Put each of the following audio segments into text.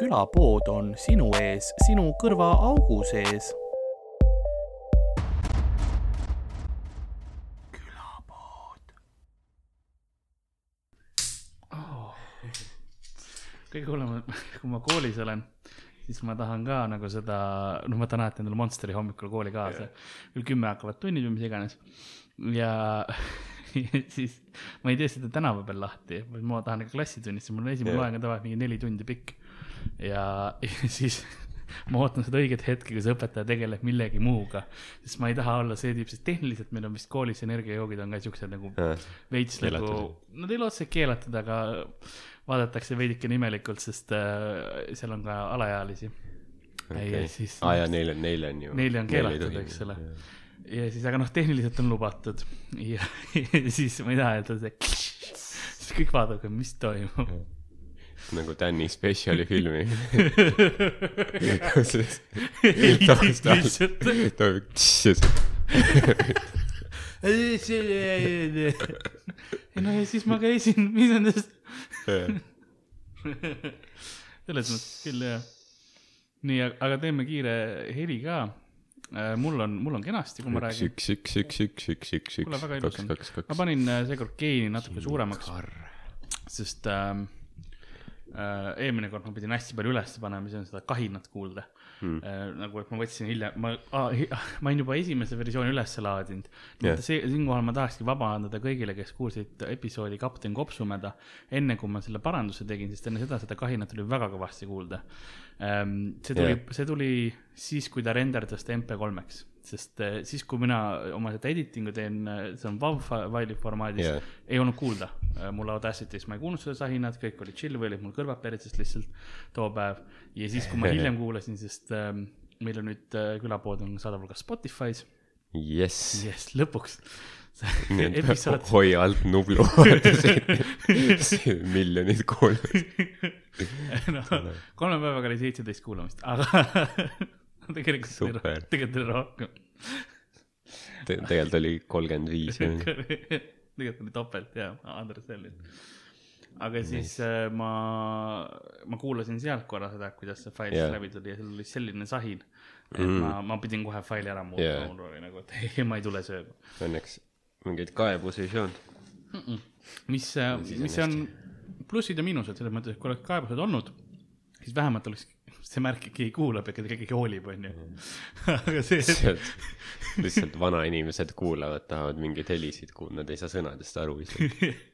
külapood on sinu ees, sinu kõrvaaugu sees. külapood. Oh.. kõige hullem on, kui ma koolis olen, siis ma tahan ka nagu seda, noh, ma tahan alati endale Monsteri hommikul kooli kaasa. Yeah.. kell kümme hakkavad tunnid või mis iganes. Ja siis ma ei tee seda tänava peal lahti, vaid ma tahan ikka klassitunnis, siis mul on esimene loeng on tavaliselt mingi neli tundi pikk. Ja, ja siis ma ootan seda õiget hetke, kus õpetaja tegeleb millegi muuga, sest ma ei taha olla see tüüp, sest tehniliselt meil on vist koolis energiajoogid on ka siuksed nagu veits nagu, nad ei ole otseselt keelatud, aga vaadatakse veidikene imelikult, sest äh, seal on ka alaealisi. Okay.. ja siis. aa ah, ja neil on, neil on ju. Neile on keelatud, eks ole. Ja siis, aga noh, tehniliselt on lubatud. Ja, ja siis ma ei taha öelda see, siis kõik vaatavad, mis toimub nagu Tänni spetsiali filmi taustal toimub no ja siis ma käisin Visandist. selles mõttes küll jah. nii, aga teeme kiire heli ka. mul on, mul on kenasti, kui ma räägin. üks, üks, üks, üks, üks, üks, üks, kaks, kaks, kaks. ma panin seekord geeni natuke suuremaks. sest ähm, eelmine kord ma pidin hästi palju üles panema, siis on seda kahinat kuulda. Äh, nagu, et ma võtsin hiljem, ma ah,, ma olin juba esimese versiooni üles laadinud yeah.. see, siinkohal ma tahakski vabandada kõigile, kes kuulsid episoodi Kapten Kopsumeda, enne kui ma selle paranduse tegin, sest enne seda seda kahinat oli väga kõvasti kuulda ähm,. see tuli yeah., see tuli siis, kui ta renderdas ta MP3-ks sest äh, siis, kui mina oma seda editing'u teen, äh, see on WAV faili formaadis yeah., ei olnud kuulda äh, mul Audacity's, ma ei kuulnud seda sahinat, kõik oli chill või olid mul kõrvad peritses lihtsalt too päev. ja siis, kui ma hiljem kuulasin, sest meil on nüüd külapood on saadaval ka Spotify's. jess. jess, lõpuks episood... hoia alt Nublu miljonid kuulmist no, kolme päevaga oli seitseteist kuulamist, aga tegelikult oli, tegelikult oli rohkem Te,. tegelikult oli kolmkümmend viis. tegelikult oli topelt ja, Andres Sellin. aga siis nice. äh, ma, ma kuulasin sealt korra seda, kuidas see fail yeah. läbi tuli ja seal oli selline sahin. et mm. ma, ma pidin kohe faili ära muutma yeah., mul oli nagu, et ei, ma ei tule sööma. Õnneks mingeid kaebusi ei saanud mm. -mm. mis, äh, mis on plussid ja miinused selles mõttes, et kui oleks kaebused olnud, siis vähemalt oleks see märk ikkagi kuulab ja keegi hoolib, onju. aga see et.... lihtsalt vanainimesed kuulavad, tahavad mingeid helisid kuulda, nad ei saa sõnadest aru isegi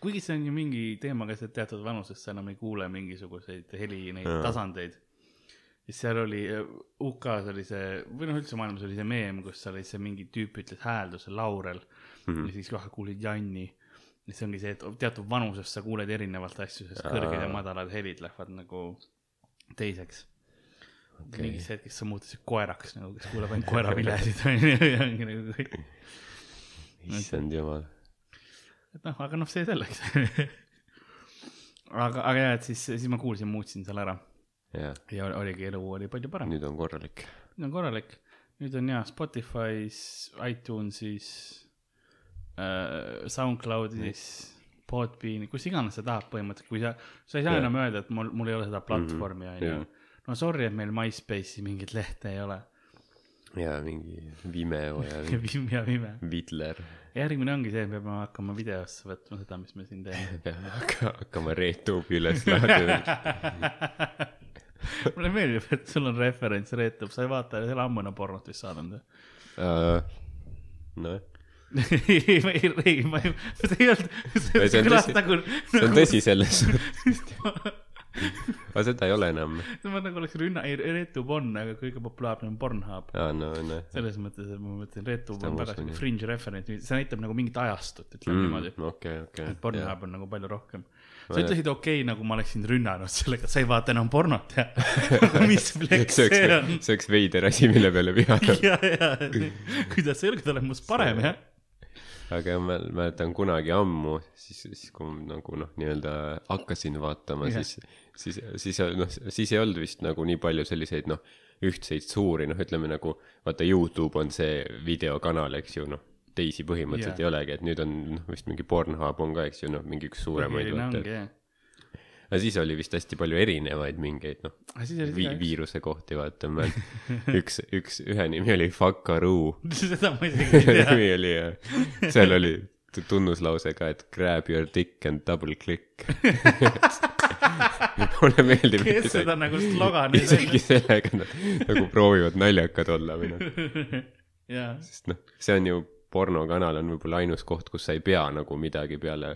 kuigi see on ju mingi teema ka, et teatud vanuses sa enam ei kuule mingisuguseid heli neid ja. tasandeid. siis seal oli, UK-s oli see, või noh, üldse maailmas oli see meem, kus oli see mingi tüüp ütles häälduse Laurel mm -hmm. ja siis kohe kuulid Janni. ja see ongi see, et teatud vanuses sa kuuled erinevalt asju, sest kõrged ja madalad helid lähevad nagu teiseks okay.. mingis hetkes sa muutusid koeraks nagu, kes kuuleb ainult koeravilesid onju ja nagu kõik. issand jumal. et noh, aga noh, see selleks aga, aga jah, et siis, siis ma kuulsin, muutsin selle ära. ja oligi, elu oli palju parem. nüüd on korralik. nüüd on korralik, nüüd on jaa Spotify's, iTunesis äh,, SoundCloudis Podbeani, kus iganes sa tahad põhimõtteliselt, kui sa, sa ei saa yeah. enam öelda, et mul, mul ei ole seda platvormi, on ju. no sorry, et meil MySpace'i mingit lehte ei ole. ja mingi Vimeo ja Vim ja Vime. Vidler. järgmine ongi see, me peame hakkama videosse võtma seda, mis me siin teeme peame hakka, hakkama Reetubi üles laadima mulle meeldib, et sul on referents Reetub, sa ei vaata, ei ole ammu enam pornot vist saanud või uh,? nojah ei, ei, ei, ma ei, see ei olnud, see kõlas nagu. see on tõsi selles aga seda ei ole enam. ma nagu oleks rünna-, ei Retube on, aga kõige populaarsem on Pornhub. aa, no, no. selles mõttes, et ma mõtlen, Retube on väga siuke fringe referents, see näitab nagu mingit ajastut, ütleme mm, niimoodi. okei, okei. et Pornhub yeah. on nagu palju rohkem. sa ütlesid okei okay,, nagu ma oleksin rünnanud sellega, sa ei vaata enam pornot ja mis flex see, see on? see oleks veider asi, mille peale vihata. ja, ja, kuidas sa julged olema must parem, jah aga ma mäletan kunagi ammu, siis, siis kui ma nagu noh, nii-öelda hakkasin vaatama yeah., siis, siis, siis noh, siis ei olnud vist nagu nii palju selliseid noh, ühtseid suuri, noh, ütleme nagu vaata, Youtube on see videokanal, eks ju, noh, teisi põhimõtteliselt yeah. ei olegi, et nüüd on noh, vist mingi Pornhub on ka, eks ju, noh, mingi üks suuremaid. Aga siis oli vist hästi palju erinevaid mingeid noh oli vi- viiruse kohti vaata ma üks üks ühe nimi oli Fuckaroo seda ma isegi ei tea. nimi oli ja seal oli tunnuslause ka et grab your dick and double click. Mulle meeldib kes seda nagu slogani isegi sellega nad nagu proovivad naljakad olla või noh. Jaa, sest noh see on ju pornokanal on võib-olla ainus koht kus sa ei pea nagu midagi peale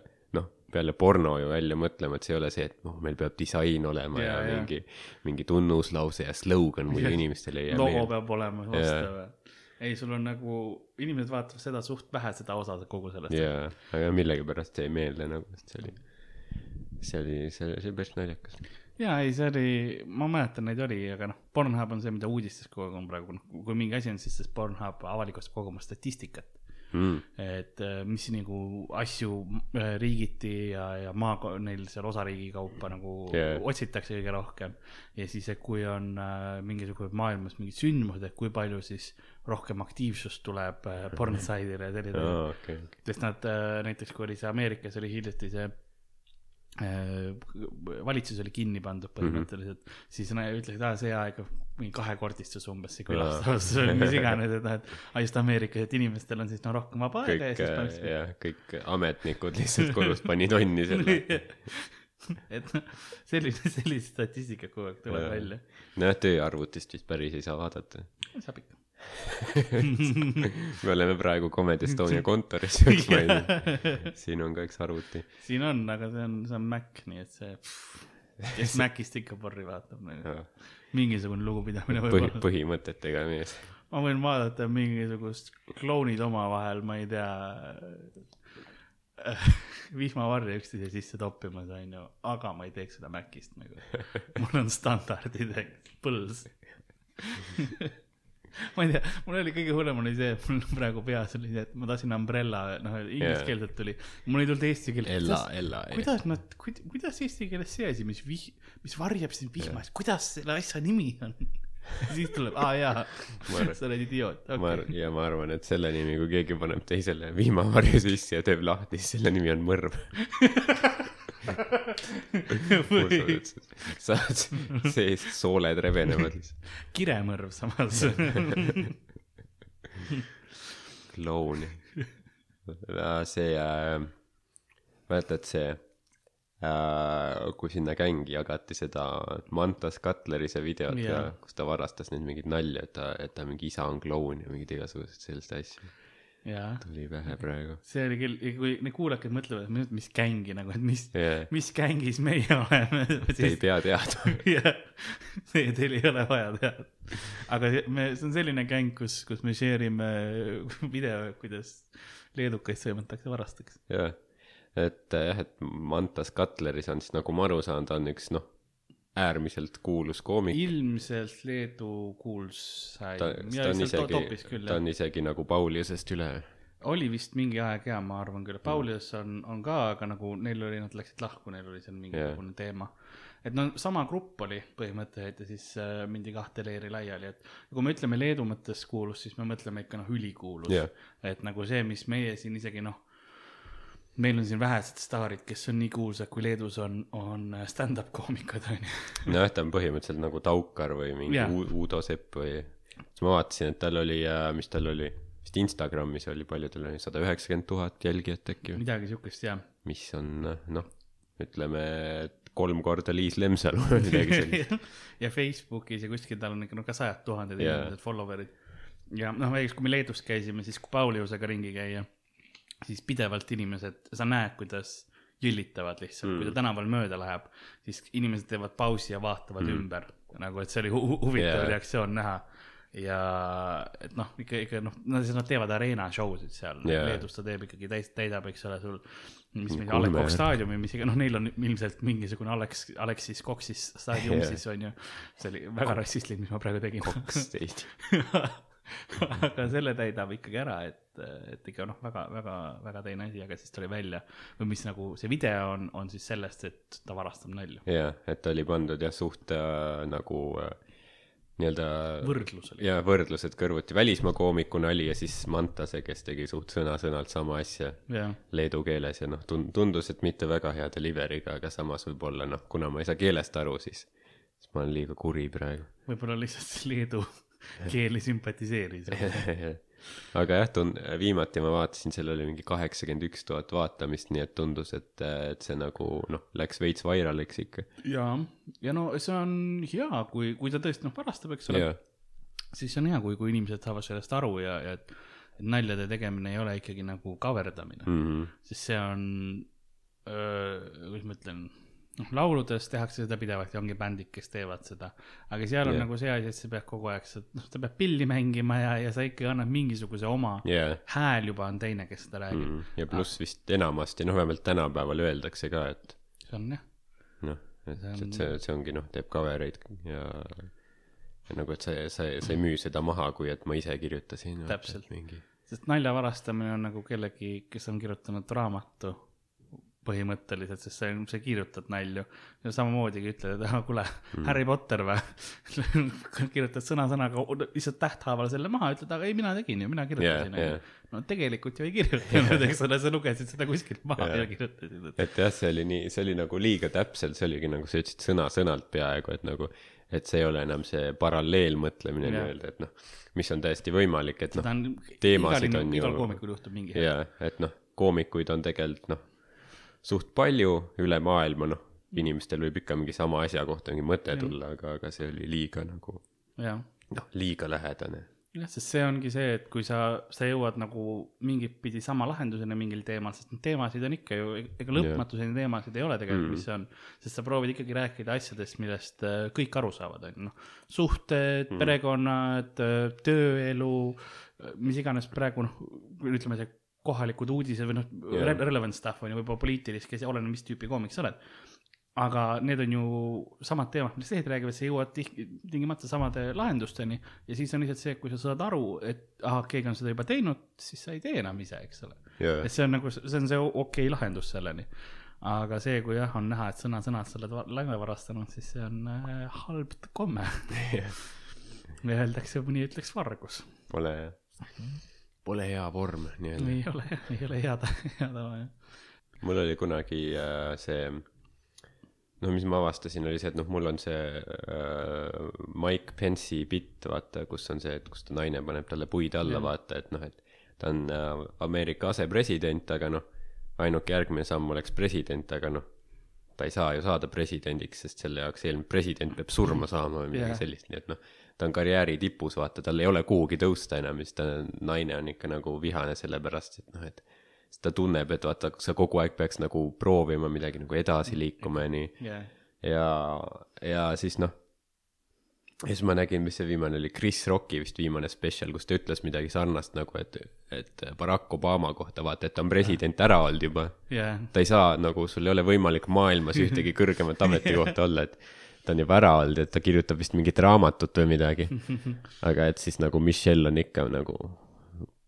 peale porno ju välja mõtlema et see ei ole see et noh meil peab disain olema ja, ja jaa. mingi mingi tunnuslause ja slogan muidu inimestele ei jää logo meelde peab olema vastav. ei, sul on nagu, inimesed vaatavad seda suht vähe, seda osa kogu sellest. jaa aga millegipärast jäi meelde nagu sest see oli see oli see see oli päris naljakas jaa, ei, see oli, ma mäletan, neid oli, aga noh, Pornhub on see, mida uudistes kogu aeg on praegu, noh, kui mingi asi on, siis see Pornhub avalikustab kogu oma statistikat. Mm. et äh, mis nagu asju äh, riigiti ja, ja maa, neil seal osariigi kaupa nagu yeah. otsitakse kõige rohkem. ja siis, et kui on äh, mingisugune maailmas mingid sündmused, et kui palju siis rohkem aktiivsust tuleb pornosaidile ja aa okei okei sest nad näiteks, kui oli see Ameerikas oli hiljuti see valitsus oli kinni pandud põhimõtteliselt. Mm, -hmm. siis nad ütlesid, aa see aeg mingi kahekordistus umbes see külastavus või mis iganes, et noh, et aa, just Ameerikas, et inimestel on siis no rohkem vaba aega ja siis äh, pannakse jah kõik ametnikud lihtsalt kodus panid onni selle et noh, selline, sellist statistikat kogu aeg tuleb välja. nojah tööarvutist vist päris ei saa vaadata. Saab ikka. me oleme praegu Comedy Estonia kontoris siin on ka üks arvuti. Siin on, aga see on, see on Mac, nii et see, kes Macist ikka porri vaatab mingisugune lugupidamine võib põhi põhimõtetega mees. Ma võin vaadata mingisugust klounid omavahel, ma ei tea, vihmavarje üksteise sisse toppimas, onju, aga ma ei teeks seda Macist nagu. mul on standardid, põls. ma ei tea, mul oli kõige hullem oli see, mul praegu peas oli see, et ma tahtsin umbrella, noh, inglise Jaa. keelselt tuli, mul ei tulnud eesti keeles. Ella Ella kuidas nad, kuidas eesti keeles see asi, mis vih-, mis varjab sind vihma eest, kuidas selle asja nimi on? siis tuleb, aa jaa sa oled idioot, arvan ja ma arvan et selle nimi kui keegi paneb teisele vihmavarju sisse ja teeb lahti siis selle nimi on mõrv või saad seest sooled rebenevad lihtsalt kiremõrv samas. kloun. See äh, mäletad see äh, kui sinna gängi jagati seda Mantas Cutleri see videot ja kus ta varastas neid mingeid nalju et ta et ta mingi isa on kloun ja mingeid igasuguseid selliseid asju tuli pähe praegu see oli küll, kui need kuulajad mõtlevad, et mis gängi nagu, et mis, yeah. mis gängis meie oleme, te ei siis pea teadma jah, see teil ei ole vaja teada. aga me, see on selline gäng, kus, kus me share ime video, kuidas leedukaid sõimatakse varasteks. jah, et jah, et Mantas Cutleris on siis nagu ma aru saan, ta on üks noh, äärmiselt kuulus koomik. ilmselt Leedu kuulsaim. ta, ta on isegi ta on isegi nagu Pauliusest üle. oli vist mingi aeg ja ma arvan küll, Paulius on, on ka, aga nagu neil oli, nad läksid lahku, neil oli seal mingisugune yeah. teema. et no sama grupp oli põhimõtteliselt ja siis äh, mindi kahte leeri laiali, et kui me ütleme Leedu mõttes kuulus, siis me mõtleme ikka noh, ülikuulus Jah. et nagu see, mis meie siin isegi noh, meil on siin vähesed staarid, kes on nii kuulsad, kui Leedus on, on stand-up koomikud on ju. nojah, ta on põhimõtteliselt nagu Taukar või mingi yeah. Uudo Sepp või, siis ma vaatasin, et tal oli, mis tal oli, vist Instagramis oli palju, tal oli sada üheksakümmend tuhat jälgijat äkki, midagi siukest jah. mis on noh, ütleme kolm korda Liis Lemsalu või midagi sellist. ja Facebookis ja kuskil tal on ikka no ka sajad tuhanded Jaa. inimesed, follower'id. ja noh, näiteks kui me Leedus käisime, siis kui Pauliusega ringi käia, siis pidevalt inimesed, sa näed, kuidas jõllitavad lihtsalt mm., kui ta tänaval mööda läheb, siis inimesed teevad pausi ja vaatavad mm. ümber, nagu et see oli hu hu- huvitav yeah. reaktsioon näha. ja et noh, ikka, ikka noh, no siis nad teevad arena show sid seal yeah., Leedus ta teeb ikkagi täis, täidab, eks ole, sul mis mingi Kulme- A Le Coq staadiumi, mis iganes, noh, neil on ilmselt mingisugune Alex, Alexis Coxis staadium yeah. siis on ju, see oli väga rassistlik, mis ma praegu tegin. kaksteist. aga selle täidab ikkagi ära, et, et ikka noh, väga, väga, väga teine asi, aga siis tuli välja või mis nagu see video on, on siis sellest, et ta varastab nalju. jah, et ta oli pandud jah suht äh, nagu äh, nii-öelda võrdlus oli. ja võrdlused kõrvuti, välismaa koomiku nali ja siis Mantase, kes tegi suht sõna-sõnalt sama asja jah, leedu keeles ja noh, tund-, tundus, et mitte väga hea delivery'ga, aga samas võib-olla noh, kuna ma ei saa keelest aru, siis, siis ma olen liiga kuri praegu. võib-olla lihtsalt leedu keel ei sümpatiseeri. aga jah, tun-, viimati ma vaatasin, seal oli mingi kaheksakümmend üks tuhat vaatamist, nii et tundus, et, et see nagu noh, läks veits vairaliks ikka. ja, ja no see on hea, kui, kui ta tõesti noh varastab, eks ole siis see on hea, kui, kui inimesed saavad sellest aru ja, ja et, et naljade tegemine ei ole ikkagi nagu kaverdamine mm., Mhm. sest see on, kuidas ma ütlen, noh, lauludes tehakse seda pidevalt ja ongi bändid, kes teevad seda, aga seal on yeah. nagu see asi, et sa pead kogu aeg, sa, noh, sa pead pilli mängima ja, ja sa ikkagi annad mingisuguse oma jaa. hääl juba on teine, kes seda räägib mm., ja pluss vist enamasti, noh, vähemalt tänapäeval öeldakse ka, et see on jah, noh, et See on- see, see ongi noh, teeb cover eid ja ja nagu, et sa, sa, sa ei müü seda maha, kui et ma ise kirjutasin. Täpselt. mingi, sest nalja varastamine on nagu kellegi, kes on kirjutanud raamatu põhimõtteliselt, sest sa, sa kirjutad nalju ja samamoodi ütled, et ah, kuule mm., Harry Potter või kirjutad sõna-sõnaga lihtsalt tähthaaval selle maha, ütled, aga ei, mina tegin ju, mina kirjutasin Jaa, onju. no tegelikult ju ei kirjutanud, eks ole, sa lugesid seda kuskilt maha Jaa. ja kirjutasid, et jah, see oli nii, see oli nagu liiga täpselt, see oligi nagu sa ütlesid sõna-sõnalt peaaegu, et nagu, et see ei ole enam see paralleelmõtlemine Jah. nii-öelda, et noh, mis on täiesti võimalik, et noh on, teemasid on ju- igal koomikul juhtub mingi jaa, et noh, koomikuid on tegelikult noh, suht palju üle maailma, noh, inimestel võib ikka mingi sama asja kohta mingi mõte tulla, aga, aga see oli liiga nagu noh, liiga lähedane. jah, sest see ongi see, et kui sa, sa jõuad nagu mingit pidi sama lahenduseni mingil teemal, sest neid teemasid on ikka ju, ega lõpmatuseni teemasid ei ole tegelikult mm., mis see on. sest sa proovid ikkagi rääkida asjadest, millest äh, kõik aru saavad, on ju, noh. suhted mm., perekonnad, tööelu, mis iganes praegu noh, ütleme see kohalikud uudised või noh Jah. yeah., relevant stuff on ju võib-olla poliitilist, kes, oleneb, mis tüüpi koomik sa oled aga need on ju samad teemad, millest teised räägivad, sa jõuad tingimata samade lahendusteni ja siis on lihtsalt see, kui sa saad aru, et ahah, keegi on seda juba teinud, siis sa ei tee enam ise, eks ole. jaa et, see on nagu, see on see okei okay lahendus selleni. aga see, kui jah, on näha, et sõna-sõnalt sa oled laine varastanud, siis see on äh, halb komme. öeldakse, mõni ütleks vargus. pole, pole hea vorm nii-öelda. ei ole ei ole hea, hea tava jah. mul oli kunagi äh, see, no mis ma avastasin, oli see, et noh, mul on see äh, Mike Pence'i bitt, vaata, kus on see, et kus ta naine paneb talle puid alla, vaata, et noh, et ta on äh, Ameerika asepresident, aga noh, ainuke järgmine samm oleks president, aga noh, ta ei saa ju saada presidendiks, sest selle jaoks eelmine president peab surma saama või midagi Jah. sellist, nii et noh, ta on karjääri tipus, vaata, tal ei ole kuhugi tõusta enam siis ta, naine on ikka nagu vihane sellepärast, et noh, et siis ta tunneb, et vaata, sa kogu aeg peaks nagu proovima midagi nagu edasi liikuma ja nii. jah, ja, ja siis noh, ja siis ma nägin, mis see viimane oli, Chris Rocki vist viimane spetsial, kus ta ütles midagi sarnast nagu, et, et Barack Obama kohta, vaata, et ta on president ära olnud juba. jah, ta ei saa nagu, sul ei ole võimalik maailmas ühtegi kõrgemat ametikohta olla, et ta on juba ära olnud, et ta kirjutab vist mingit raamatut või midagi. aga et siis nagu Michelle on ikka nagu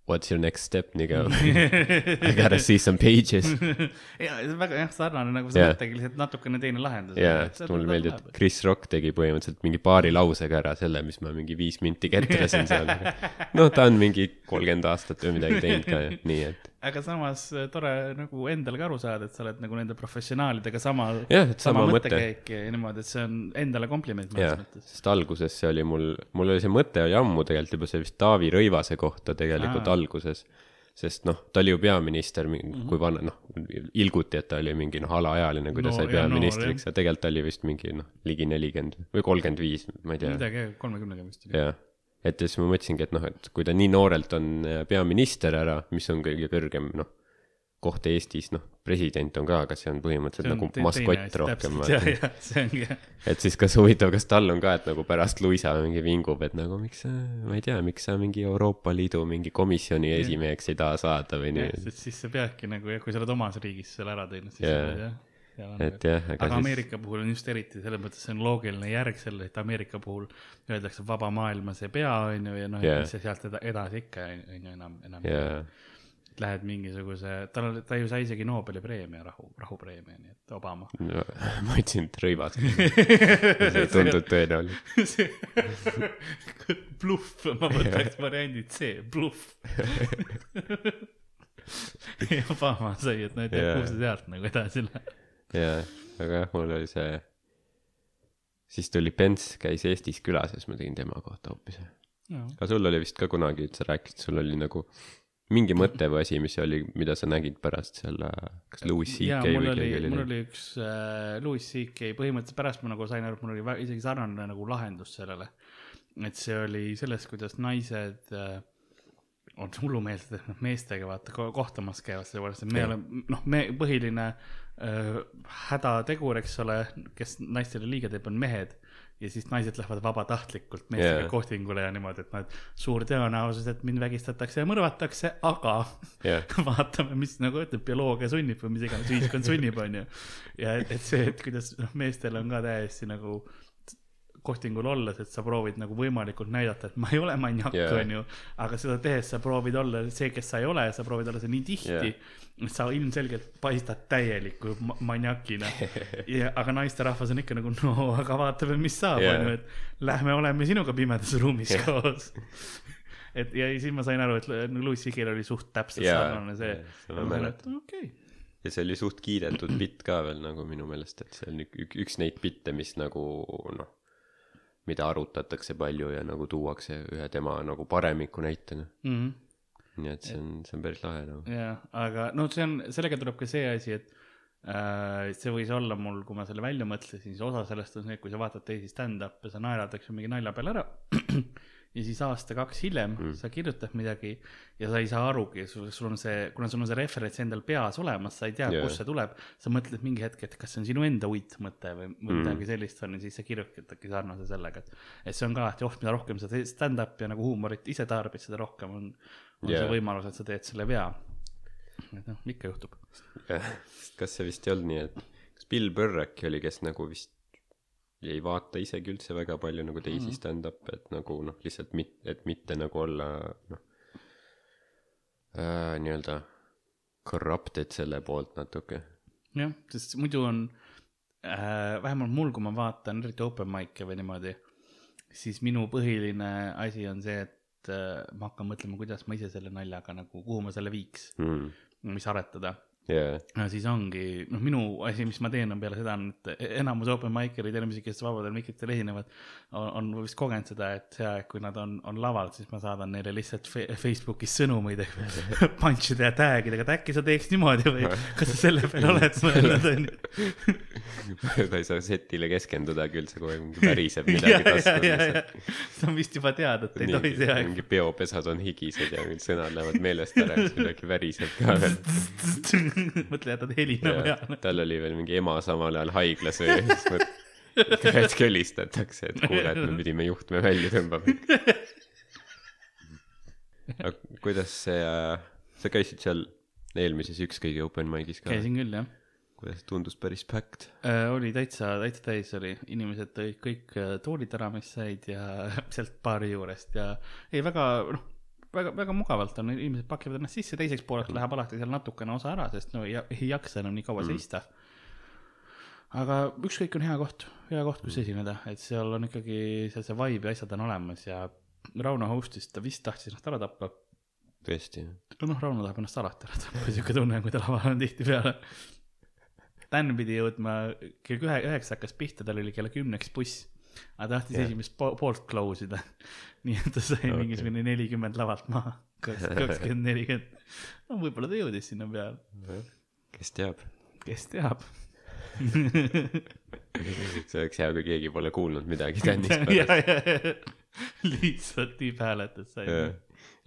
what's your next step, Nigo? I gotta see some pages. ja väga jah, sarnane nagu sa Jah. mõtlegi, lihtsalt natukene teine lahendus. jaa, sest mulle meeldib, et Chris Rock tegi põhimõtteliselt mingi paari lausega ära selle, mis ma mingi viis minti ketrasin seal. noh, ta on mingi kolmkümmend aastat või midagi teinud ka, nii et aga samas äh, tore nagu endale ka aru saada, et sa oled nagu nende professionaalidega sama, jah, et sama sama mõttekäik ja niimoodi, et see on endale kompliment mõnes, mõttes. sest alguses see oli mul, mul oli see mõte oli ammu tegelikult juba see vist Taavi Rõivase kohta tegelikult Aa. alguses. sest noh, ta oli ju peaminister mm, Mhm. -hmm. kui vana, noh, ilguti, et ta oli mingi noh, alaealine, kui ta No sai peaministriks ja tegelikult ta oli vist mingi noh, ligi nelikümmend või kolmkümmend viis, ma ei tea. midagi kolmekümnega vist oli. jah, et siis ma mõtlesingi, et noh, et kui ta nii noorelt on äh, peaminister ära, mis on kõige kõrgem noh, koht Eestis, noh, president on ka, aga see on põhimõtteliselt nagu maskott rohkem. see et siis kas huvitav, kas tal on ka, et nagu pärast Luisa mingi vingub, et nagu miks sa, ma ei tea, miks sa mingi Euroopa Liidu mingi komisjoni esimeheks ei taha saada või nii. siis sa peadki nagu jah, kui sa oled omas riigis selle ära teinud, siis Jaa. yeah. jah. Et jah, aga, aga siis, Ameerika puhul on just eriti selles mõttes, see on loogiline järg sellele, et Ameerika puhul öeldakse vaba maailma see pea on ju ja noh yeah., sa sealt eda- edasi ikka on ju enam, enam jaa, Lähed mingisuguse, tal oli, ta ju sai isegi Nobeli preemia, rahu, rahupreemia, nii et Obama. no. ma ütlesin, et rõivas. see ei tundunud tõenäoline. see bluff, ma võtaks variandi C, bluff. Obama sai, et no ei tea yeah., kuhu see sealt nagu edasi läheb. jaa, aga jah, mul oli see, siis tuli Pence, käis Eestis külas ja siis ma tegin tema kohta hoopis. aga sul oli vist ka kunagi, et sa rääkisid, sul oli nagu mingi mõte või asi, mis oli, mida sa nägid pärast selle, kas Louis CK või oli keegi, oli mul oli üks äh, Louis CK, põhimõtteliselt pärast ma nagu sain aru, et mul oli isegi sarnane nagu lahendus sellele. et see oli sellest, kuidas naised äh, on hullumeelsed, et nad meestega vaata ko- kohtumas käivad, sellepärast et me oleme, noh, me põhiline äh, hädategur, eks ole, kes naistele liiga teeb, on mehed ja siis naised lähevad vabatahtlikult meestega yeah. kohtingule ja niimoodi, et noh, et suur tõenäosus, et mind vägistatakse ja mõrvatakse, aga jah, vaatame, mis nagu ütleb, bioloogia sunnib või mis iganes ühiskond sunnib, onju. ja et, et see, et kuidas noh, meestel on ka täiesti nagu kohtingul olles, et sa proovid nagu võimalikult näidata, et ma ei ole maniak yeah., onju. aga seda tehes sa proovid olla see, kes sa ei ole, sa proovid olla see nii tihti yeah., et sa ilmselgelt paistad täieliku ma- maniakina. ja, aga naisterahvas on ikka nagu no aga vaatame, mis saab, Jaa. onju, et lähme oleme sinuga pimedas ruumis Jah. koos. et ja siis ma sain aru, et Louis C.K.-l oli suht täpselt Jaa. sarnane see seda ma mäletan. okei, ja see oli suht kiidetud bitt ka veel nagu minu meelest, et see on ük- ük- üks neid bitte, mis nagu noh, mida arutatakse palju ja nagu tuuakse ühe tema nagu paremiku näitena. Mhm. nii et see on, see on päris lahe nagu. jah, aga no see on, sellega tuleb ka see asi, et äh, see võis olla mul, kui ma selle välja mõtlesin, siis osa sellest on see, et kui sa vaatad teisi stand-up'e, sa naerad, eks ju, mingi nalja peale ära. Ja siis aasta-kaks hiljem mm. sa kirjutad midagi ja sa ei saa arugi, sul, sul on see, kuna sul on see referents endal peas olemas, sa ei tea yeah., kust see tuleb. sa mõtled mingi hetk, et kas see on sinu enda uitmõte või või Mm. midagi sellist on ja siis sa kirjutadki sarnase sellega, et. et see on ka alati oht, mida rohkem sa teed stand-up'i ja nagu huumorit ise tarbid, seda rohkem on, on yeah. See võimalus, et sa teed selle vea. et noh, ikka juhtub. kas see vist ei olnud nii, et kas Bill Burr äkki oli, kes nagu vist ei vaata isegi üldse väga palju nagu teisi Mhm. stand-up'e, et nagu noh, lihtsalt mit-, et mitte nagu olla noh äh, nii-öelda corrupted selle poolt natuke. jah, sest muidu on äh,, vähemalt mul, kui ma vaatan eriti open mic'e või niimoodi, siis minu põhiline asi on see, et äh, ma hakkan mõtlema, kuidas ma ise selle naljaga nagu, kuhu ma selle viiks, mm.. mis aretada. jaa, ja siis ongi, noh, minu asi, mis ma teen, on peale seda, et enamus open mic'erid, inimesed, kes vabadel mikritel esinevad, on, on vist kogenud seda, et see aeg, kui nad on, on laval, siis ma saadan neile lihtsalt fe Facebookis sõnumeid punch'ide ja tag idega, et äkki sa teeks niimoodi või kas sa selle peale oled mõelnud, onju. ta ei saa setile keskenduda küll, see kogu aeg mingi väriseb midagi taskus see on vist juba teada, et ei tohi see aeg. mingi peopesad on higised ja mingid sõnad lähevad meelest ära ja siis midagi väriseb ka veel. mõtle, jätad helina peale. tal oli veel mingi ema samal ajal haiglas või siis mõt- iga hetk helistatakse, et kuule, et me pidime juhtme välja tõmbama. aga kuidas see, sa käisid seal eelmises ükskõik open mic'is ka, käisin küll, jah. kuidas tundus päris packed? Äh, oli täitsa, täitsa täis oli, inimesed tõid kõik äh, toolid ära, mis said ja sealt baari juurest ja ei väga noh, väga, väga mugavalt on, inimesed pakivad ennast sisse, teiseks pooleks läheb alati seal natukene osa ära, sest no ei, ei jaksa enam nii kaua mm. seista. aga ükskõik on hea koht, hea koht, kus esineda, et seal on ikkagi seal see vibe ja asjad on olemas ja Rauno host'is ta vist tahtis ennast ära tappa. tõesti, no noh, Rauno tahab ennast alati ära tappa, siuke tunne, kui ta laval on tihtipeale. Dan pidi jõudma kell ühe, üheksa hakkas pihta, tal oli kella kümneks buss. Aga tahtis yeah. esimest po poolt close ida. nii et ta sai okay. mingisugune nelikümmend lavalt maha, kakskümmend, nelikümmend. no võib-olla ta jõudis sinna peale, kes teab, kes teab. see oleks hea, kui keegi pole kuulnud midagi Tänist ja, pärast. lihtsalt tiibhääletus sai.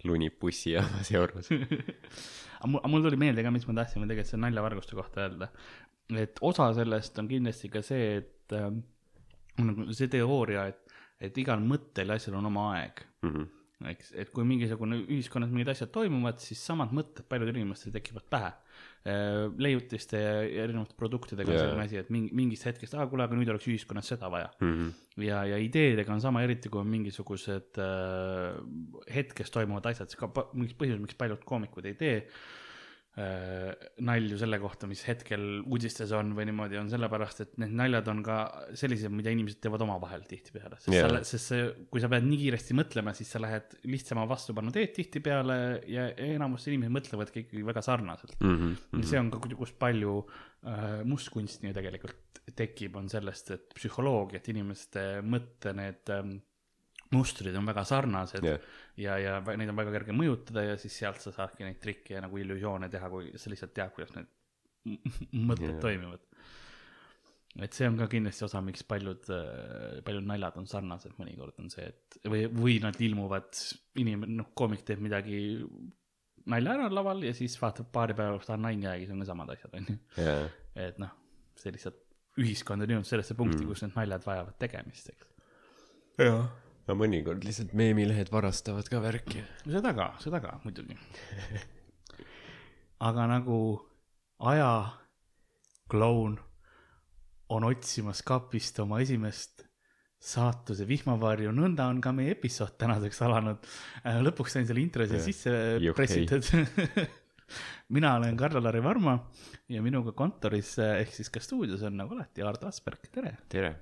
lunib bussijaamas euros. aga mul, mul tuli meelde ka, mis ma tahtsin tegelikult selle naljavarguste kohta öelda. et osa sellest on kindlasti ka see, et äh, on nagu see teooria, et, et igal mõttel ja asjal on oma aeg. Mhm. eks, et kui mingisugune ühiskonnas mingid asjad toimuvad, siis samad mõtted paljudel inimestel tekivad pähe. leiutiste ja erinevate produktidega on Jaa. selline asi, et mingi, mingist hetkest, aa kuule, aga nüüd oleks ühiskonnas seda vaja Mhm. ja, ja ideedega on sama, eriti kui on mingisugused äh, hetkes toimuvad asjad, see ka miks põhjus, miks paljud koomikud ei tee äh, nalju selle kohta, mis hetkel uudistes on või niimoodi, on sellepärast, et need naljad on ka sellised, mida inimesed teevad omavahel tihtipeale, sest yeah., sest see, kui sa pead nii kiiresti mõtlema, siis sa lähed lihtsama vastupanu teed tihtipeale ja enamus inimesed mõtlevadki ikkagi väga sarnaselt mm. mm. -hmm. see on ka, kus palju äh, mustkunsti ju tegelikult tekib, on sellest, et psühholoogiat, inimeste mõtte need ähm, mustrid on väga sarnased Jah. ja, ja neid on väga kerge mõjutada ja siis sealt sa saadki neid trikke ja nagu illusioone teha, kui sa lihtsalt tead, kuidas need mõtted Jah. yeah. toimivad. et see on ka kindlasti osa, miks paljud, paljud naljad on sarnased, mõnikord on see, et või, või nad ilmuvad, inimene, noh, koomik teeb midagi nalja ära laval ja siis vaatab paari päeva pärast, aa, naine räägib, see on ka samad asjad, onju. jaa, et noh, see lihtsalt, ühiskond on jõudnud sellesse punkti mm., kus need naljad vajavad tegemist, eks. jaa. No mõnikord lihtsalt meemilehed varastavad ka värki. seda ka, seda ka muidugi. aga nagu aja kloun on otsimas kapist oma esimest saatuse vihmavarju, nõnda on ka meie episood tänaseks alanud. lõpuks sain selle intro siia sisse Juhhei. pressitud. mina olen Karl-Lari Varma ja minuga kontoris ehk siis ka stuudios on nagu alati Aart Asperg, tere. tere.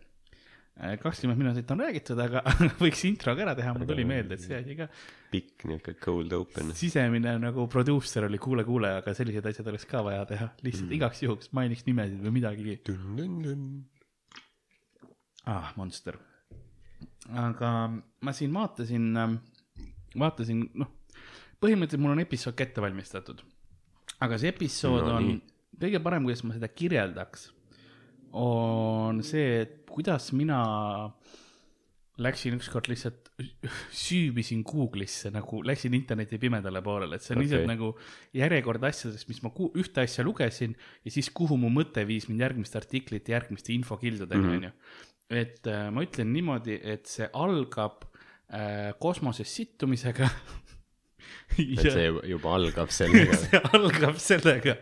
Kakskümmend minutit on räägitud, aga võiks intro ka ära teha, mul tuli meelde, et see asi ka pikk niuke cold open. sisemine nagu produusser oli kuule-kuule, aga sellised asjad oleks ka vaja teha, lihtsalt mm. igaks juhuks mainiks nimesid või midagi. ah, Monster. aga ma siin vaatasin, vaatasin, noh, põhimõtteliselt mul on episood ka ette valmistatud. aga see episood No on kõige parem, kuidas ma seda kirjeldaks, on see, et kuidas mina läksin ükskord lihtsalt, süübisin Google'isse nagu, läksin interneti pimedale poolele, et see on okay. lihtsalt nagu järjekord asjadest, mis ma ühte asja lugesin ja siis kuhu mu mõte viis mind järgmiste artiklite, järgmiste infokildudeni, Mhm. onju. et äh, ma ütlen niimoodi, et see algab äh, kosmoses sittumisega. et see juba- juba algab sellega. see algab sellega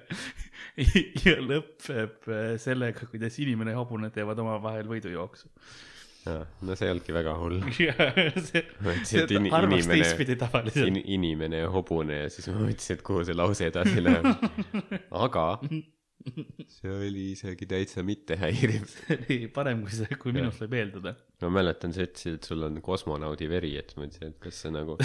ja lõpeb äh, sellega, kuidas inimene ja hobune teevad omavahel võidujooksu. no see ei olnudki väga hull. inimene, teistpidi tavaliselt in,. inimene ja hobune ja siis ma mõtlesin, et kuhu see lause edasi läheb. aga see oli isegi täitsa mittehäiriv. oli parem kui see, kui minust võib eeldada. ma mäletan, sa ütlesid, et sul on kosmonaudi veri, et ma mõtlesin, et kas see nagu,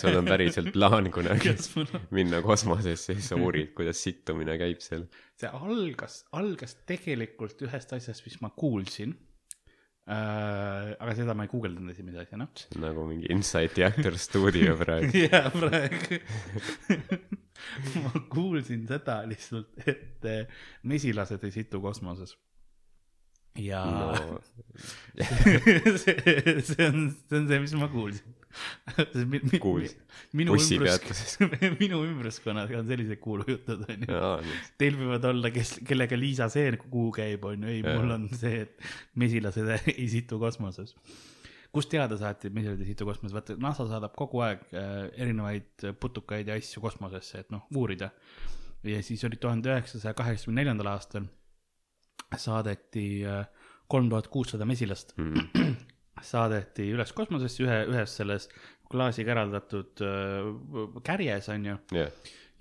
sul on päriselt plaan kunagi on, minna kosmosesse siis sa uurid, kuidas sittumine käib seal. see algas, algas tegelikult ühest asjast, mis ma kuulsin äh,. aga seda ma ei guugeldanud esimese asjana. see on nagu mingi Insight Actor stuudio praegu. ja praegu ma kuulsin seda lihtsalt, et eh, mesilased ei situ kosmoses. ja no see, see on, see on see, mis ma kuulsin. Minu Bussipeatuses. ümbrus, minu ümbruskonnas on sellised kuulujutud onju. Teil võivad olla, kes, kellega Liisa Seen kuhu käib, onju, ei, mul on see, et mesilased ei situ kosmoses. kust teada saati, et mesilased ei situ kosmoses, vaata NASA saadab kogu aeg äh, erinevaid putukaid ja asju kosmosesse, et noh, uurida. ja siis oli tuhande üheksasaja kaheksakümne neljandal aastal saadeti äh, kolm tuhat kuussada mesilast mm, saadeti üles kosmosesse ühe, ühes selles klaasiga eraldatud äh, kärjes onju jah,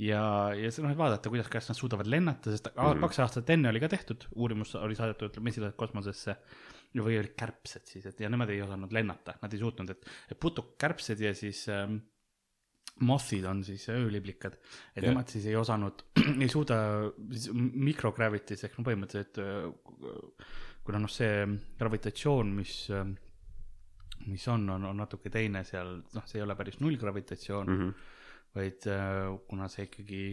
ja, ja see noh, et vaadata, kuidas, kas nad suudavad lennata, sest mm. -hmm. kaks aastat enne oli ka tehtud, uurimus oli saadetud mesilased kosmosesse või olid kärbsed siis, et ja nemad ei osanud lennata, nad ei suutnud, et, et putukkärbsed ja siis ähm, mothid on siis ööliblikad, et yeah. nemad siis ei osanud, ei suuda siis microgravity's ehk no põhimõtteliselt äh, kuna noh, see gravitatsioon, mis, mis on, on, on natuke teine seal, noh, see ei ole päris nullgravitatsioon mm. -hmm. vaid äh, kuna see ikkagi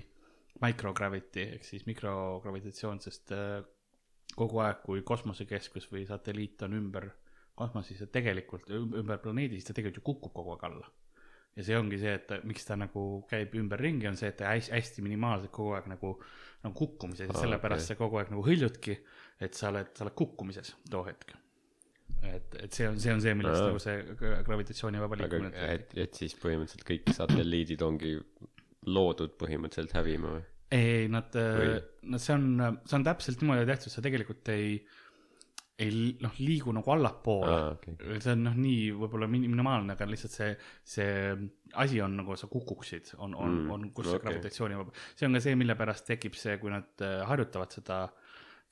microgravity ehk siis mikrogravitatsioon, sest äh, kogu aeg, kui kosmosekeskus või satelliit on ümber kosmoses ja tegelikult üm- ümber planeedi, siis ta tegelikult ju kukub kogu aeg alla. ja see ongi see, et ta, miks ta nagu käib ümberringi, on see, et ta hästi, hästi minimaalselt kogu aeg nagu, nagu kukkumises ja sellepärast okei. sa kogu aeg nagu hõljudki, et sa oled, sa oled kukkumises too hetk. et, et see on, see on see, millest nagu see gra- gravitatsioonivaba liikumine et, et siis põhimõtteliselt kõik satelliidid ongi loodud põhimõtteliselt hävima või? ei, nad Või-, no see on, see on täpselt niimoodi tehtud, sa tegelikult ei, ei noh, liigu nagu allapoole aa, okei. see on noh, nii võib-olla min- minimaalne, aga lihtsalt see, see asi on nagu sa kukuksid, on, on Mm, on, kus no see okei. gravitatsiooni vaba, see on ka see, mille pärast tekib see, kui nad äh, harjutavad seda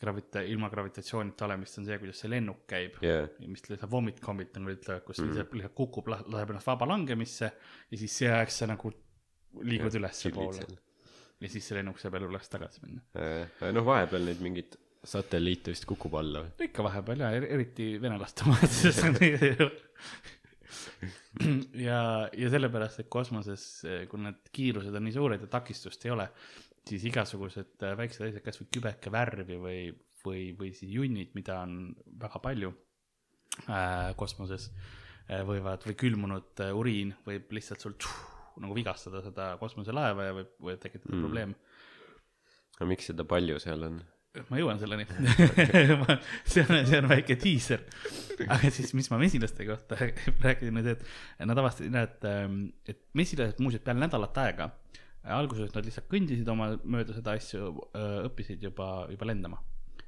gravita-, ilma gravitatsioonita olemist, on see, kuidas see lennuk käib jaa, mis lihtsalt vomit combit nagu ütlevad, kus mm. lihtsalt, lihtsalt kukub, laseb ennast vaba langemisse ja siis see aeg sa nagu liigud ülespoole ja siis see lennuk saab jälle üles tagasi minna. noh, vahepeal neid mingeid satelliite vist kukub alla või? no ikka vahepeal ja er- eriti venelaste omad. ja, ja sellepärast, et kosmoses, kui need kiirused on nii suured ja takistust ei ole, siis igasugused äh, väiksed asjad, kasvõi kübeke värvi või, või, või siis junnid, mida on väga palju äh, kosmoses äh,, võivad või külmunud äh, uriin võib lihtsalt sul tšuh, nagu vigastada seda kosmoselaeva ja võib, võib tekitada mm. probleeme aga miks seda palju seal on? ma jõuan selleni see on, see on väike diiser. aga siis, mis ma mesilaste kohta rääkisin, oli see, et nad avastasid, et, et mesilased muuseas peale nädalat aega, alguses nad lihtsalt kõndisid oma mööda seda asju, õppisid juba, juba lendama.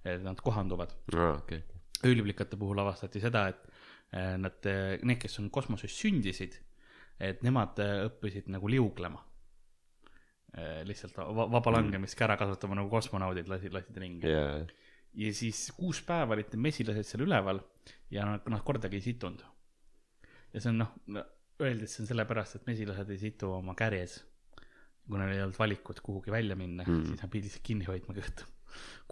et nad kohanduvad. aa, okei. ööliplikate puhul avastati seda, et eh, nad, need, kes on kosmoses sündisid, et nemad õppisid nagu liuglema. lihtsalt va- vaba langemist ka ära kasutama nagu kosmonaudid lasid, lasid ringi. jaa, ja siis kuus päeva olid mesilased seal üleval ja nad, nad kordagi ei situnud. ja see on noh no,, öeldi, et see on sellepärast, et mesilased ei situ oma kärjes. Kui neil ei olnud valikut kuhugi välja minna mm., siis nad pidid lihtsalt kinni hoidma kõhtu.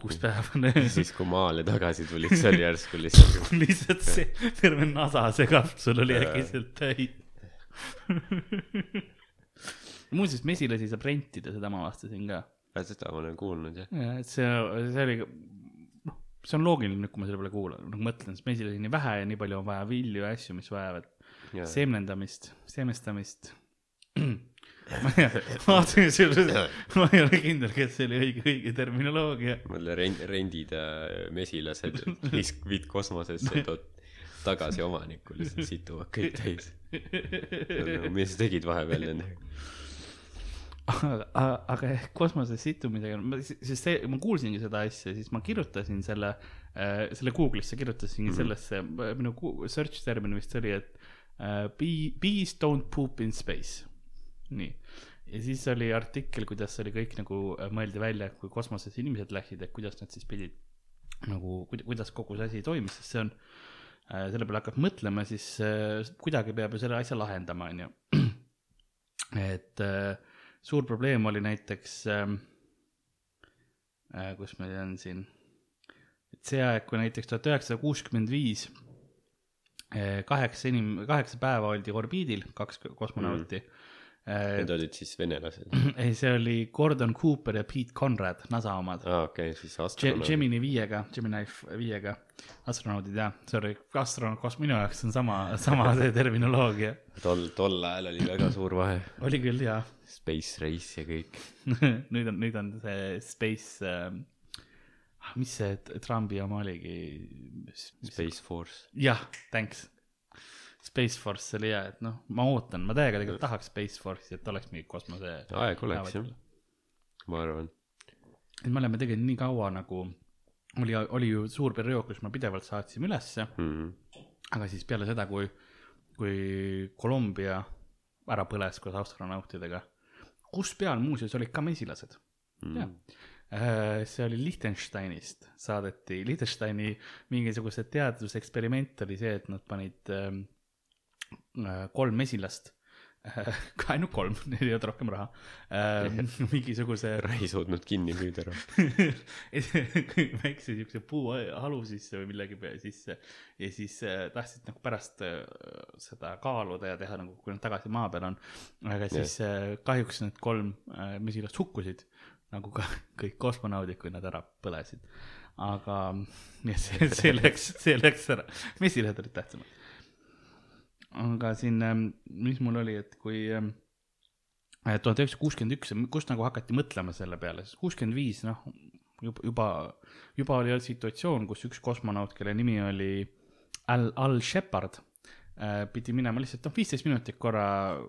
kuus päeva siis kui maale tagasi tulid, see oli järsku lihtsalt lihtsalt see terve nasa, see kapsel oli äkitselt täis. muuseas, mesilasi saab rentida, seda ma avastasin ka. seda ma olen kuulnud jah. ja, et see, see oli, noh, see on loogiline nüüd, kui ma selle peale kuulan, nagu mõtlen, sest mesilasi on nii vähe ja nii palju on vaja vilju ja asju, mis vajavad Jaa. seemnendamist, seemestamist. ma ei tea, vaatasin selle, ma ei ole kindel, kas see oli õige, õige terminoloogia. mõtle rent-, rendid äh, mesilased, visk-, viid kosmosesse, tood tagasi omanikule, siis situvad kõik täis. mis sa tegid vahepeal nendega? aga, aga ehk kosmoses situmisega, sest see, ma kuulsingi seda asja, siis ma kirjutasin selle, selle Google'isse kirjutasingi mm -hmm. sellesse, minu search termin vist oli, et uh, bee, bees don't poop in space. nii, ja siis oli artikkel, kuidas oli kõik nagu äh, mõeldi välja, kui kosmoses inimesed läksid, et kuidas nad siis pidid nagu, kuidas kogu see asi toimis, sest see on, selle peale hakkad mõtlema, siis äh, kuidagi peab ju selle asja lahendama, onju. et äh, suur probleem oli näiteks ähm,, äh, kus meil on siin, et see aeg, kui näiteks tuhat üheksasada kuuskümmend viis äh, kaheksa inim-, kaheksa päeva oldi orbiidil, kaks kosmonauti mm.. Need olid siis venelased. ei, see oli Gordon Cooper ja Pete Conrad, NASA omad. aa, okei okay,, siis astronaudid. Gemini viiega, Gemini viiega, astronaudid jah, sorry, astronaut, kos-, minu jaoks on sama, sama see terminoloogia. tol, tol ajal oli väga suur vahe. oli küll jaa Space Race ja kõik. nüüd on, nüüd on see Space ähm,, mis see Trumpi oma oligi? Space Force. jah, thanks. Space Force oli hea, et noh, ma ootan, ma täiega tegelikult tahaks Space Force'i, et oleks mingi kosmose. aeg oleks jah, ma arvan. et me oleme tegelikult nii kaua nagu, oli, oli ju suur periood, kus me pidevalt saatsime ülesse, Mhm. aga siis peale seda, kui, kui Columbia ära põles koos astronautidega, kus peal muuseas olid ka mesilased mm.. jah, see oli Liechtensteinist saadeti, Liechtensteini mingisuguse teaduseksperiment oli see, et nad panid ähm, äh, kolm mesilast äh, ainult kolm, neil ei olnud rohkem raha äh, mingisuguse ei suutnud kinni müüda väikse siukse puuhalu sisse või millegi sisse ja siis äh, tahtsid nagu pärast äh, seda kaaluda ja teha nagu, kui nad tagasi maa peal on. aga siis äh, kahjuks need kolm äh, mesilast hukkusid nagu ka kõik kosmonaudid, kui nad ära põlesid. aga et see, see läks, see läks ära, mesilased olid tähtsamad. Aga siin, mis mul oli, et kui ähm, tuhat üheksasada kuuskümmend üks, kust nagu hakati mõtlema selle peale, sest kuuskümmend viis, noh, juba, juba, juba oli situatsioon, kus üks kosmonaut, kelle nimi oli Al, Al Shepard, pidi minema lihtsalt, noh, viisteist minutit korra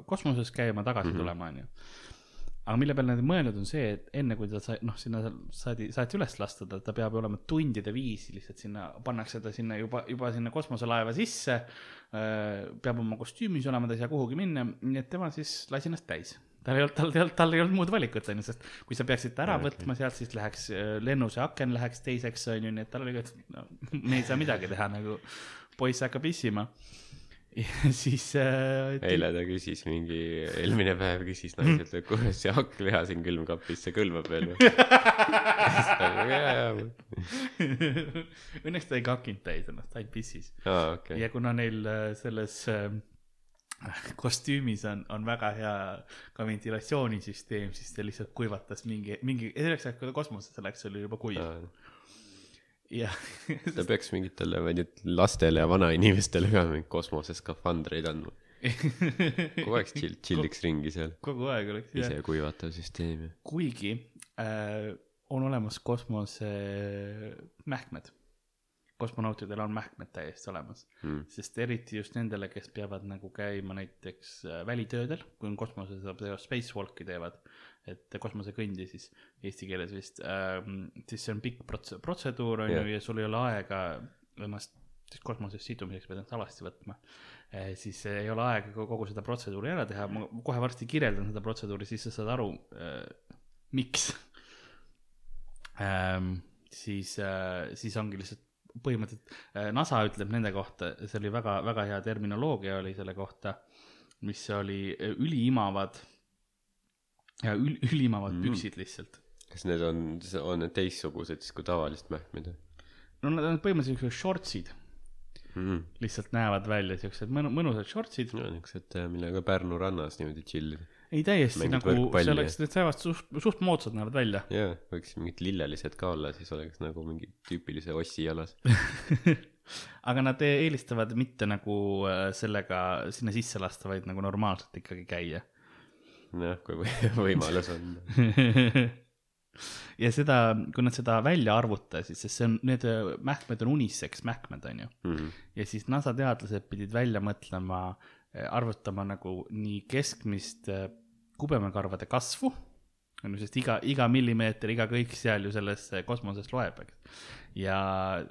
kosmoses käima, tagasi mm -hmm. tulema, onju. Aga mille peale nad mõelnud on see, et enne kui ta sai, noh, sinna saadi, saati üles lasta, ta, ta peab olema tundide viisi lihtsalt sinna, pannakse ta sinna juba, juba sinna kosmoselaeva sisse. peab oma kostüümis olema, ta ei saa kuhugi minna, nii et tema siis lasi ennast täis. tal ei olnud, tal ei olnud, tal ei olnud muud valikut, on ju, sest kui sa peaksid ta ära Okei. võtma sealt, siis läheks äh, lennu see aken läheks teiseks, on ju, nii et tal oli ka, et no, me ei saa midagi teha, nagu poiss hakkab pissima. Ja siis äh,. eile ta küsis mingi, eelmine päev küsis naiselt, et kuule, see hakkliha siin külmkapis, see kõlbab veel või? Õnneks ta ei kakinud täis ennast, ainult pissis. aa, okei. ja kuna neil äh, selles äh, kostüümis on, on väga hea ka ventilatsioonisüsteem, siis ta lihtsalt kuivatas mingi, mingi, selleks ajaks, kui ta kosmosesse läks, oli juba kuiv ja ta peaks mingitele, ma ei tea, lastele ja vanainimestele ka mingeid kosmoseskafandreid andma. kogu aeg chill, chilliks ringi seal. kogu aeg oleks jah, ise kuivatav süsteem ja. kuigi äh, on olemas kosmose mähkmed. kosmonautidel on mähkmed täiesti olemas Mm. sest eriti just nendele, kes peavad nagu käima näiteks äh, välitöödel, kui on kosmoses, teevad spacewalk'i teevad, et kosmosekõndi siis eesti keeles vist ähm,, siis see on pikk prots-, protseduur on ju Jah. ja sul ei ole aega ennast siis kosmoses sidumiseks pead ennast alasti võtma eh,. siis ei ole aega ko- kogu seda protseduuri ära teha, ma kohe varsti kirjeldan seda protseduuri, siis sa saad aru äh,, miks ähm,. siis äh,, siis ongi lihtsalt põhimõtteliselt äh, NASA ütleb nende kohta, see oli väga, väga hea terminoloogia oli selle kohta, mis oli üliimavad ja ül, ülimavad Mm. püksid lihtsalt. kas need on, on need teistsugused siis kui tavalist mähkmed või no nad on põhimõtteliselt siuksed shortsid, mm.? lihtsalt näevad välja siuksed mõnu, mõnusad shortsid. no niuksed, millega Pärnu rannas niimoodi chill ida. ei täiesti Mängid nagu, see oleks, need näevad suht, suht moodsad näevad välja. jaa, võiks mingid lillelised ka olla, siis oleks nagu mingi tüüpilise ossi jalas. aga nad eelistavad mitte nagu äh, sellega sinna sisse lasta, vaid nagu normaalselt ikkagi käia. noh, kui või- võimalus on. ja seda, kui nad seda välja arvutasid, sest see on, need äh, mähkmed on unisex mähkmed, on ju. Mhm. ja siis NASA teadlased pidid välja mõtlema, arvutama nagu nii keskmist äh, kubemekarvade kasvu, on ju, sest iga, iga millimeeter, iga kõik seal ju selles äh, kosmoses loeb, eks. ja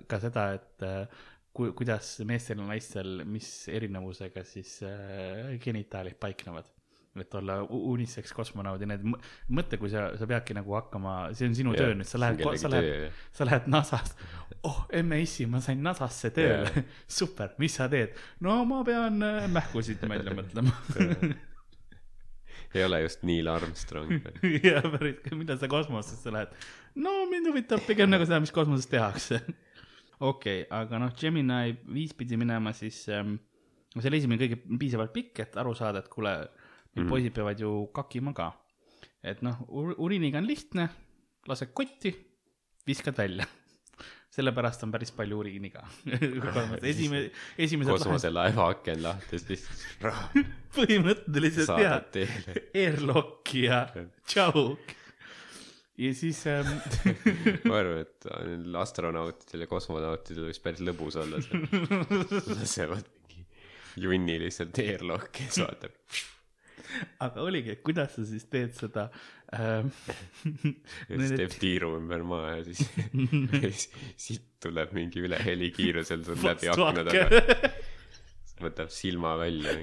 ka seda, et äh, ku-, kuidas meestel ja naistel, mis erinevusega siis äh, genitaalid paiknevad et olla u- unisex kosmonaud ja need mõ- mõtle, kui sa, sa peadki nagu hakkama, see on sinu töö nüüd, sa lähed, sa lähed, sa lähed NASA-st, oh emme issi, ma sain NASA-sse tööle Jaa. super, mis sa teed? no ma pean äh, mähkusid välja mõtlema. ei ole just Neil Armstrong. ja päris, millal sa kosmosesse lähed? no mind huvitab pigem nagu seda, mis kosmoses tehakse. okei okay,, aga noh, Gemini viis pidi minema siis ähm,, see oli esimene kõige piisavalt pikk, et aru saada, et kuule, Mhm. mm. poisid peavad ju kakima ka. et noh, uriiniga on lihtne, lased kotti, viskad välja. sellepärast on päris palju uriini ka. esimene, esimesed kosmoselaeva aken lahti, siis põhimõtteliselt teele. airlock'i ja tšau. ja siis ähm, ma arvan, et astronautidel ja kosmonautidel võiks päris lõbus olla see. lasevad mingi junni lihtsalt airlock'i ja siis vaatab. Aga oligi, et kuidas sa siis teed seda ähm. siis teeb tiiru ümber maa ja siis siis siit tuleb mingi üle helikiirusel sul läbi akna taga. võtab silma välja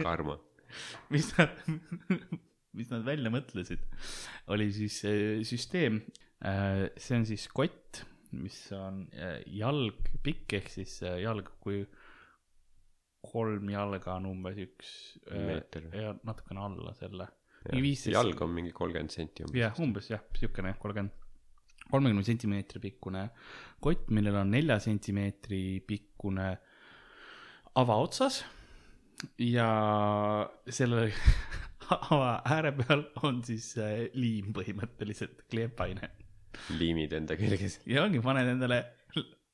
karma. mis nad, mis nad välja mõtlesid, oli siis äh, süsteem. see on siis kott, mis on äh, jalg pikk ehk siis äh, jalg, kui kolm jalga on umbes üks äh, Meeter. ja natukene alla selle. Mingi 15 jalg on mingi kolmkümmend senti umbes. jah, umbes jah, siukene kolmkümmend, kolmekümne sentimeetri pikkune kott, millel on nelja sentimeetri pikkune ava otsas ja selle ava ääre peal on siis äh, liim põhimõtteliselt, kleepaine liimid enda külges. ja ongi, paned endale,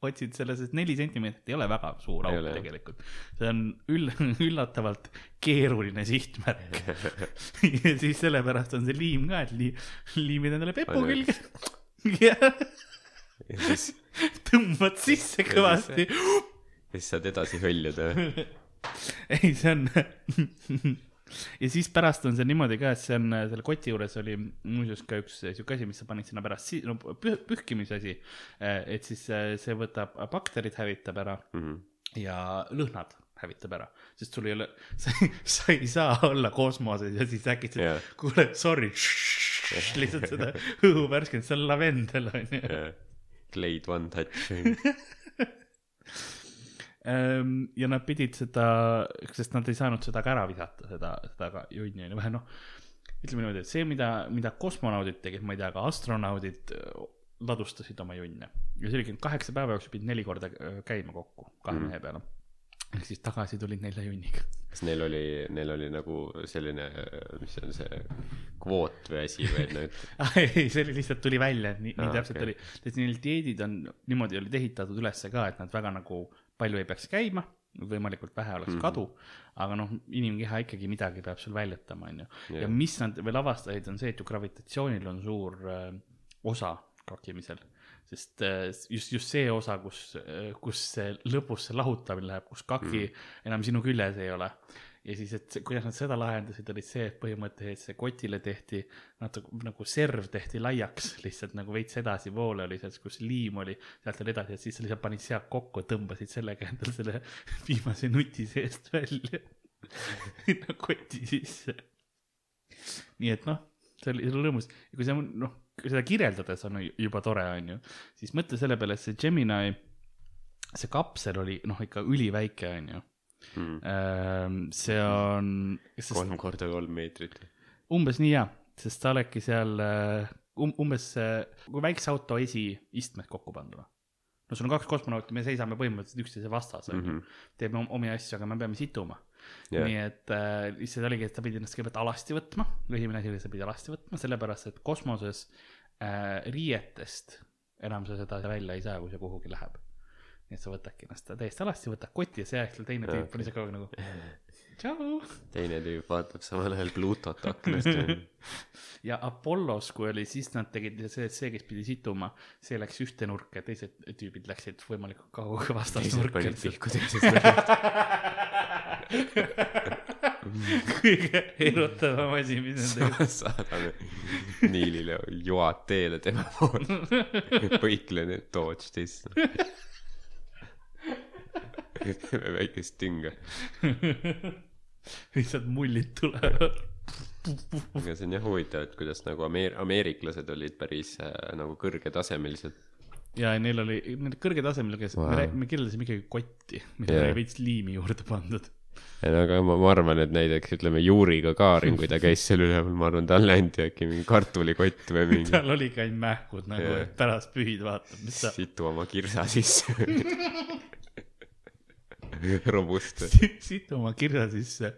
otsid selle, sest neli sentimeetrit ei ole väga suur auk tegelikult. see on üll-, üllatavalt keeruline sihtmärk. ja siis sellepärast on see liim ka, et li-, liimid endale pepu külge ja ja siis, tõmbad sisse kõvasti. siis saad edasi hõljuda. ei, see on, ja siis pärast on see niimoodi ka, et see on äh, selle koti juures oli muuseas ka üks äh, sihuke asi, mis sa panid sinna pärast si-, no püh- pühkimise asi. et siis äh, see võtab bakterid hävitab ära Mhm. ja lõhnad hävitab ära, sest sul ei ole, sa ei, sa ei saa olla kosmoses ja siis äkitselt yeah., kuule, sorry, lihtsalt seda õhu värskendust, see on lavendel onju. Glade One Touch. Ehm, ja nad pidid seda, sest nad ei saanud seda ka ära visata, seda, seda ka onju, vähe noh. ütleme niimoodi, et see, mida, mida kosmonaudid tegid, ma ei tea, aga astronaudid öö, ladustasid oma junne. ja see oligi kaheksa päeva jooksul pidid neli korda öö, käima kokku kahe Mhm. mehe peale. ehk siis tagasi tulid nelja junniga. kas neil oli, neil oli nagu selline, mis see on see kvoot või asi või et nad, ei, see oli lihtsalt tuli välja, et nii, nii Aa, täpselt okei. oli. sest neil dieedid on niimoodi olid ehitatud ülesse ka, et nad väga nagu palju ei peaks käima, võimalikult vähe oleks Mhm. kadu, aga noh, inimkeha ikkagi midagi peab sul väljutama, onju. ja Jah. mis nad veel avastasid, on see, et ju gravitatsioonil on suur äh, osa kakimisel. sest äh, just, just see osa, kus äh,, kus see lõpus see lahutamine läheb, kus kaki mm. enam sinu küljes ei ole. Ja siis, et see- kuidas nad seda lahendasid, oli see, et põhimõtteliselt see kotile tehti natuke nagu serv tehti laiaks, lihtsalt nagu veits edasipoole oli sealt, kus liim oli, sealt veel edasi, et siis sa lihtsalt panid sealt kokku, tõmbasid sellega endale selle viimase nuti seest välja sinna koti sisse. nii et noh, see oli see oli rõõmus ja kui sa noh, seda kirjeldades on ju juba tore, onju, siis mõtle selle peale, et see Gemini, see kapsel oli noh, ikka üliväike, onju. see on, sest kolm korda kolm meetrit. umbes nii hea, sest sa oledki seal um, umbes äh, kui väikse auto esiistmed kokku panduna. no sul on kaks kosmonauti, me seisame põhimõtteliselt üksteise vastas, onju. teeme om- omi asju, aga me peame situma Jah. nii et äh, lihtsalt oligi, et sa pidid ennast kõigepealt alasti võtma, esimene asi oli, sa pidid alasti võtma, sellepärast et kosmoses äh, riietest enam sa seda välja ei saa, kui see kuhugi läheb. Nii et sa võtadki ennast täiesti alasti, võtad koti ja seejärel teine Jaa, tüüp on ise kogu aeg nagu tšau. teine tüüp vaatab samal ajal Plutot aknast ja ja Apollos, kui oli, siis nad tegid see, et see, kes pidi situma, see läks ühte nurka ja teised tüübid läksid võimalikult teised vastasnurka panid. pihku teised nurgad. kõige erutavam asi, mis nad tegid. saadame Niilile joad teele tema poole. põiklen, et dodge this. teeme väikest tünga. lihtsalt mullid tulevad. aga see on jah huvitav, et kuidas nagu ameer-, ameeriklased olid päris äh, nagu kõrgetasemelised. ja neil oli, need kõrgetasemel, kes Wow. me, me kirjeldasime ikkagi kotti, millele yeah. oli veits liimi juurde pandud. no aga ma, ma arvan, et näiteks ütleme Juuriga Kaarin, kui ta käis seal üleval, ma arvan, talle anti äkki mingi kartulikott või mingi tal oligi ainult mähkud nagu yeah., et pärast pühid vaatab, mis sa situ oma kirsa sisse. robusta. siit oma kirja sisse.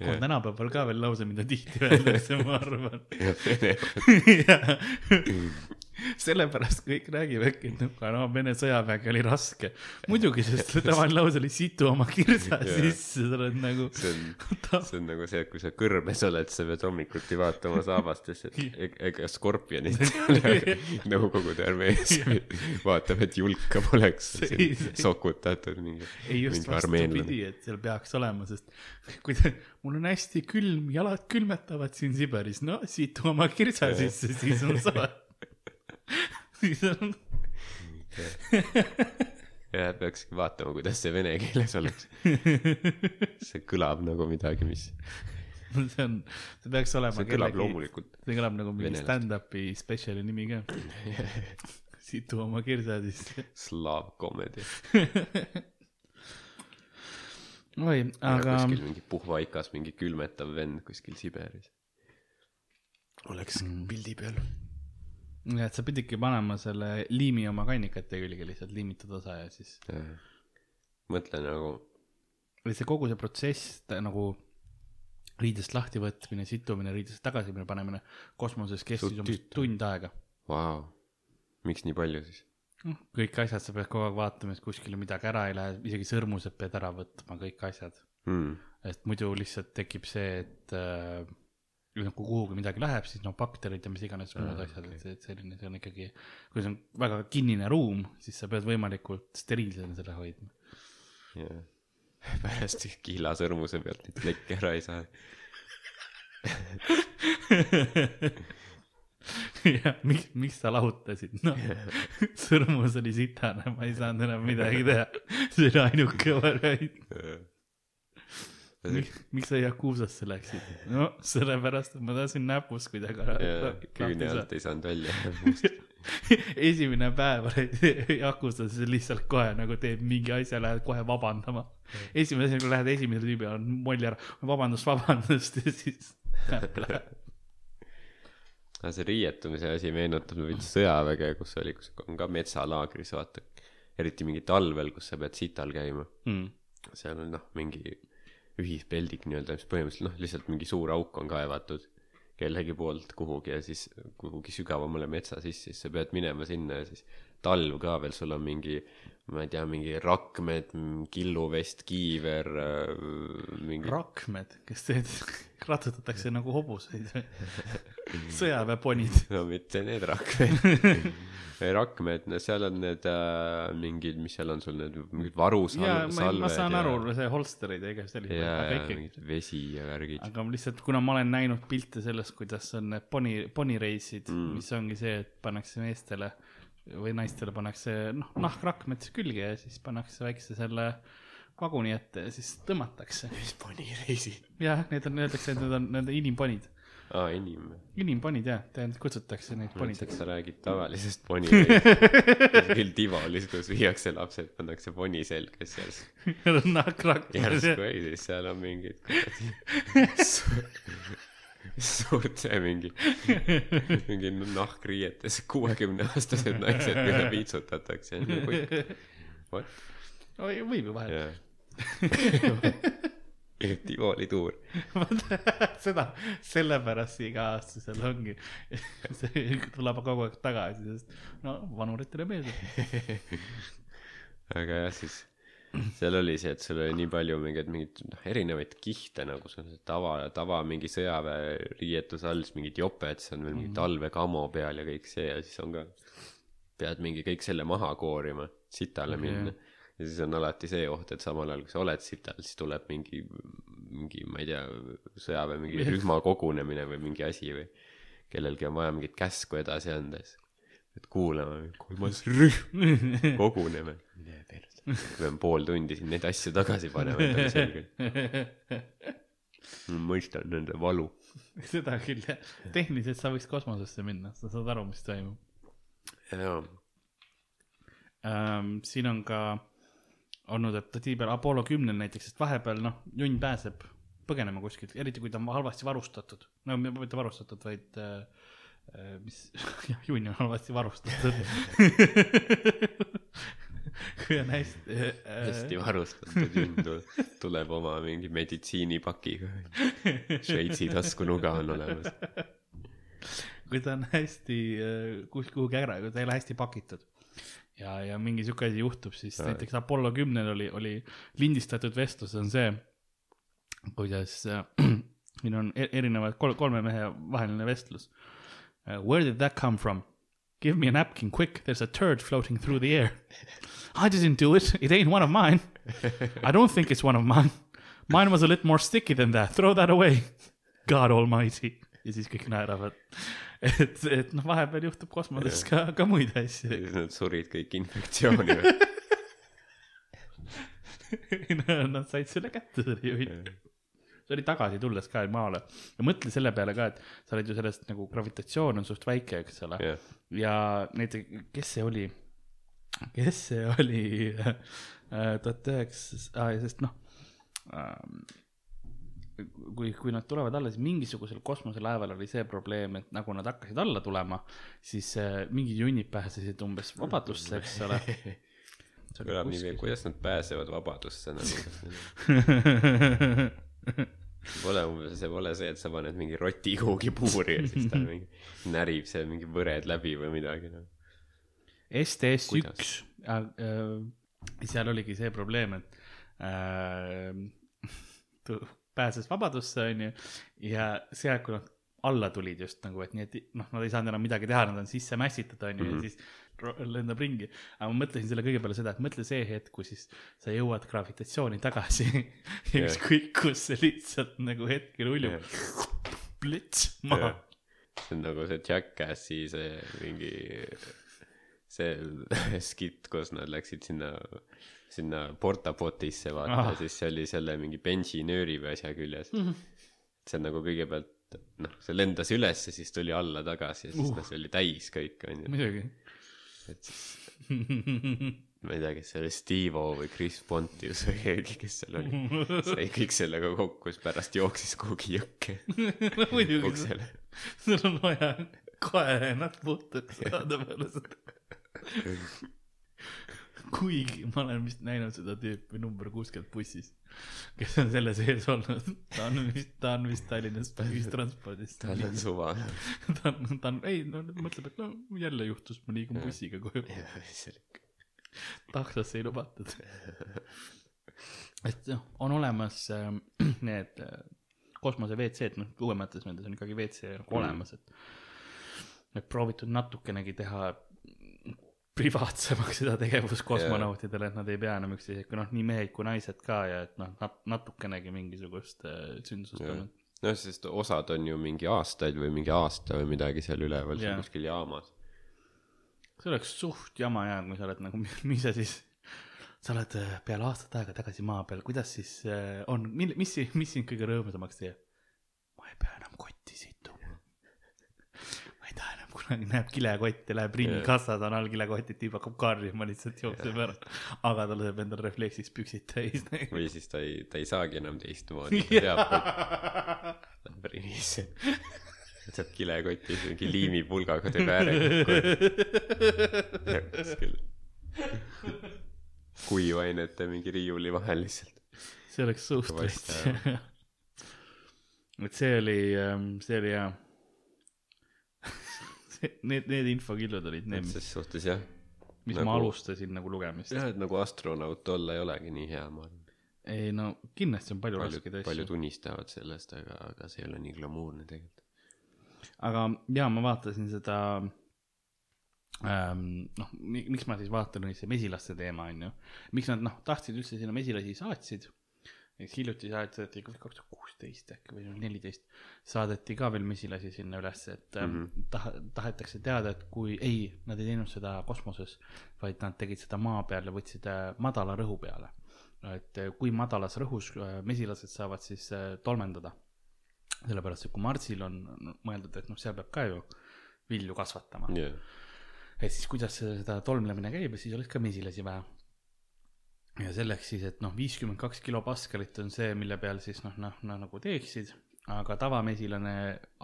On tänapäeval ka veel lause, mida tihti öeldakse, ma arvan. sellepärast kõik räägivadki, et noh, no Vene sõjavägi oli raske. muidugi, sest tavaline lause oli situ oma kirsa sisse, sa oled nagu. see on, see on nagu see, et kui sa kõrbes oled, sa pead hommikuti vaatama saabastesse, et eg- ega skorpionit Nõukogude armees. vaatab, et julka poleks sokutatud mingi, ei just vastupidi, et seal peaks olema, sest kui ta, mul on hästi külm, jalad külmetavad siin Siberis, no siit oma kirsa sisse, siis on soe. siis on, ja peakski vaatama, kuidas see vene keeles oleks. see kõlab nagu midagi, mis, see on, see peaks olema see kõlab. loomulikult. see kõlab nagu mingi stand-up'i spetsiali nimi ka. situ oma kirsa sisse. Slaav comedy. oi, aga kuskil mingi puhvaikas, mingi külmetav vend kuskil Siberis. oleks Mm. pildi peal. Ja et sa pididki panema selle liimi oma kannikate külge lihtsalt liimitud osa ja siis mõtle nagu, see kogu see protsess nagu riidest lahtivõtmine, situmine, riidest tagasi panemine kosmoses kestis umbes tund aega. vau, miks nii palju siis? kõik asjad sa pead kogu aeg vaatama, et kuskile midagi ära ei lähe, isegi sõrmused pead ära võtma, kõik asjad. Hmm. et muidu lihtsalt tekib see, et äh, kui kuhugi midagi läheb, siis noh, bakterid ja mis iganes muud Aa, asjad, okei. et selline, see on ikkagi, kui see on väga kinnine ruum, siis sa pead võimalikult steriilsena selle hoidma. jah. pärast kihla sõrmuse pealt neid plekke ära ei saa. jah, miks, miks sa lahutasid, noh, sõrmus oli sitane, ma ei saanud enam midagi teha. see oli ainuke variant. miks, miks sa Yakuusasse läksid? no sellepärast, et ma tahtsin näpust kuidagi ja küüne alt ei saanud välja. esimene päev oled Yakuusas lihtsalt kohe nagu teed mingi asja, lähed kohe vabandama. esimene asi, kui lähed esimese tüübi on molli ära, vabandust, vabandust ja siis näpp läheb. aga see riietumise asi meenutab veits sõjaväge, kus oli, kus on ka metsalaagris, vaata. eriti mingi talvel, kus sa pead sital käima. Mm. seal on noh, mingi ühispeldik nii-öelda, mis põhimõtteliselt noh, lihtsalt mingi suur auk on kaevatud kellegi poolt kuhugi ja siis kuhugi sügavamale metsa sisse, siis sa pead minema sinna ja siis talv ka veel, sul on mingi, ma ei tea, mingi rakmed, killuvest, kiiver, mingi rakmed, kes teed, ratsutatakse nagu hobuseid. sõjaväeponid. no mitte need rakmed rakmed, no seal on need äh, mingid, mis seal on sul need mingid ja varusalved ma, ma saan aru, see holsterid ja igast selliseid, ja, ja mingid vesi ja värgid aga lihtsalt, kuna ma olen näinud pilte sellest, kuidas on need poni, ponireisid mm., mis ongi see, et pannakse meestele või naistele pannakse noh, nahkrakmed külge ja siis pannakse väikse selle vaguni ette ja siis tõmmatakse. mis ponireisid jah, need on, öeldakse, et need on, on inimponid. aa inim inimponid jah, tähendab kutsutakse neid ponideks. sa räägid tavalisest ponireisist küll Tivolis, kus viiakse lapsed, pannakse poni selga, siis järsku nahkrakmed järsku ei, siis seal on mingid suurte mingi, mingi nahkriietes kuuekümne aastased naised, keda piitsutatakse. What? võib ju vahel. jah. Tivoli tuur. seda, sellepärast iga aasta seal ongi, see tuleb kogu aeg tagasi, sest no vanuritele meeldib. aga jah, siis seal oli see, et sul oli nii palju mingeid mingeid noh, erinevaid kihte nagu sul on see tava, tava mingi sõjaväeriietus all, siis mingid joped, siis on veel mingi talvekamo peal ja kõik see ja siis on ka, pead mingi kõik selle maha koorima, sitale minna. ja siis on alati see oht, et samal ajal, kui sa oled sital, siis tuleb mingi, mingi, ma ei tea, sõjaväe mingi rühma kogunemine või mingi asi või kellelgi on vaja mingit käsku edasi anda, siis pead kuulama, kolmas rühm, koguneme. mine perse. pean pool tundi siin neid asju tagasi panema endale selga. ma mõistan nende valu. seda küll jah, tehniliselt sa võiks kosmosesse minna, sa saad aru, mis toimub jaa, ähm,. siin on ka olnud, et tihtipeale Apollo kümnel näiteks, sest vahepeal noh, junn pääseb põgenema kuskilt, eriti kui ta on halvasti varustatud. no mitte varustatud, vaid äh, mis, jah, junn on halvasti varustatud. kui on hästi äh, hästi varustatud junn tuleb, oma mingi meditsiinipakiga. Šveitsi taskunuga on olemas. kui ta on hästi äh, kus- kuhugi ära, kui ta ei ole hästi pakitud ja, ja mingi sihuke asi juhtub, siis Aa. näiteks Apollo kümnel oli, oli lindistatud vestlus on see, kuidas äh, siin on e- erinevad kol-, kolme mehe vaheline vestlus uh,. Where did that come from? Give me a napkin quick, there is a turd floating through the air. I didn't do it, it ain't one of mine. I don't think it's one of mine. Mine was a little more sticky than that, throw that away. God almighty. ja siis kõik naeravad. et, et noh, vahepeal juhtub kosmoses ka, ka muid asju. siis nad surid kõik infektsiooni või? Nad said selle kätte, selle juhi. See oli tagasi tulles ka maale ja mõtle selle peale ka, et sa oled ju sellest nagu gravitatsioon on suht väike, eks ole. jah, ja näiteks, kes see oli, kes see oli tuhat üheksasada, sest noh ähm, kui, kui nad tulevad alla, siis mingisugusel kosmoselaeval oli see probleem, et nagu nad hakkasid alla tulema, siis äh, mingid junnid pääsesid umbes vabadusse, eks ole. kõlab nii veel, kuidas nad pääsevad vabadusse nagu. Pole umbes, see pole see, et sa paned mingi roti kuhugi puuri ja siis ta mingi närib seal mingi võred läbi või midagi noh. STS üks, äh, seal oligi see probleem, et äh, pääses vabadusse, onju, ja seal, kui nad alla tulid just nagu, et nii, et noh, nad ei saanud enam midagi teha, nad on sisse mässitud, onju, ja siis ro- lendab ringi. aga ma mõtlesin selle kõige peale seda, et mõtle see hetk, kui siis sa jõuad gravitatsiooni tagasi ja ükskõik kus see lihtsalt nagu hetkel uljub plits maha. see on nagu see Jackassi see mingi see skitt, kus nad läksid sinna sinna portapotisse vaata Ah. siis see oli selle mingi bensinööri või asja küljes Mhm. see on nagu kõigepealt noh see lendas üles ja siis tuli alla tagasi ja siis Uh. uh. noh see oli täis kõik onju muidugi. Et siis ma ei tea kes see oli Steve-O või Chris Pontius või keegi kes seal oli. Sai kõik sellega kokku siis pärast jooksis kuhugi jõkke. Muidugi, uksele. Sul on vaja kae ennast puhtaks saada peale seda. Kuigi ma olen vist näinud seda tüüpi number kuuskümmend bussis, kes on selle sees olnud, ta on vist, ta on vist Tallinnas ühistranspordis. tal on suva ta on, ta on, ei no mõtleb, et no jälle juhtus, ma liigun bussiga koju. taksosse ei lubatud. et noh, on olemas äh, need äh, kosmose WC-d, noh uuemates nendes on ikkagi WC nagu olemas, et et proovitud natukenegi teha privaatsemaks seda tegevust kosmonautidele, et nad ei pea enam üksteisega, noh nii mehed kui naised ka ja et noh, nat-, natukenegi mingisugust äh, sündsust Jah. on. noh, sest osad on ju mingi aastaid või mingi aasta või midagi seal üleval Jaa. seal kuskil jaamas. see oleks suht jama jaa, kui sa oled nagu, mis sa siis, sa oled äh, peale aastat aega tagasi maa peal, kuidas siis äh, on, mil-, mis, mis sind kõige rõõmsamaks teeb? ma ei pea enam kotti situma. ma ei taha enam kunagi, näeb kilekotti, läheb ringi Jah. kassas on all kilekotti, tüüp hakkab karjuma, lihtsalt jookseb ära. aga ta laseb endal refleksiks püksid täis. või siis ta ei, ta ei saagi enam teistmoodi, ta teab, et läheb rinisse. saab kilekotis mingi liimipulgaga teeb ääre kokku kuskil. kuivainete mingi riiuli vahel lihtsalt. see oleks suht Kõvasti veits. et see oli, see oli hea. Need, need infokillud olid need, ses suhtes jah. mis nagu- ma alustasin nagu lugemist. jah, et nagu astronaut olla ei olegi nii hea, ma arvan. ei no kindlasti on palju paljud raskeid, paljud asju. unistavad sellest, aga, aga see ei ole nii glamuurne tegelikult. aga jaa, ma vaatasin seda ähm,. noh, miks ma siis vaatan, oli see mesilaste teema on ju. miks nad noh, tahtsid üldse sinna mesilasi saatsid. Eks hiljuti saadeti kaks tuhat kuusteist äkki või neliteist saadeti ka veel mesilasi sinna ülesse, et mm. -hmm. taha, tahetakse teada, et kui ei, nad ei teinud seda kosmoses, vaid nad tegid seda maa peal ja võtsid äh, madala rõhu peale. et äh, kui madalas rõhus äh, mesilased saavad siis tolmendada. sellepärast, et kui Marsil on mõeldud, et noh, seal peab ka ju vilju kasvatama. jah, et siis kuidas seda tolmlemine käib ja siis oleks ka mesilasi vaja. Ja selleks siis, et noh, viiskümmend kaks kilopaskalit on see, mille peal siis noh, noh, noh nagu teeksid, aga tavamesilane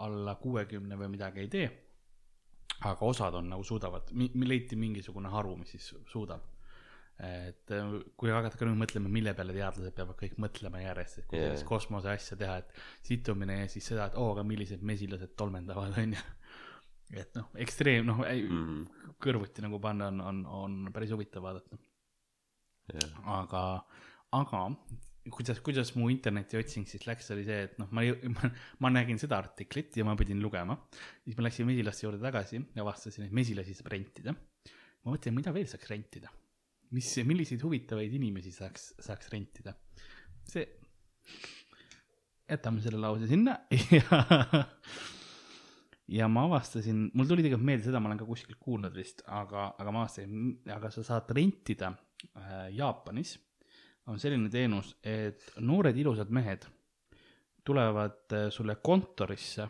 alla kuuekümne või midagi ei tee. aga osad on nagu suudavad, leiti mingisugune haru, mis siis suudab. et äh, kui hakata ka nüüd mõtlema, mille peale teadlased peavad kõik mõtlema järjest, et kui Jaa. sellist kosmose asja teha, et situmine ja siis seda, et oo, aga millised mesilased tolmendavad, on ju. et noh, ekstreem, noh, Mhm. kõrvuti nagu panna on, on, on päris huvitav vaadata. aga, aga kuidas, kuidas mu internetiotsing siis läks, oli see, et noh, ma, ma, ma nägin seda artiklit ja ma pidin lugema. siis ma läksin mesilaste juurde tagasi ja avastasin, et mesilasi saab rentida. ma mõtlen, mida veel saaks rentida. mis, milliseid huvitavaid inimesi saaks, saaks rentida. see, jätame selle lause sinna ja ja ma avastasin, mul tuli tegelikult meelde seda, ma olen ka kuskilt kuulnud vist, aga, aga ma avastasin, aga sa saad rentida Jaapanis on selline teenus, et noored ilusad mehed tulevad äh, sulle kontorisse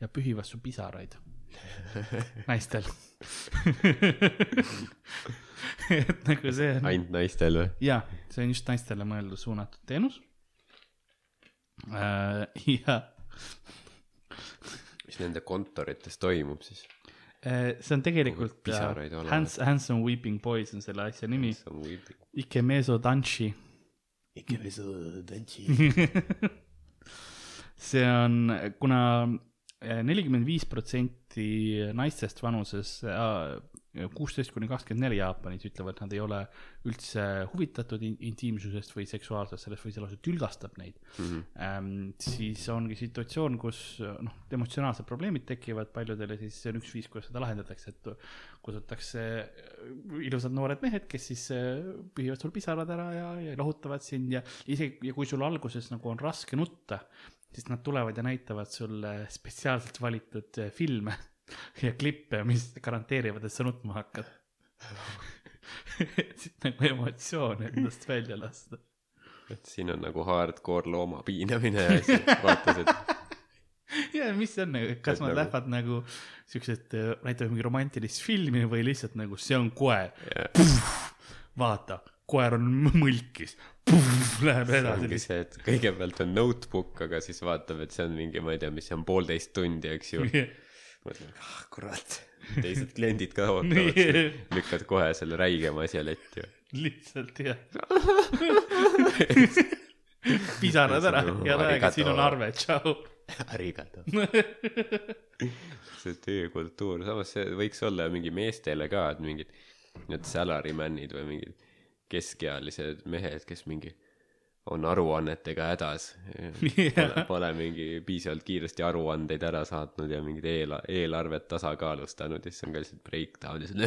ja pühivad su pisaraid naistel et nagu see on ainult naistel või? jaa, see on just naistele mõeldud suunatud teenus äh. ja mis nende kontorites toimub siis? Äh, see on tegelikult äh, olemas. Hands, Handsome Weeping Boys on selle asja nimi, see on weird. Ikemeso Danshi. see on, kuna nelikümmend viis protsenti naistest vanuses kuusteist kuni kakskümmend neli Jaapanis ütlevad, nad ei ole üldse huvitatud in intiimsusest või seksuaalsest sellest või see lausa tülgastab neid mm. -hmm. Ähm, siis ongi situatsioon, kus noh, emotsionaalsed probleemid tekivad paljudele, siis see on üks viis, kuidas seda lahendatakse, et kutsutakse ilusad noored mehed, kes siis pühivad sul pisarad ära ja, ja lohutavad sind ja isegi, ja kui sul alguses nagu on raske nutta, siis nad tulevad ja näitavad sulle spetsiaalselt valitud filme ja klippe, mis garanteerivad, et sa nutma hakkad siit nagu emotsioone endast välja lasta. et siin on nagu hardcore looma piinamine ja siis vaatas, et. ja mis see on nagu, kas et nad nagu... lähevad nagu siuksed, näitavad mingi romantilist filmi või lihtsalt nagu see on koer yeah.. vaata, koer on mõlkis. Läheb edasi. ongi see, et kõigepealt on notebook, aga siis vaatab, et see on mingi, ma ei tea, mis see on, poolteist tundi, eks ju yeah ah kurat, teised kliendid ka ootavad, lükkad kohe selle räigema asja letti. lihtsalt jah. Pisarad ära, head aega, siin on arve, tšau. Arigato. See töökultuur, samas see võiks olla mingi meestele ka, et mingid need salaryman'id või mingid keskealised mehed, kes mingi on aruannetega hädas. Yeah.. Pole, pole mingi piisavalt kiiresti aruandeid ära saatnud ja mingid eel, eelarvet tasakaalustanud ja siis on ka lihtsalt breakdown ja siis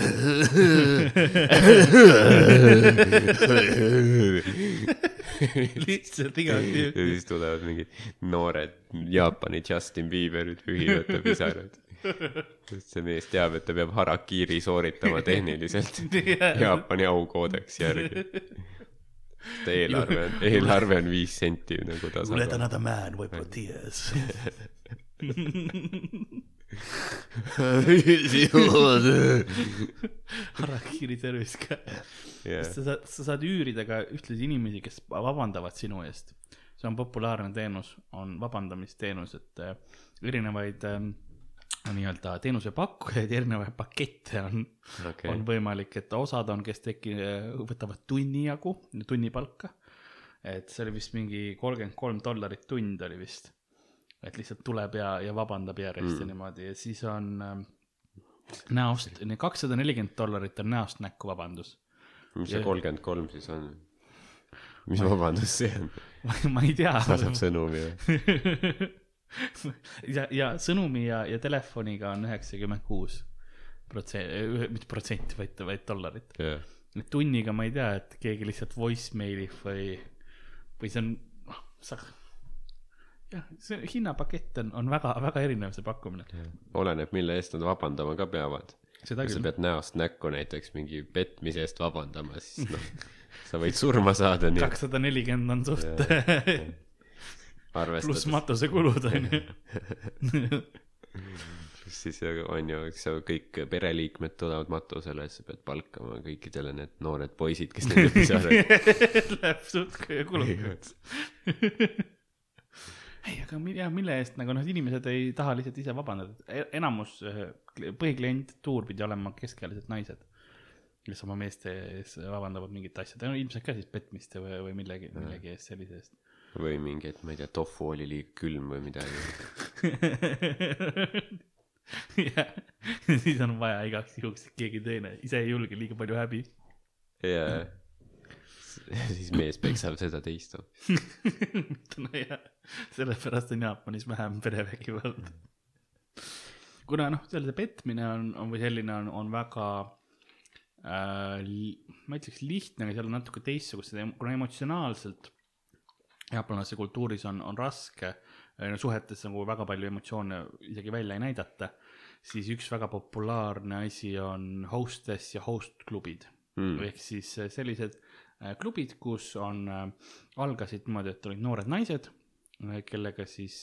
lihtsalt igati. ja siis tulevad mingid noored Jaapani Justin Bieberid ta pisarad. Sest see mees teab, et ta peab harakiri sooritama tehniliselt Jaapani aukoodeksi järgi eelarve on, eelarve on viis senti nagu tasakaal. Let another man wipe your tears harakiri tervist ka yeah.. sa saad, sa saad üürida ka ühtlasi inimesi, kes vabandavad sinu eest. see on populaarne teenus, on vabandamisteenus, et äh, erinevaid äh, nii-öelda teenusepakkujaid, erinevaid pakette on okay., on võimalik, et osad on, kes teki-, võtavad tunni jagu, tunnipalka. et see oli vist mingi kolmkümmend kolm dollarit tund oli vist. et lihtsalt tuleb ja, ja vabandab järjest mm. ja niimoodi ja siis on äh, näost, kakssada nelikümmend dollarit on näost näkku vabandus. mis see kolmkümmend kolm siis on? mis vabandus see on? ma ei tea. saadab sõnumi või ja, ja sõnumi ja, ja telefoniga on üheksakümmend kuus protsenti, mitte protsenti, vaid, vaid dollarit. Yeah.. et tunniga ma ei tea, et keegi lihtsalt voicemail'ib või, või see on, noh, sa, jah, see hinnapakett on, on väga, väga erinev, see pakkumine. Yeah.. oleneb, mille eest nad vabandama ka peavad. kui sa pead näost näkku näiteks mingi petmise eest vabandama, siis noh, sa võid surma saada. kakssada nelikümmend on suht yeah, pluss matusekulud on ju siis on ju, eks ju, kõik pereliikmed tulevad matusele, siis sa pead palkama kõikidele need noored poisid, kes nende pisarad Läheb suht kulukaks ei, aga jah, mille eest nagu noh, inimesed ei taha lihtsalt ise vabandada, e-, enamus eh, põhiklientuur pidi olema keskealised naised, kes oma meeste ees vabandavad mingite asjade, no ilmselt ka siis petmiste või, või millegi, millegi eest sellise eest või mingi, et ma ei tea, tofu oli liiga külm või midagi. Jah, siis on vaja igaks juhuks, et keegi teine ise ei julge, liiga palju häbi. jaa, siis mees peksab seda teist. Nojah, sellepärast on Jaapanis vähem perevägivalda. kuna noh, selle petmine on, on või selline on, on väga äh, ma ütleks lihtne, aga seal on natuke teistsugust, kuna emotsionaalselt jaapanlaste kultuuris on, on raske suhetes nagu väga palju emotsioone isegi välja ei näidata, siis üks väga populaarne asi on hostess ja host klubid mm.. ehk siis sellised äh, klubid, kus on algasid niimoodi, et olid noored naised, kellega siis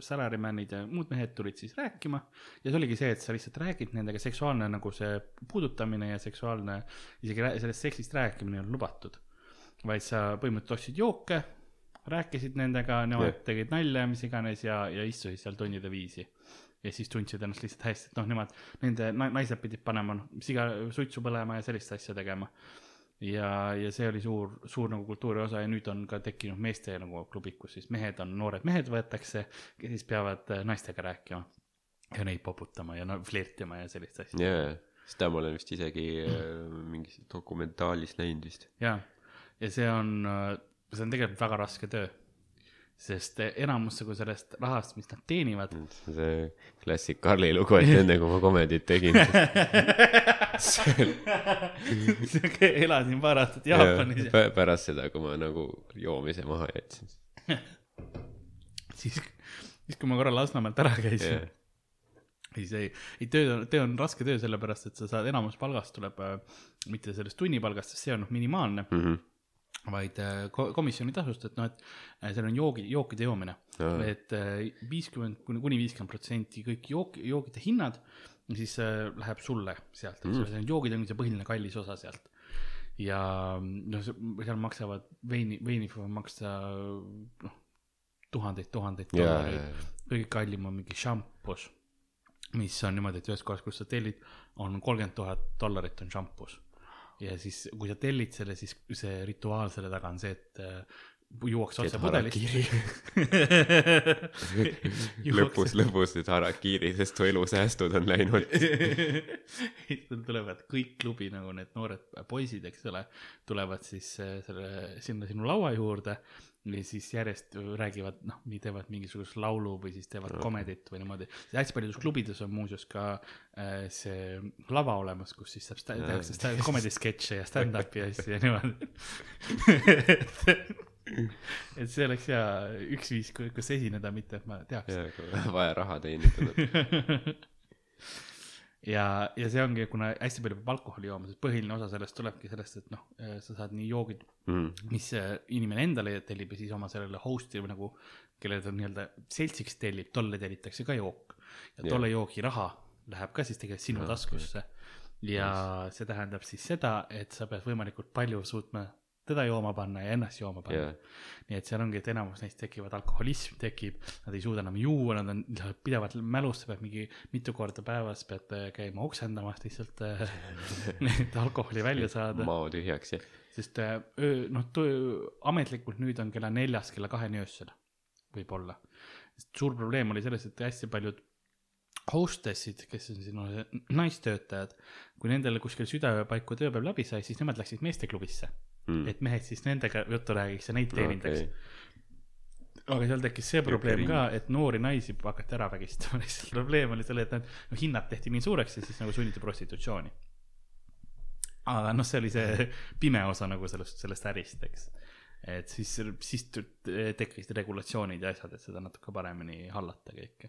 salaryman'id ja muud mehed tulid siis rääkima. ja see oligi see, et sa lihtsalt räägid nendega, seksuaalne nagu see puudutamine ja seksuaalne, isegi sellest seksist rääkimine ei ole lubatud. vaid sa põhimõtteliselt ostsid jooke rääkisid nendega, nemad yeah. tegid nalja ja mis iganes ja, ja istusid seal tundide viisi. ja siis tundsid ennast lihtsalt hästi, et noh, nemad, nende naised pidid panema, noh, siga, suitsu põlema ja sellist asja tegema. ja, ja see oli suur, suur nagu kultuuri osa ja nüüd on ka tekkinud meeste nagu klubid, kus siis mehed on, noored mehed võetakse, kes siis peavad naistega rääkima ja neid poputama ja no flirtima ja sellist asja yeah seda ma olen vist isegi äh, mingis dokumentaalis näinud vist. ja, ja see on, see on tegelikult väga raske töö. sest enamus nagu sellest rahast, mis nad teenivad, see klassik Karli lugu, et enne kui ma komedit tegin, elasin paar aastat Jaapanis ja pärast seda, kui ma nagu joomise maha jätsin. siis, siis kui ma korra Lasnamäelt ära käisin jah, siis ei, ei töö on, töö on raske töö, sellepärast et sa saad enamus palgast tuleb äh, mitte sellest tunnipalgast, sest see on noh minimaalne, Mhm. Vaid äh, ko- komisjoni tasust, et noh, et äh, seal on joogi, jookide joomine. Et viiskümmend kuni, kuni viiskümmend protsenti kõik jook, joogide hinnad, siis äh, läheb sulle sealt, eks ole, joogid ongi see põhiline kallis osa sealt. ja noh, seal maksavad veini, veini võivad maksta noh, tuhandeid, tuhandeid dollareid. kõige kallim on mingi šampus, mis on niimoodi, et ühes kohas, kus sa tellid, on kolmkümmend tuhat dollarit on šampus. Ja siis, kui sa tellid selle, siis see rituaal selle taga on see, et äh, juuakse otse pudelist. lõpus, lõpus nüüd harakiri, sest su elusäästud on läinud. tulevad kõik klubi nagu need noored poisid, eks ole, tulevad siis äh, selle, sinna sinu laua juurde ja siis järjest räägivad, noh, nii teevad mingisugust laulu või siis teevad komedit või niimoodi. hästi paljudes klubides on muuseas ka äh, see lava olemas, kus siis saab tehakse sta- comedy sketše ja stand-up'i ja asju ja niimoodi. et see oleks hea üks viis, kus esineda, mitte et ma teaks. vaja raha teenida. ja, ja see ongi, kuna hästi palju peab alkoholi jooma, sest põhiline osa sellest tulebki sellest, et noh, sa saad nii joogid, mis äh, inimene endale tellib ja siis oma sellele host'i või nagu, kellele ta nii-öelda seltsiks tellib, tolle tellitakse ka jook. ja tolle joogi raha läheb ka siis tegelikult sinu taskusse. ja see tähendab siis seda, et sa pead võimalikult palju suutma teda jooma panna ja ennast jooma panna Jah. nii et seal ongi, et enamus neist tekivad alkoholism tekib, nad ei suuda enam juua, nad on pidevalt mälus, sa pead mingi mitu korda päevas pead äh, käima oksendamas lihtsalt, et alkoholi välja saada, mao tühjaks ja sest äh, öö, noh, ametlikult nüüd on kella neljast kella kaheni öösel, võib-olla. suur probleem oli selles, et hästi paljud hostessid, kes on sinu naistöötajad, kui nendel kuskil südaöö paiku tööpäev läbi sai, siis nemad läksid meesteklubisse mm., et mehed siis nendega juttu räägiks ja neid teenindaks okay.. aga seal tekkis see probleem ka, et noori naisi hakati ära vägistama, lihtsalt probleem oli selle, et nad, no hinnad tehti nii suureks ja siis nagu sunniti prostitutsiooni. aga noh, see oli see pime osa nagu sellest, sellest ärist, eks. et siis, siis tekkisid regulatsioonid ja asjad, et seda natuke paremini hallata kõike.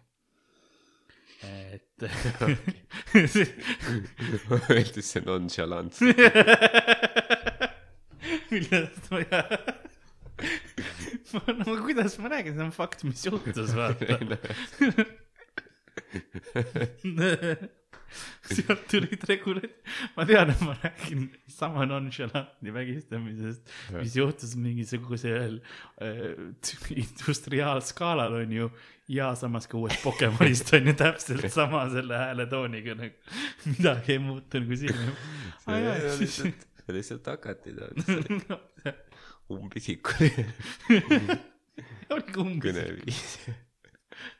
et öeldi see nonchalant. Millest ma ei ma, no kuidas ma räägin, see on fakt, mis juhtus, vaata. sealt tulid regulat-, ma tean, et ma räägin sama nonchalant'i vägistamisest, mis juhtus mingisugusel äh, industriaalskaalal on ju. ja samas ka uuest Pokemonist on ju täpselt sama selle hääletooniga nagu, midagi ei muutunud kui siin. lihtsalt, lihtsalt hakati ta umbisikuline oligi umbes, kõneviis.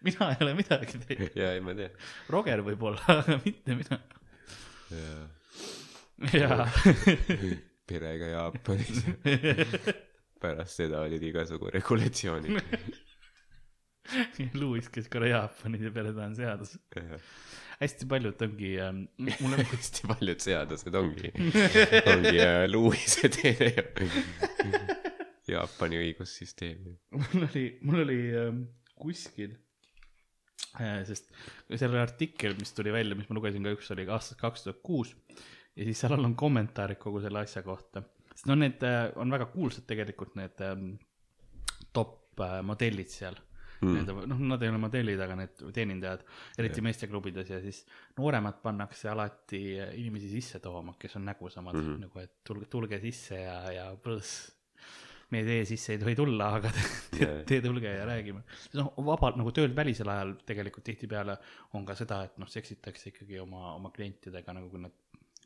mina ei ole midagi teinud, ja ei, ma tean. Roger võib-olla, aga mitte mina. jaa, perega Jaapanis. pärast seda olid igasugu regulatsioonid. Louis käis korra Jaapanis ja peale seda on seadus. hästi paljud ongi ähm, mul on, hästi paljud seadused ongi, ongi äh, Louise teine Jaapani õigussüsteem. mul oli, mul oli ähm, kuskil äh,, sest selle artikkel, mis tuli välja, mis ma lugesin ka üks oli aastast kaks tuhat kuus ja siis seal all on kommentaarid kogu selle asja kohta. sest no need äh, on väga kuulsad tegelikult need ähm, top äh, modellid seal mm.. Need, noh, nad ei ole modellid, aga need teenindajad, eriti meesteklubides ja siis nooremad pannakse alati inimesi sisse tooma, kes on nägusamad mm, -hmm. nagu et tulge, tulge sisse ja, ja põõs meie teie sisse ei tohi tulla, aga te, te, te tulge ja räägime. noh, vabalt nagu tööl välisel ajal tegelikult tihtipeale on ka seda, et noh, seksitakse ikkagi oma, oma klientidega nagu kui nad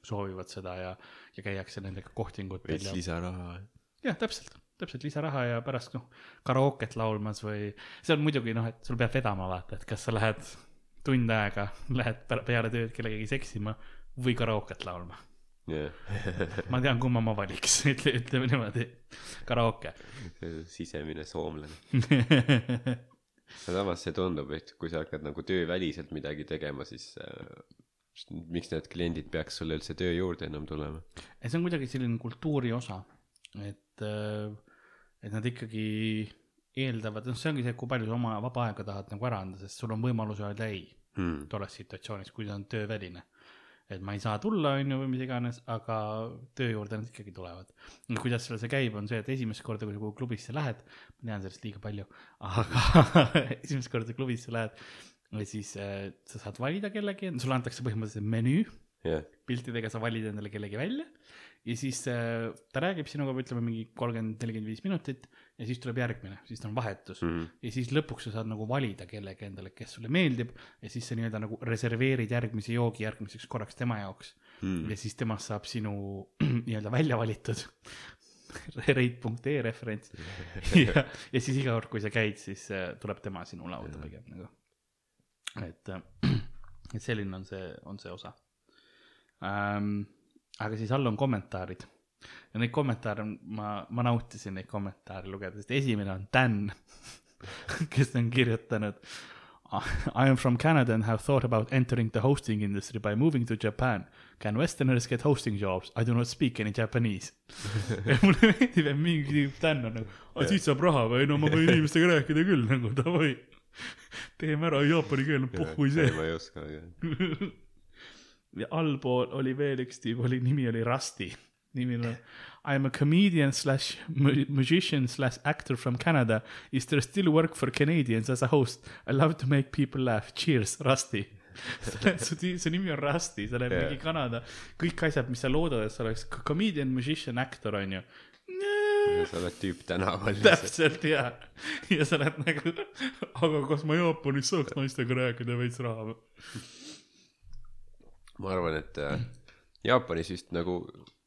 soovivad seda ja, ja käiakse nendega kohtingutel veits lisaraha. jah, täpselt, täpselt lisaraha ja pärast noh, karooket laulmas või see on muidugi noh, et sul peab vedama vaata, et kas sa lähed tund aega, lähed pe- peale tööd kellegagi seksima või karaoket laulma. jah, ma tean, kumma ma valiks, ütle, ütleme niimoodi, karaoke. sisemine soomlane. aga samas see tundub, et kui sa hakkad nagu tööväliselt midagi tegema, siis äh, miks need kliendid peaks sulle üldse töö juurde enam tulema? see on kuidagi selline kultuuri osa, et, et nad ikkagi eeldavad, noh, see ongi see, kui palju sa oma vaba aega tahad nagu ära anda, sest sul on võimalus öelda ei Hmm. tolles situatsioonis, kui see on tööväline. et ma ei saa tulla, on ju, või mis iganes, aga töö juurde nad ikkagi tulevad. kuidas seal see käib, on see, et esimest korda, kui sa kuhugi klubisse lähed, ma tean sellest liiga palju, aga esimest korda klubisse lähed, siis äh, sa saad valida kellegi, sulle antakse põhimõtteliselt menüü jah, piltidega sa valid endale kellegi välja ja siis äh, ta räägib sinuga, ütleme mingi kolmkümmend, nelikümmend viis minutit ja siis tuleb järgmine, siis on vahetus mm. -hmm. ja siis lõpuks sa saad nagu valida kellegi endale, kes sulle meeldib ja siis sa nii-öelda nagu reserveerid järgmise joogi järgmiseks korraks tema jaoks mm.. ja siis temast saab sinu nii-öelda välja valitud rate.ee referents ja, ja siis iga kord, kui sa käid, siis äh, tuleb tema sinu lauda pigem nagu. et, et selline on see, on see osa ähm,. Aga siis all on kommentaarid ja neid kommentaare on- ma, ma nautisin neid kommentaare lugeda, sest esimene on Dan, kes on kirjutanud. I am from Canada and have thought about entering the hosting industry by moving to Japan. Can westerners get hosting jobs? I do not speak any Japanese. ja mulle meeldib, et mingi tüüp Dan on nagu, siit saab raha või no ma võin inimestega rääkida küll nagu davai. teeme ära jaapani keel, no pohhu see. ma ei oska, aga allpool oli veel üks tüüp, oli, nimi oli Rusty. nimi on I am a comedian slash mu- musician slash actor from Canada. Is there still work for Canadians as a host? I love to make people laugh. Cheers, Rusty. su, su nimi on Rusty, sa oled Jaa. mingi Kanada, kõik asjad, mis sa loodad, et sa oleks comedian, musician, actor on ju. sa oled tüüp tänaval täpselt ja, ja sa oled nagu, aga kas ma Jaapanis saaks naistega rääkida veits raha või? Ma arvan, et äh, Jaapanis vist nagu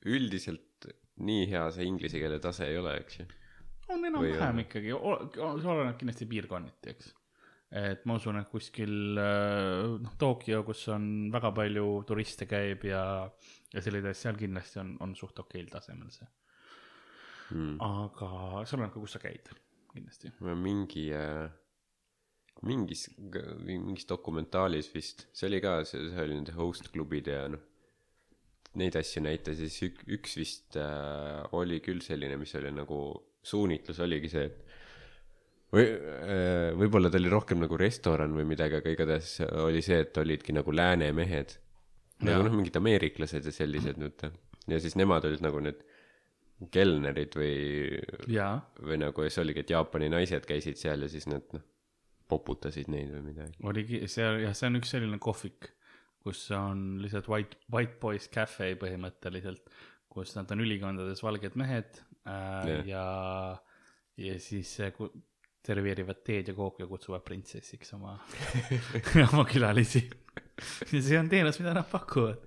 üldiselt nii hea see inglise keele tase ei ole, eks ju. on enam-vähem ikkagi, see oleneb kindlasti piirkonniti, eks. et ma usun, et kuskil äh, noh, Tokyo, kus on väga palju turiste käib ja, ja selliseid asju, seal kindlasti on, on suht okeil tasemel see. Hmm. aga see oleneb ka, kus sa käid, kindlasti. mingi äh,, mingis, mingis dokumentaalis vist, see oli ka, see, see oli nende host klubide ja noh, neid asju näitas ja siis ük, üks vist äh, oli küll selline, mis oli nagu suunitlus oligi see, et või äh, võib-olla ta oli rohkem nagu restoran või midagi, aga igatahes oli see, et olidki nagu lääne mehed. Nagu noh, mingid ameeriklased ja sellised nüüd ja siis nemad olid nagu need kelnerid või või nagu siis oligi, et Jaapani naised käisid seal ja siis nad noh, poputasid neid või midagi. oligi seal jah, see on üks selline kohvik, kus on lihtsalt white, white boys cafe põhimõtteliselt, kus nad on ülikondades valged mehed äh, Jah. ja, ja siis äh, serveerivad teed ja kooki ja kutsuvad printsessiks oma oma külalisi. ja see on teenus, mida nad pakuvad.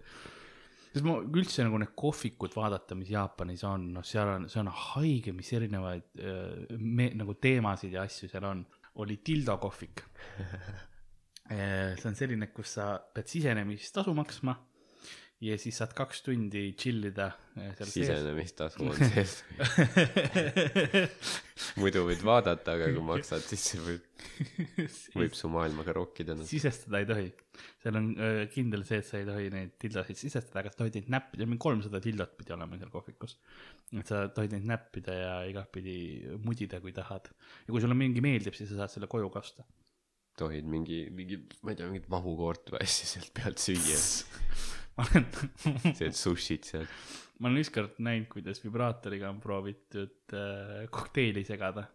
sest ma üldse nagu need kohvikud vaadata, mis Jaapanis on, noh, seal on, see on haige, mis erinevaid äh, me, nagu teemasid ja asju seal on. Oli Tildo kohvik. see on selline, kus sa pead sisenemistasu maksma ja siis saad kaks tundi chill ida seal sees. sisenemistasu on sees. muidu võid vaadata, aga kui maksad, siis võib, võib su maailmaga rokkida noh. sisestada ei tohi. seal on öö, kindel see, et sa ei tohi neid tildasid sisestada, aga sa tohid neid näppida, mingi kolmsada tildot pidi olema seal kohvikus. et sa tohid neid näppida ja igatpidi mudida, kui tahad. ja kui sulle mingi meeldib, siis sa saad selle koju ka osta. tohid mingi, mingi, ma ei tea, mingit vahukoort või asja sealt pealt süüa. ma olen, sööd sushit sealt. ma olen ükskord näinud, kuidas vibraatoriga on proovitud äh, kokteili segada.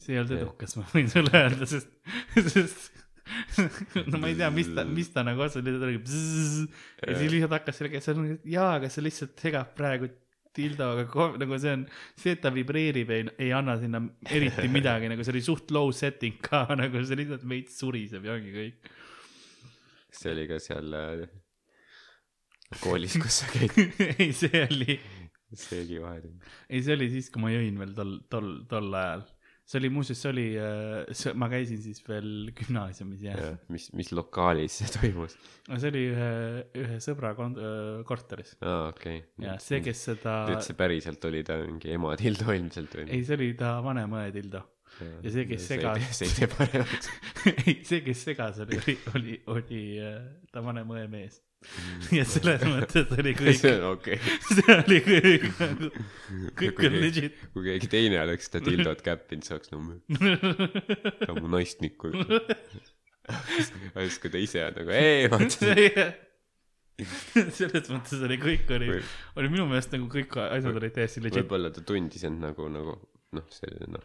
see ei olnud edukas, ma võin sulle öelda, sest, sest no ma ei tea, mis ta, mis ta nagu otseselt lihtsalt oli bzzz, ja siis lihtsalt hakkas sellega, see on, jaa, aga see lihtsalt segab praegu tildoga nagu see on, see, et ta vibreerib, ei, ei anna sinna eriti midagi, nagu see oli suht low setting ka, nagu see lihtsalt veits suriseb ja ongi kõik. see oli ka seal äh, koolis, kus sa käid, ei, see oli, seegi vahel. ei, see oli siis, kui ma jõin veel tol, tol, tol ajal. see oli muuseas, see oli, ma käisin siis veel gümnaasiumis ja, ja. mis, mis lokaalis see toimus? see oli ühe, ühe sõbra kont- öö, korteris aa, okei ja see, kes seda, ta ütles, et päriselt oli ta mingi ema Tildo ilmselt või? ei, see oli ta vanem õe Tildo. Ja see, kes segas- see ei tee paremaks. ei, see, kes segas, oli, oli, oli, oli äh, ta vanem õe mees. nii et selles mõttes oli kõik, see on okei. see oli kõik nagu, kõik on legit. kui keegi teine oleks seda Tildot käppinud, oleks nagu, ta on mu naistnikku. siis kui ta ise on nagu, ei, vaata. selles mõttes oli kõik oli oli minu meelest nagu kõik asjad olid täiesti legit. võib-olla ta tundis end nagu, nagu noh, see noh,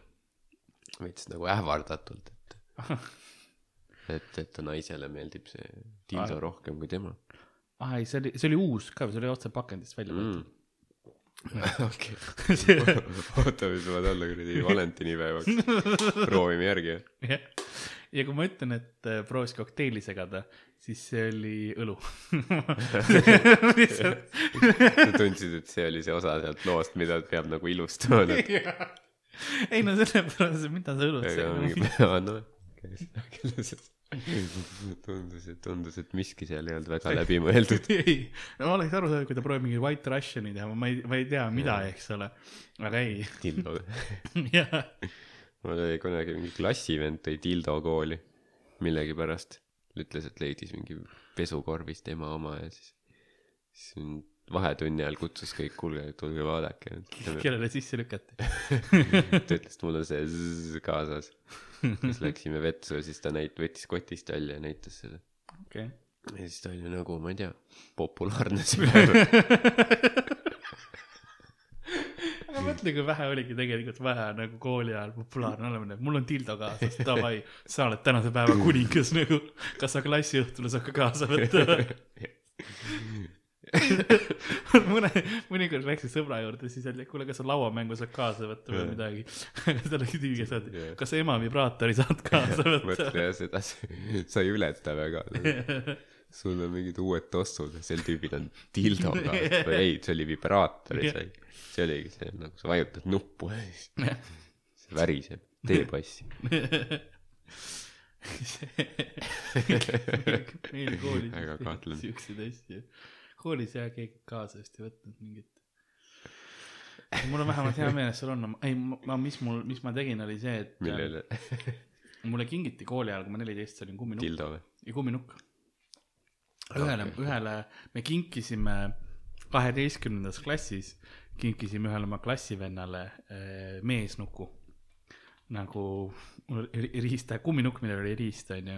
veits nagu ähvardatult, et, et, et ta naisele meeldib see Tildo Aa. rohkem kui tema ah ei, see oli, see oli uus ka, see oli otse pakendist välja võetud mm.. okei, oota, mis võivad olla kuradi valentinipäevaks, proovime järgi. jah, ja kui ma ütlen, et äh, proovis kokteili segada, siis see oli õlu. sa tundsid, et see oli see osa sealt loost, mida peab nagu ilustama. ei no sellepärast, et mida sa õlut ega mingi, aa noh, tundus, et tundus, et miski seal ei olnud väga läbimõeldud. ei, no ma oleks aru saanud, kui ta proovib mingi White Russiani teha, ma ei, ma ei tea, mida, eks ole. aga ei, Tildo. jah, mul oli kunagi mingi klassivend tõi Tildo kooli millegipärast. ütles, et leidis mingi pesukorvist ema oma ja siis, siis vahetunni ajal kutsus kõik, kuulge, tulge vaadake. kellele sisse lükati. ta ütles, et mul on see zzz kaasas. siis läksime vetsu ja siis ta näit-, võttis kotist välja ja näitas seda. okei. ja siis ta oli nagu, ma ei tea, populaarne päev. aga mõtle, kui vähe oligi tegelikult vähe nagu kooli ajal populaarne olemine, mul on Tildo kaasas, davai, sa oled tänase päeva kuningas nagu, kas sa klassiõhtule saad ka kaasa võtta? mõne, mõnikord läksid sõbra juurde, siis et kuule, kas sa lauamängu saad kaasa võtta või midagi. tüüi käest, et Jah. kas ema vibraatori saad kaasa võtta mõtle. jah seda, sa ei ületa väga. sul on mingid uued tossud ja sel tüübil on dildo kaasas või ei, see oli vibraator see, see oligi see nagu sa vajutad nuppu ja siis see väriseb, tee passi. meil koolis siukseid asju. Koolis jah, keegi kaasa vist ei võtnud mingit. mul on vähemalt hea meel, et sul on, ei ma, mis mul, mis ma tegin, oli see, et millele, mulle kingiti kooli ajal, kui ma neliteist olin, kumminukk dildo või? ja kumminukk. ühele okay., ühele, me kinkisime kaheteistkümnendas klassis, kinkisime ühele oma klassivennale äh, meesnuku. nagu riista, kumminukk, millel oli riist, onju.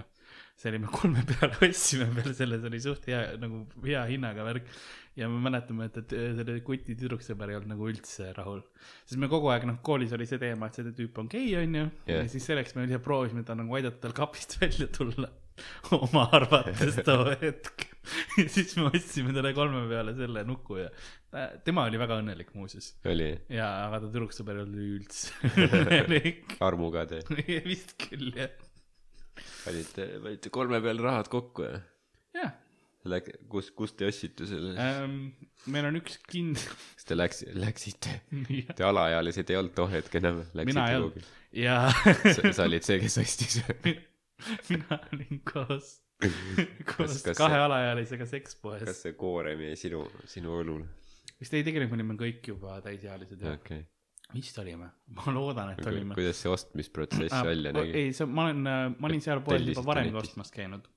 See oli, me kolme peale ostsime peale selle, see oli suht hea, nagu hea hinnaga värk. ja me mäletame, et, et selle kuti tüdruksõber ei olnud nagu üldse rahul. sest me kogu aeg, noh, koolis oli see teema, et see tüüp on gei, onju. Ja siis selleks me proovisime ta nagu aidata tal kapist välja tulla oma arvates too hetk. ja siis me ostsime talle kolme peale selle nuku ja ta, tema oli väga õnnelik muuseas. oli ja, aga ta tüdruksõber olnud üldse õnnelik. armuga te vist küll jah. panite, panite kolme peale rahad kokku ja jah läk-, kus, kust te ostsite selle? ähm,, meil on üks kind-, kas te läks-, läksite, te alaealised ei olnud too hetk enam, läksite kuhugi? ja sa sa olid see, kes ostis mina olin koos, koos kas kahe see- alaealisega sekspoes kas. see koorem jäi sinu, sinu õlule? vist ei, tegelikult me olime kõik juba täisealised okei. Vist olime, ma loodan, et olime. kuidas see ostmisprotsess välja nägi? ei, see, ma olen, ma olin seal poes juba varemgi ostmas käinud,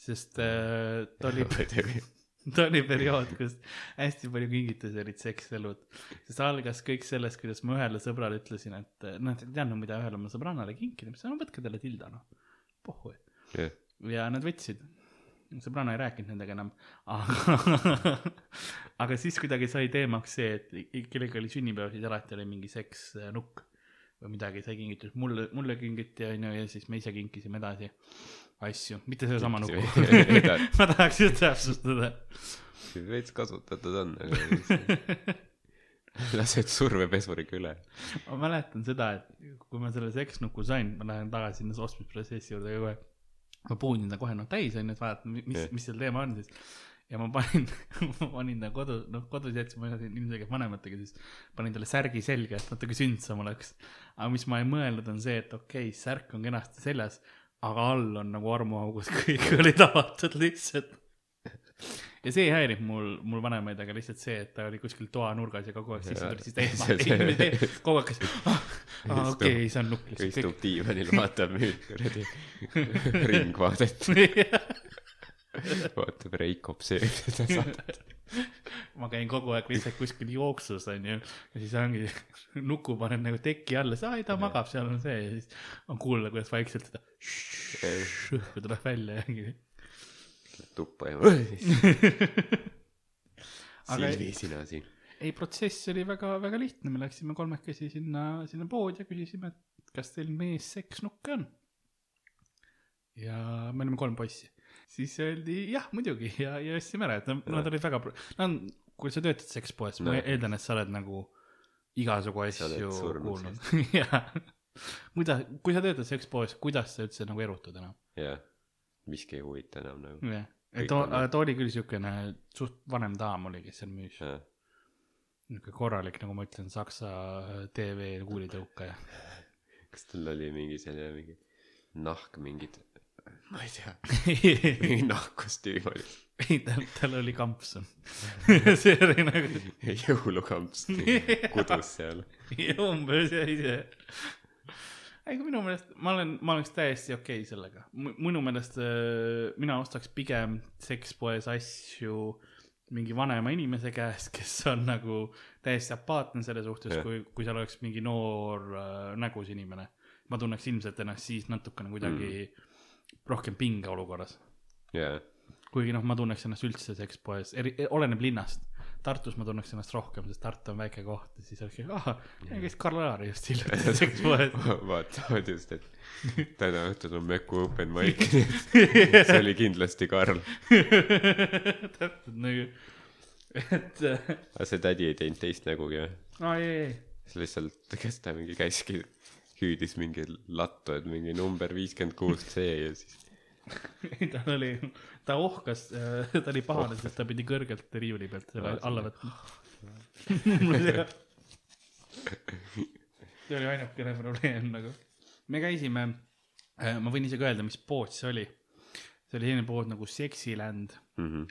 sest äh, ta oli ta oli periood, kus hästi palju kingitusi olid sekselud. sest algas kõik sellest, kuidas ma ühele sõbrale ütlesin, et noh, et ei teadnud, mida ühele oma sõbrannale kinkida, ma ütlesin, no võtke talle tilda noh, pohhu. ja nad võtsid. Sõbranna ei rääkinud nendega enam, aga, aga siis kuidagi sai teemaks see, et kellelgi oli sünnipäev, siis alati oli mingi seksnukk või midagi sai kingitud, mulle, mulle kingiti onju ja siis me ise kinkisime edasi asju, mitte sedasama nukku ma tahaks just täpsustada. veits kasutatud on, aga lased survepesuriga üle. ma mäletan seda, et kui ma selle seksnuku sain, ma lähen tagasi sinna ostmisprotsessi juurde kogu aeg. Ma puhunin ta kohe noh täis onju, et vaadata, mis Jah., mis seal teema on siis. ja ma panin, ma panin ta kodu, noh kodus jätsin, ma elasin ilmselgelt vanematega, siis panin talle särgi selga, et natuke sündsam oleks. aga mis ma ei mõelnud, on see, et okei okay,, särk on kenasti seljas, aga all on nagu armuaugus kõik olid avatud lihtsalt. Ja see ei häirinud mul, mul vanemaid, aga lihtsalt see, et ta oli kuskil toanurgas ja kogu aeg sisse tuli, siis ta esmalt, kogu aeg käis, ah, okei, see on nukk lihtsalt istub diivanil, vaatab müüt kuradi ringvaadet, vaatab Reikop sööb seda saadet. ma käin kogu aeg lihtsalt kuskil jooksus onju. Ja siis ongi nuku panen nagu teki alla, siis ai ta magab, seal on see. Ja siis on kuulda, kuidas vaikselt seda šõhku tuleb välja ja tuppa ja Aga- Silvi, sina siin. ei, protsess oli väga-väga lihtne, me läksime kolmekesi sinna, sinna poodi ja küsisime, et kas teil mees seksnukke on. ja me olime kolm poissi, siis öeldi jah, muidugi ja, ja ostsime ära, et nad, nad olid väga, no kui sa töötad sekspoes, ma No. eeldan, et sa oled nagu igasugu asju kuulnud. jah, kuidas, kui sa töötad sekspoes, kuidas sa üldse nagu erutad enam? jah, miski ei huvita enam nagu. jah, et Too ta oli küll siukene suht vanem daam oli, kes seal müüs. niuke korralik, nagu ma ütlen, saksa tv kuulitõukaja. kas tal oli mingi selline mingi nahk mingid, ma ei tea, ei, mingi nahkkostüüm oli. tal, tal oli kampsun. see oli nagu, jõulukamps kudus seal. umbes jäi see. Aga minu meelest ma olen, ma oleks täiesti okei okay sellega. minu meelest äh, mina ostaks pigem sekspoes asju mingi vanema inimese käest, kes on nagu täiesti apaatne selle suhtes kui, kui seal oleks mingi noor äh, nägus inimene. ma tunneks ilmselt ennast siis natukene kuidagi mm. rohkem pingeolukorras. jaa, kuigi noh, ma tunneks ennast üldse sekspoes, eri, oleneb linnast. Tartus ma tunneks ennast rohkem, sest Tartu on väike koht ja siis oleks, ahah, käis Karl Laari just hiljuti sekspoes. vaatavad just, et täna õhtul on Meku open mic, see oli kindlasti Karl. täpselt nagu, et äh, aga see tädi ei teinud teist nägugi või? aa ei, ei, see lihtsalt, kes ta mingi käiski, hüüdis mingi lattu, et mingi number viiskümmend kuus C ja siis ei, tal oli, ta ohkas, ta oli pahane, sest ta pidi kõrgelt riiuli pealt selle alla võtma. see oli ainukene probleem nagu. me käisime, ma võin isegi öelda, mis pood see oli. see oli selline pood nagu Sexiland, mm. -hmm.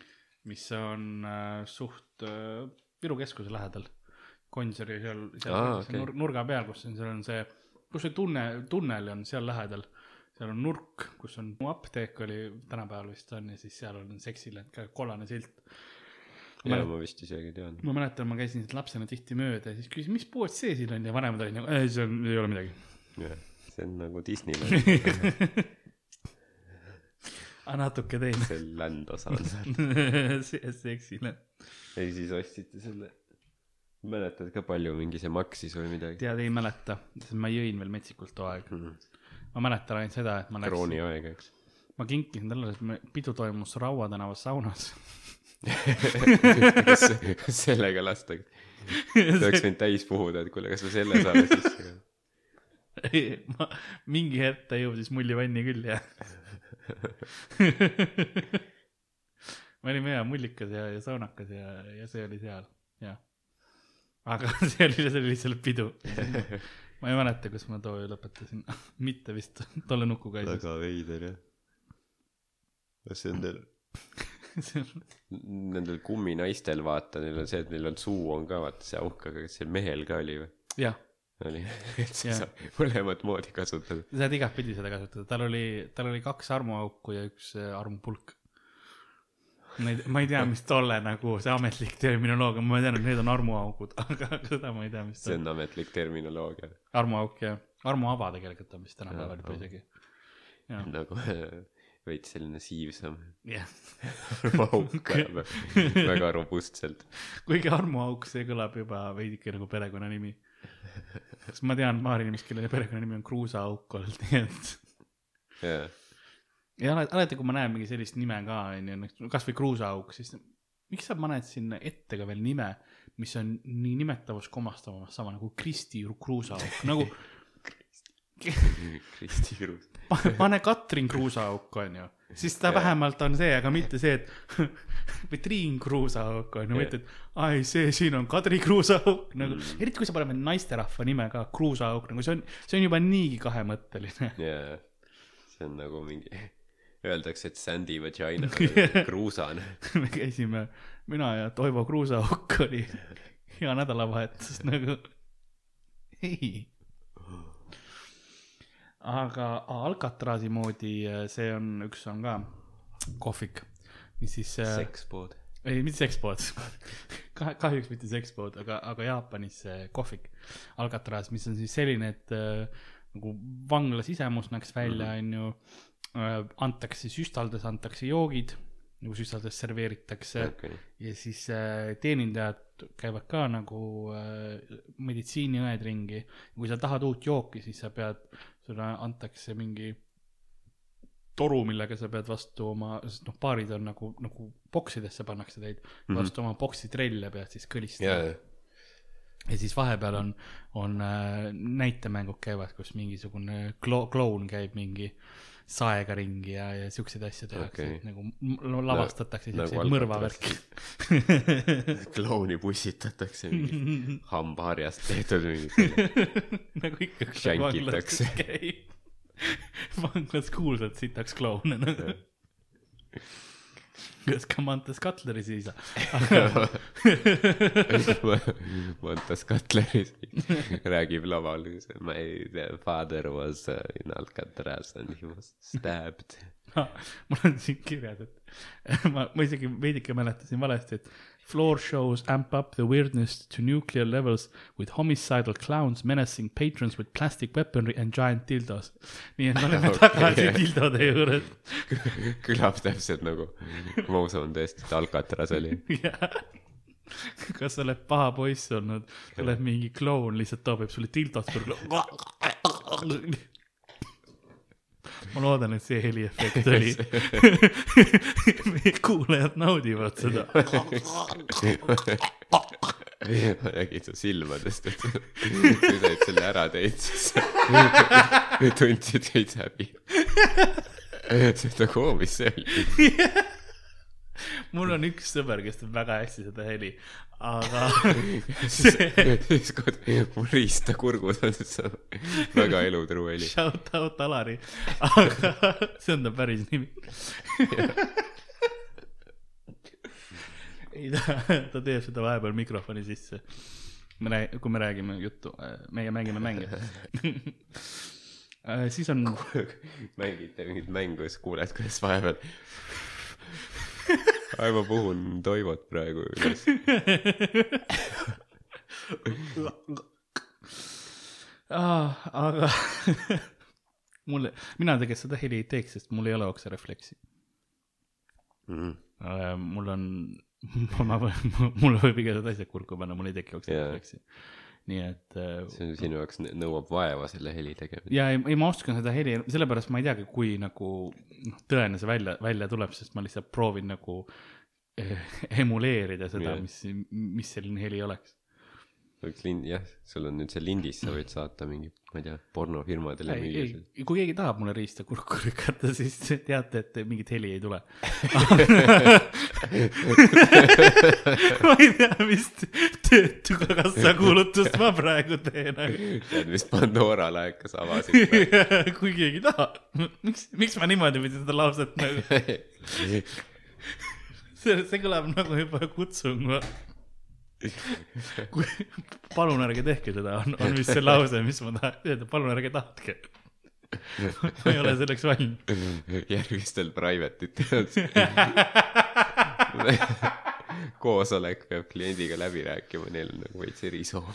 mis on äh, suht äh, Viru keskuse lähedal. Gonsiori seal, seal okei. nur, nurga peal, kus on, seal on see, kus see tunne, tunnel on seal lähedal. Seal on nurk, kus on apteek oli tänapäeval vist on ja siis seal on Sexiland ka kollane silt. ma ja mäletan, ma vist isegi tean. ma mäletan, ma käisin sealt lapsena tihti mööda ja siis küsisin, mis pood see siin on ja vanemad olid nagu, ei, see on, ei ole midagi. see on nagu Disneyland, aga natuke teine. see land osa on seal. Sexiland. ei, siis ostsite selle, mäletad ka palju mingi see maksis või midagi? tead, ei mäleta, sest ma jõin veel metsikult too aeg. Mhm. Ma mäletan ainult seda, et ma läksin krooni aeg, eks. ma kinkisin talle, et me- pidu toimus Raua tänava saunas. sellega lastakse? ta oleks võinud täis puhuda, et kuule, kas me selle saame sisse. ma, mingi hetk ta jõudis mullivanni küll ja. me olime hea mullikas ja, ja saunakas ja, ja see oli seal, jah. aga see oli, see oli lihtsalt pidu. Ma ei mäleta, kus ma too öö lõpetasin, mitte vist tolle nukuga ei väga veider jah. kas see on teil, nendel kumminaistel vaata, neil on see, et neil on suu on ka vaata see auk, aga kas see mehel ka oli või? jah, oli, et sa saad mõlemat moodi kasutada. sa saad igatpidi seda kasutada, tal oli, tal oli kaks armuauku ja üks äh, armupulk. Ma ei, ma ei tea, mis tolle nagu see ametlik terminoloogia, ma tean, et need on armuaugud, aga seda ma ei tea, mis see on. on ametlik terminoloogia. armuauk ja armuava tegelikult on vist tänapäeval Jah, juba jah. isegi. jah, nagu veits selline siivsam. jah, auk kõlab väga robustselt. kuigi armuauk, see kõlab juba veidike nagu perekonnanimi. sest ma tean paari inimest, kelle perekonnanimi on Kruusaauk olnud, nii et jah, ja alati, alati, kui ma näen mingi sellist nime ka, onju, kasvõi kruusaauk, siis miks sa paned sinna ette ka veel nime, mis on nii nimetavuskomastavamas sama nagu Kristi Kruusaauk, nagu Kristi Kruus. pa- pane Katrin Kruusaauk, onju. siis ta vähemalt on see, aga mitte see, et või Triin Kruusauk on ju, mitte, et ai, see siin on Kadri Kruusauk nagu mm., eriti kui sa paned naisterahva nime ka, Kruusauk, nagu see on, see on juba niigi kahemõtteline. jaa, see on nagu mingi, öeldakse, et Sandy Vagina kruusane. me käisime, mina ja Toivo Kruusauk oli hea nädalavahetus nagu, ei. aga Alcatrazi moodi, see on, üks on ka kohvik, mis siis äh, sekspood. ei, mitte sekspood Kah,. kahjuks mitte sekspood, aga, aga Jaapanis kohvik, Alcatraz, mis on siis selline, et äh, nagu vangla sisemus näeks välja, onju. Antakse süstaldes, antakse joogid, nagu süstaldes serveeritakse okei, ja siis äh, teenindajad käivad ka nagu äh, meditsiiniõed ringi. kui sa tahad uut jooki, siis sa pead, sulle antakse mingi toru, millega sa pead vastu oma, sest noh, baarid on nagu, nagu boksidesse pannakse teid mm, -hmm. vastu oma boksi trelle pead siis kõlistama jaa, ja siis vahepeal on, on äh, näitemängud käivad, kus mingisugune klo-, kloun käib mingi saega ringi ja, ja siukseid asju tehakse okay., nagu no, lavastatakse nagu siukseid mõrvavärki. klouni pussitatakse mingi hambaharjast tehtud mingi nagu ikka, käib. vanglas kuulsad sitaks kloune nagu. Kas Camantas Cutlery siis? Montas Cutleris räägib laval, my father was uh, in Alcatraz and he was stabbed. mul on siin kirjas, et ma, ma isegi veidike mäletasin valesti, et floor shows amp up the weirdness to nuclear levels with homicidal clowns menacing patrons with plastic weaponry and giant dildos. nii et me oleme Okei. tagasi dildode juures. kõlab täpselt nagu, ma usun tõesti, et Alcatraz oli. kas sa oled paha poiss olnud, tuleb mingi kloun lihtsalt toobib sulle dildot kõrvale. Ma loodan, et see heliefekt oli. meie kuulajad naudivad seda. ma nägin su silmadest, et kui sa selle ära teed, siis tundsid veits häbi. see on nagu, oo, mis see oli? Mul on üks sõber, kes teeb väga hästi seda heli, aga see siis kui mul riista kurgus on, see väga elutruu heli. shout out Alari, aga see on ta päris nimi. ei ta, ta teeb seda vahepeal mikrofoni sisse. me räägime, kui me räägime juttu, meie mängime mänge. siis on, mängite mingit mängu ja siis kuuled, kuidas vahepeal. Ma puhun Toivot praegu üles. aga mulle, mina tegelikult seda heli ei teeks, sest mul ei ole okserefleksi. Mm. mul on, ma, mulle võib igasugused asjad kurku panna, mul ei teki okserefleksi. Nii et äh, see on sinu jaoks nõuab vaeva selle heli tegemine. ja ei, ei ma oskan seda heli, sellepärast ma ei teagi, kui nagu noh, tõene see välja, välja tuleb, sest ma lihtsalt proovin nagu eh, emuleerida seda Jah. mis, mis selline heli oleks. Võiks lind, jah, sul on nüüd see lindis, sa võid saata mingi, ma ei tea, pornofirmadele ei, ei, kui keegi tahab mulle riista kurku lükata, siis teate, et mingit heli ei tule. ma ei tea, mis töötukassa kuulutust ma praegu teen, aga tead, mis Pandora laekas avasid kui keegi tahab, miks, miks ma niimoodi pidin seda lauset nagu, see, see kõlab nagu juba kutsung. kui, palun ärge tehke seda, on, on vist see lause, mis ma tahan öelda, palun ärge tahtke. ma ei ole selleks valmis. järgmistel private itel koosolek peab kliendiga läbi rääkima, neil on nagu veits erisoov.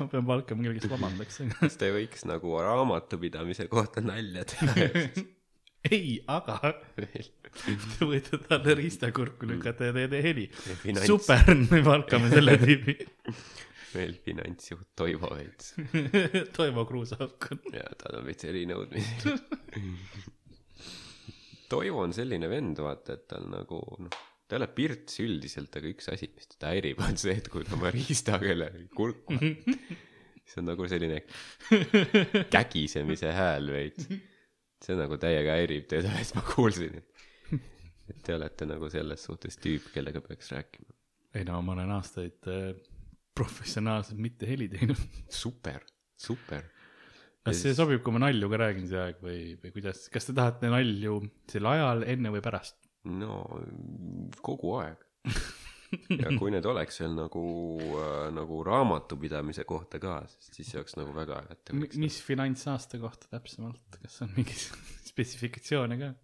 ma pean palkama kellegi, kes vabandaks. kas te võiks nagu raamatupidamise kohta nalja teha ei, aga te võite talle riistakurku lükata ja teete heli. super, me palkame selle tüübi. veel finantsjuht Toivo veits Toivo Kruusauk on. ja tal on veits erinõudmisi. Toivo on selline vend, vaata, et tal nagu noh, ta ei ole pirts üldiselt, aga üks asi, mis teda häirib, on see, et kui ta oma riista kellelegi kurku vaatab, siis on nagu selline kägisemise hääl veits. See nagu täiega häirib teda, et ma kuulsin, et, et te olete nagu selles suhtes tüüp, kellega peaks rääkima. ei no ma olen aastaid äh, professionaalselt mitte heli teinud. super, super. kas see sobib, kui ma nalju ka räägin see aeg või, või kuidas, kas te tahate nalju sel ajal, enne või pärast? no kogu aeg. ja kui need oleks veel nagu äh,, nagu raamatupidamise kohta ka, siis see oleks nagu väga hea, et te võiks mis finantsaasta kohta täpsemalt, kas on mingi spetsifikatsioone ka?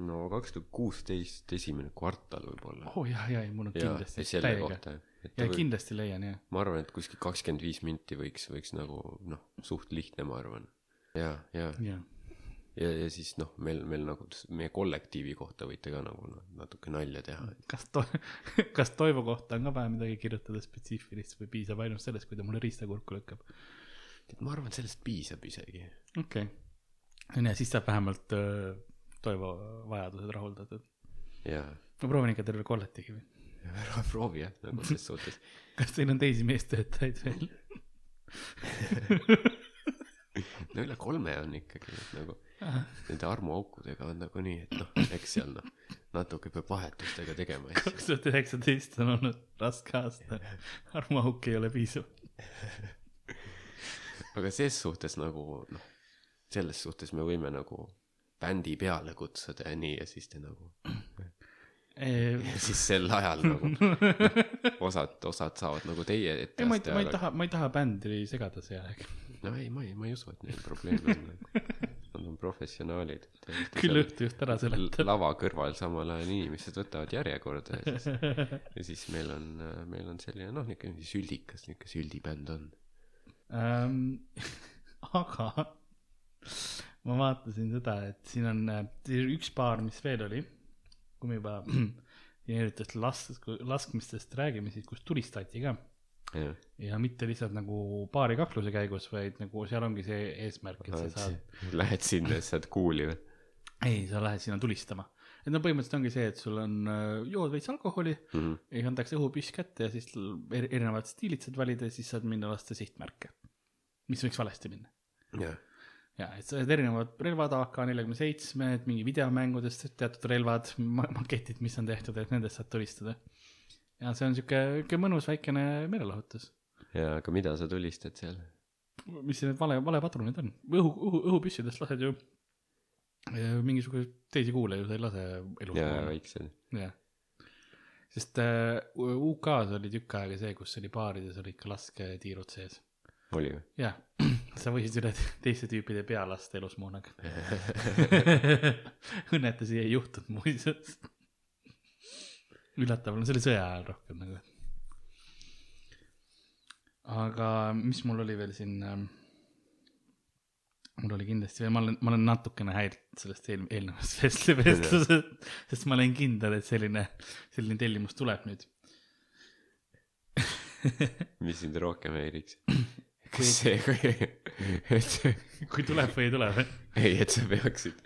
no kaks tuhat kuusteist esimene kvartal võib-olla. oo oh, jah, ja, ja mul on ja, kindlasti selle kohta. ja kindlasti leian jah. ma arvan, et kuskil kakskümmend viis minti võiks, võiks nagu noh, suht lihtne, ma arvan. ja, ja, ja, ja, ja siis noh, meil, meil nagu meie kollektiivi kohta võite ka nagu noh, natuke nalja teha. kas to-, kas Toivo kohta on ka vaja midagi kirjutada spetsiifilist või piisab ainult sellest, kui ta mulle riistakurku lükkab? et ma arvan, sellest piisab isegi. okei okay.. ja siis saab vähemalt äh, Toivo vajadused rahuldatud. ja, ma proovin ikka terve kolletigi või? ära proovi jah, nagu ses suhtes. kas teil on teisi meestöötajaid veel? no üle kolme on ikkagi nagu nende armuaukudega on nagu nii, et noh, eks seal noh, natuke peab vahetustega tegema kaks tuhat üheksateist on olnud raske aasta. armuauk ei ole piisav. aga ses suhtes nagu noh, selles suhtes me võime nagu bändi peale kutsuda ja nii ja siis te nagu, ja siis sel ajal nagu osad, osad saavad nagu teie ei, ette ma ei, ma ei taha, ma ei taha bändi segada see aeg. no ei, ma ei, ma ei usu, et neil probleeme on nagu.. Nad on professionaalid. küll õhtu just ära seletab. lava kõrval samal ajal inimesed võtavad järjekorda ja siis, ja siis meil on, meil on selline noh, niisugune süldikas, niisugune süldibänd on. ähm,. aga ma vaatasin seda, et siin on äh, üks paar, mis veel oli, kui me juba erinevatest lask-, laskmistest räägime, siis kus tulistati ka jah, ja mitte lihtsalt nagu paari kakluse käigus, vaid nagu seal ongi see eesmärk, et sa saad, lähed sinna ja saad kuuli või? ei, sa lähed sinna tulistama. et no põhimõtteliselt ongi see, et sul on, jood veits alkoholi Mhm. ja antakse õhupüss kätte ja siis eri- erinevad stiilid saad valida ja siis saad minna lasta sihtmärke, mis võiks valesti minna jah, ja et sa oled erinevad relvad, AK neljakümne seitsmed, mingi videomängudest teatud relvad, maketid, mis on tehtud, et nendest saad tulistada. Ja see on sihuke, sihuke mõnus väikene meelelahutus. ja aga mida sa tulistad seal? mis need vale, valepadrunid on? õhu, õhu, õhupüssidest lased ju eh, mingisuguseid teisi kuule ju sa ei lase elus ja maha. väiksed. jah. sest äh, UK-s oli tükk aega see, kus oli baarides olid ka lasketiirud sees. oli või? jah, sa võisid üle teiste tüüpide pea lasta elusmoonaga. õnnetusi ei juhtunud muuseas. üllatav, no see oli sõja ajal rohkem nagu. aga mis mul oli veel siin ähm, mul oli kindlasti veel, ma olen, ma olen natukene häiritud sellest eel, eelnevast vestlu- vestlusest, sest ma olen kindel, et selline, selline tellimus tuleb nüüd. mis sind rohkem häiriks? kas see, et kui tuleb või ei tule või? ei, et sa peaksid,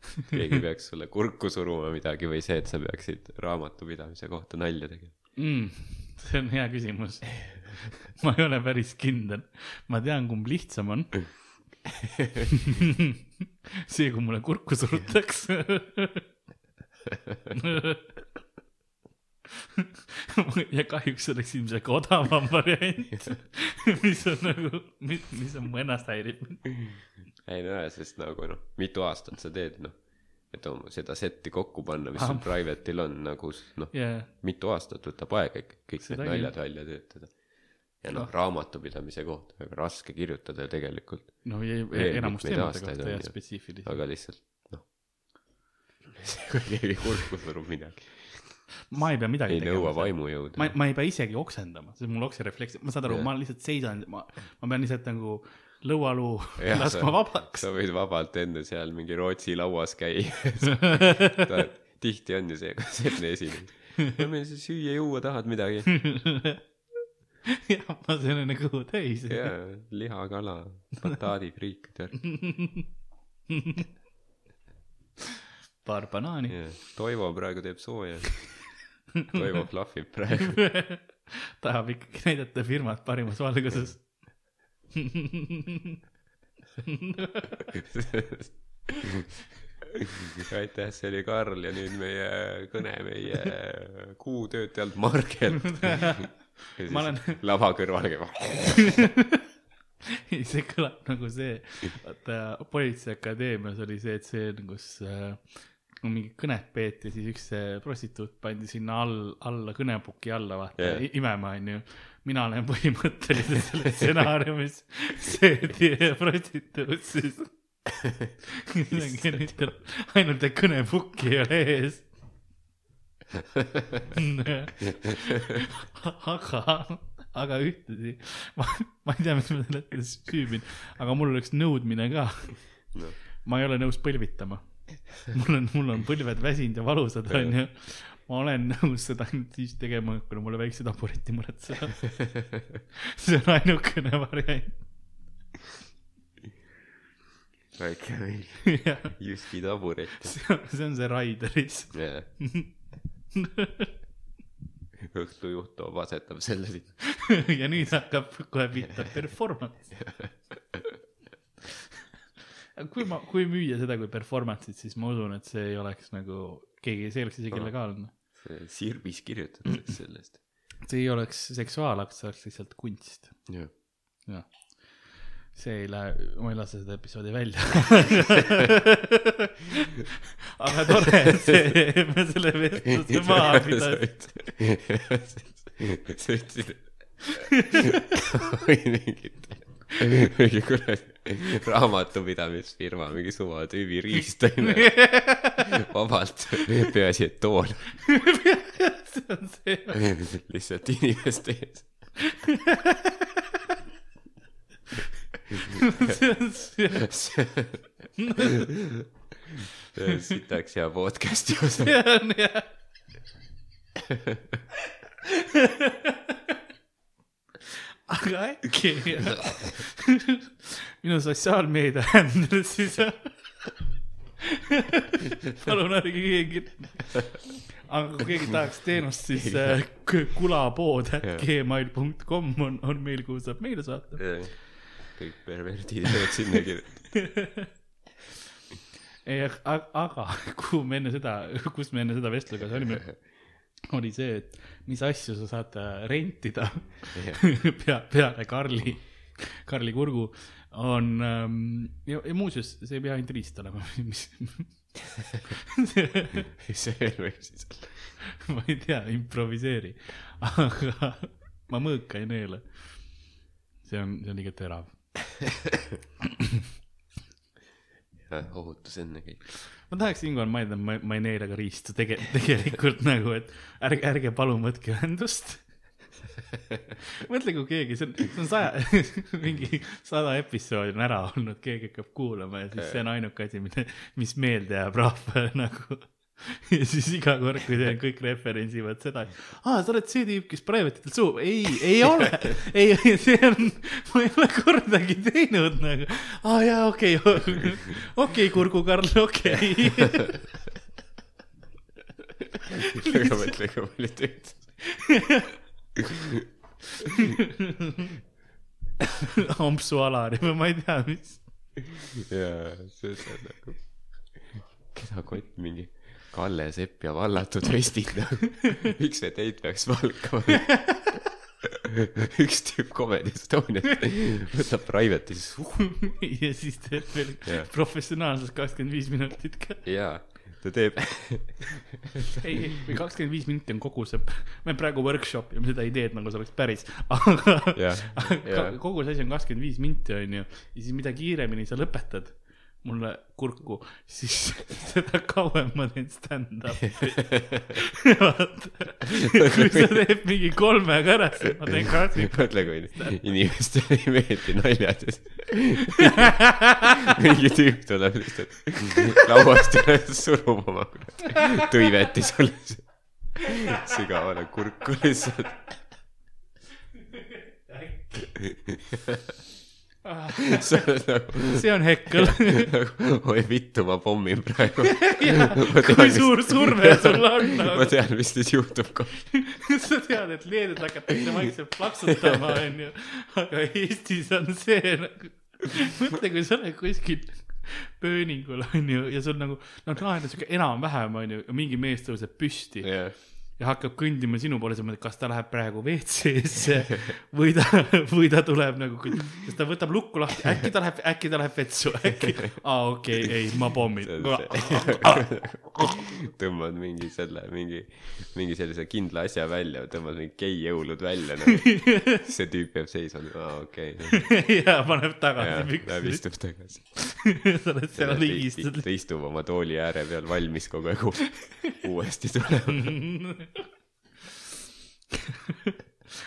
keegi peaks sulle kurku suruma midagi või see, et sa peaksid raamatupidamise kohta nalja tegema. mm,? see on hea küsimus. ma ei ole päris kindel. ma tean, kumb lihtsam on. see, kui mulle kurku surutakse. ja kahjuks oleks ilmselt ka odavam variant, mis on nagu, mis, mis on mu ennast häirib. ei no jaa, sest nagu noh, mitu aastat sa teed noh, et oma seda setti kokku panna, mis sul private'il on nagu noh, ja, mitu aastat võtab aega ikka kõik Seda need naljad välja töötada. ja noh, raamatupidamise kohta väga raske kirjutada ju tegelikult, no ja Veel enamus teemade kohta jah spetsiifiliselt. aga lihtsalt noh, kui keegi kurku surub midagi, ma ei pea midagi ei nõua. vaimujõudu ma, ma ei pea isegi oksendama, see on mul okserefleks, ma saan aru Jah., ma lihtsalt seisan, ma, ma pean lihtsalt nagu lõualuu laskma vabaks. sa võid vabalt enne seal mingi Rootsi lauas käia tihti on ju see selline esinemine. no meil siis süüa-juua tahad midagi? jah, ma söön enne kõhu täis. jaa, liha, kala, bataadifriik, tead. paar banaani. Toivo praegu teeb sooja. Toivo flahvib praegu. tahab ikkagi näidata firmat parimas valguses. aitäh, see oli Karl ja nüüd meie kõne meie kuutöötajalt Margel. Ma olen- lava kõrval käib. ei, see kõlab nagu see, vaata Politseiakadeemias oli see tseen, kus äh, mingi kõnet peeti siis üks prostituut pandi sinna all, alla kõnepuki alla, vaata yeah., imema onju. mina olen põhimõtteliselt selles stsenaariumis see prostituut siis. ainult et kõnepukki ei ole ees. aga, aga ühtlasi, ma, ma ei tea, mis ma sel hetkel süübin, aga mul oleks nõudmine ka. Noh. ma ei ole nõus põlvitama. mul on, mul on põlved väsinud ja valusad, onju. ma olen nõus seda ainult siis tegema, kui mulle väikse tabureti muretseda. see on ainukene variant. väike Jyski taburet. see on, see Raideris. õhtujuht toob, asetab selle sinna. ja nüüd hakkab kohe pihta performance. Kui ma, kui müüa seda kui performance'it, siis ma usun, et see ei oleks nagu keegi, see ei oleks isegi legaalne. Sirbis kirjutatakse sellest. see ei oleks seksuaalakt, see oleks lihtsalt kunst. jah. jah, see ei lähe, ma ei lase seda episoodi välja. aga tore, et see, me selle vestluse maha pidasime. sa ütlesid, oi mingit, mingi kuradi raamatupidamisfirma, mingi suva tüübi riist onju. vabalt, peaasi, et tool see on see, lihtsalt inimeste ees. see on see, see on sitaks hea podcast'i osa. see on jah. Aga äkki? Minu sotsiaalmeedia handle siis. Palun ärge keegi aga kui keegi tahaks teenust siis äh, kulapood at gmail.com on on meil kuhu saab meile saata. Kõik perverdid võivad sinna kirjutada. ei aga, aga kuhu me enne seda kus me enne seda vestlusega olime oli see et mis asju sa saad äh, rentida pea peale Karli Karli kurgu on ähm, ja, ja muuseas see ei pea ainult riist olema mis see veel võib siis olla. ma ei tea improviseeri aga ma mõõka ei neela see on see on liiga terav ohutus enne kõik. Ma tahaks siinkohal mainida, ma, ma ei neela ka riista tege-, tegelikult nagu, et ärge, ärge palun võtke ühendust. mõtle, kui keegi, see on, see on saja, mingi sada episoodi on ära olnud, keegi hakkab kuulama ja siis see on ainuke asi, mida, mis meelde jääb rahvale nagu. ja siis iga kord, kui teen kõik referentsivad seda, aa, sa oled see tüüp, kes private'itel suu, ei, ei ole, ei, see on, ma ei ole kordagi teinud nagu, aa jaa, okei okay, okei, Kurgu Karl, okei okay.. aga mõtle, kui palju tööd. ampsu Alari või ma ei tea, mis. jaa, see on nagu, keda kott mingi Kalle Sepp ja vallatud vestid miks me teid peaks valkama? üks tüüp Comedy Estoniast võtab private'i siis uh,, ja siis teeb veel Jah. professionaalselt kakskümmend viis minutit ka. jaa, ta teeb, ei, või kakskümmend viis minti on kogu see, me praegu workshop ime seda ideed nagu see oleks päris, aga aga jah. kogu see asi on kakskümmend viis minti onju ja siis mida kiiremini sa lõpetad mulle kurku, siis seda kauem ma teen stand-up'i. kui sa teed mingi kolmega ära, siis ma teen kaksikut. mõtle, kui inimestele ei meeldi naljad ja siis mingi tüüp tuleb lihtsalt lauast üles, surub oma tõiveti sulle sügavale kurku lihtsalt. nagu, see on hekkel. oi vittu, ma pommin praegu. kui suur surve sul on ma tean, mis nüüd juhtub kohe. sa tead, et Leedus hakatakse vaikselt plaksutama, onju, aga Eestis on see nagu, mõtle, kui sa oled kuskil pööningul onju ja sul nagu noh lahendus siuke enam-vähem onju ja mingi mees tõuseb püsti jah, ja hakkab kõndima sinu poole, sa mõtled, kas ta läheb praegu WC-sse või ta, või ta tuleb nagu, sest ta võtab lukku lahti, äkki ta läheb, äkki ta läheb vetsu, äkki, aa okei okay,, ei, ma pommin. tõmbad mingi selle, mingi, mingi sellise kindla asja välja, tõmbad mingi geijõulud välja nagu.. see tüüp jääb seisma, aa okei okay.. ja paneb tagasi läheb püksi. istub tagasi. sa oled seal ligistad. ta istub oma tooli ääre peal valmis kogu aeg uuesti tulema.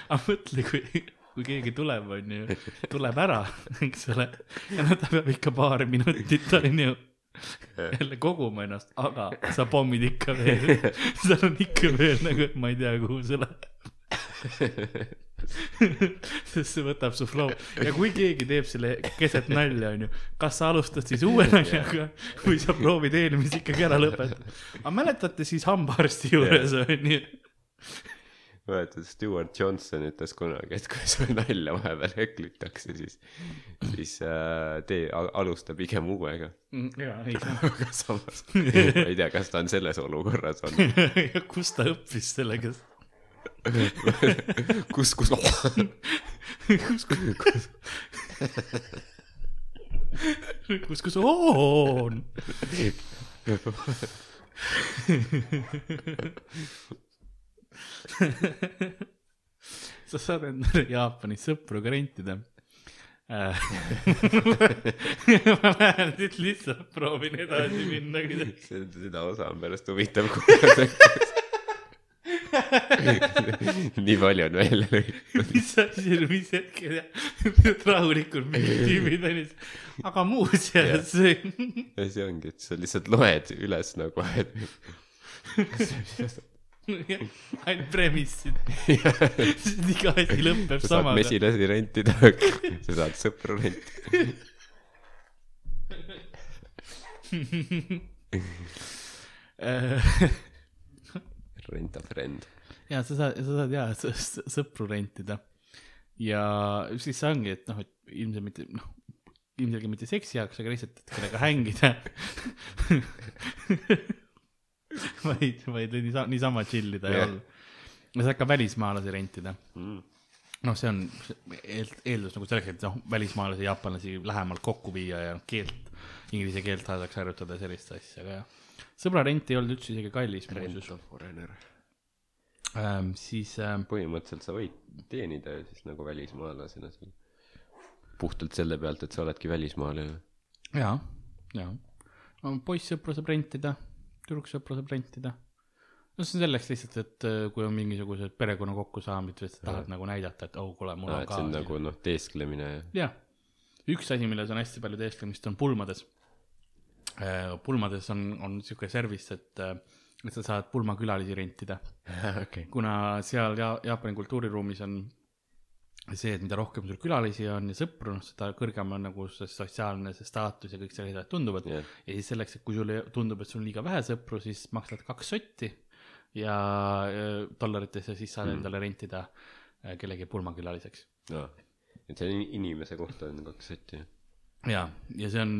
Aga mõtle, kui, kui keegi tuleb, onju, tuleb ära, eks ole, ja no ta peab ikka paar minutit, onju, jälle koguma ennast, aga sa pommid ikka veel, seal on ikka veel nagu, ma ei tea, kuhu see läheb. sest see võtab su flow ja kui keegi teeb selle keset nalja, onju, kas sa alustad siis uue naljaga või sa proovid eelmise ikkagi ära lõpetada. aga mäletate siis hambaarsti juures, onju mäletad, Stewart Johnson ütles kunagi, et kui sul nalja vahepeal heklitakse, siis, siis äh, tee, alusta pigem uuega. Mm, aga samas, ma ei tea, kas ta on selles olukorras olnud. kus ta õppis sellega, kus, kus, kus, kus, kus, kus on? sa saad endale Jaapanis sõpru ka rentida. ma lähen siit lihtsalt proovin edasi minna kuidagi. seda osa on pärast huvitav kuulata. nii palju on välja lõigatud. mis asi, mis hetkel ja rahulikult mingid tüübid onju. aga muuseas, ja see ongi, et sa lihtsalt loed üles nagu, et ainult premissid. iga asi lõpeb sa saad samaga. mesilasi rentida, sa saad sõpru rentida. Rent a friend. ja sa saad, sa saad ja sõpru rentida. ja siis see ongi, et noh, et ilmselt mitte noh, ilmselgelt mitte seksi jaoks, aga lihtsalt, et kellega hängida. vaid, vaid niisa- niisama chill ida ja Jah. olla. ja saad ka välismaalasi rentida. Mm. noh, see on eel- eeldus nagu selleks, et noh, välismaalasi, jaapanlasi lähemalt kokku viia ja keelt, inglise keelt saadaks harjutada ja sellist asja, aga jah. Sõbrarent ei olnud üldse isegi kallis muuseas Rent a foreigner. ähm,. siis ähm, põhimõtteliselt sa võid teenida ju siis nagu välismaalasena seal. puhtalt selle pealt, et sa oledki välismaalane. jaa, jaa. poissõpru saab rentida, tüdruksõpru saab rentida. no see on selleks lihtsalt, et äh, kui on mingisugused perekonna kokkusaamised, sa tahad nagu näidata, et oh, kuule, mul on et ka see on. nagu noh, teesklemine ja jah, üks asi, milles on hästi palju teesklemist, on pulmades. Pulmades on, on sihuke service, et, et sa saad pulmakülalisi rentida, okei. kuna seal ja Jaapani kultuuriruumis on see, et mida rohkem sul külalisi on ja sõpru, noh, seda kõrgem on nagu see sotsiaalne see staatus ja kõik sellised asjad tunduvad jah, ja siis selleks, et kui sulle tundub, et sul on liiga vähe sõpru, siis maksad kaks sotti ja äh, dollarites ja siis saad mm. endale rentida äh, kellegi pulmakülaliseks. no et see on in- inimese kohta on kaks sotti. ja, ja see on,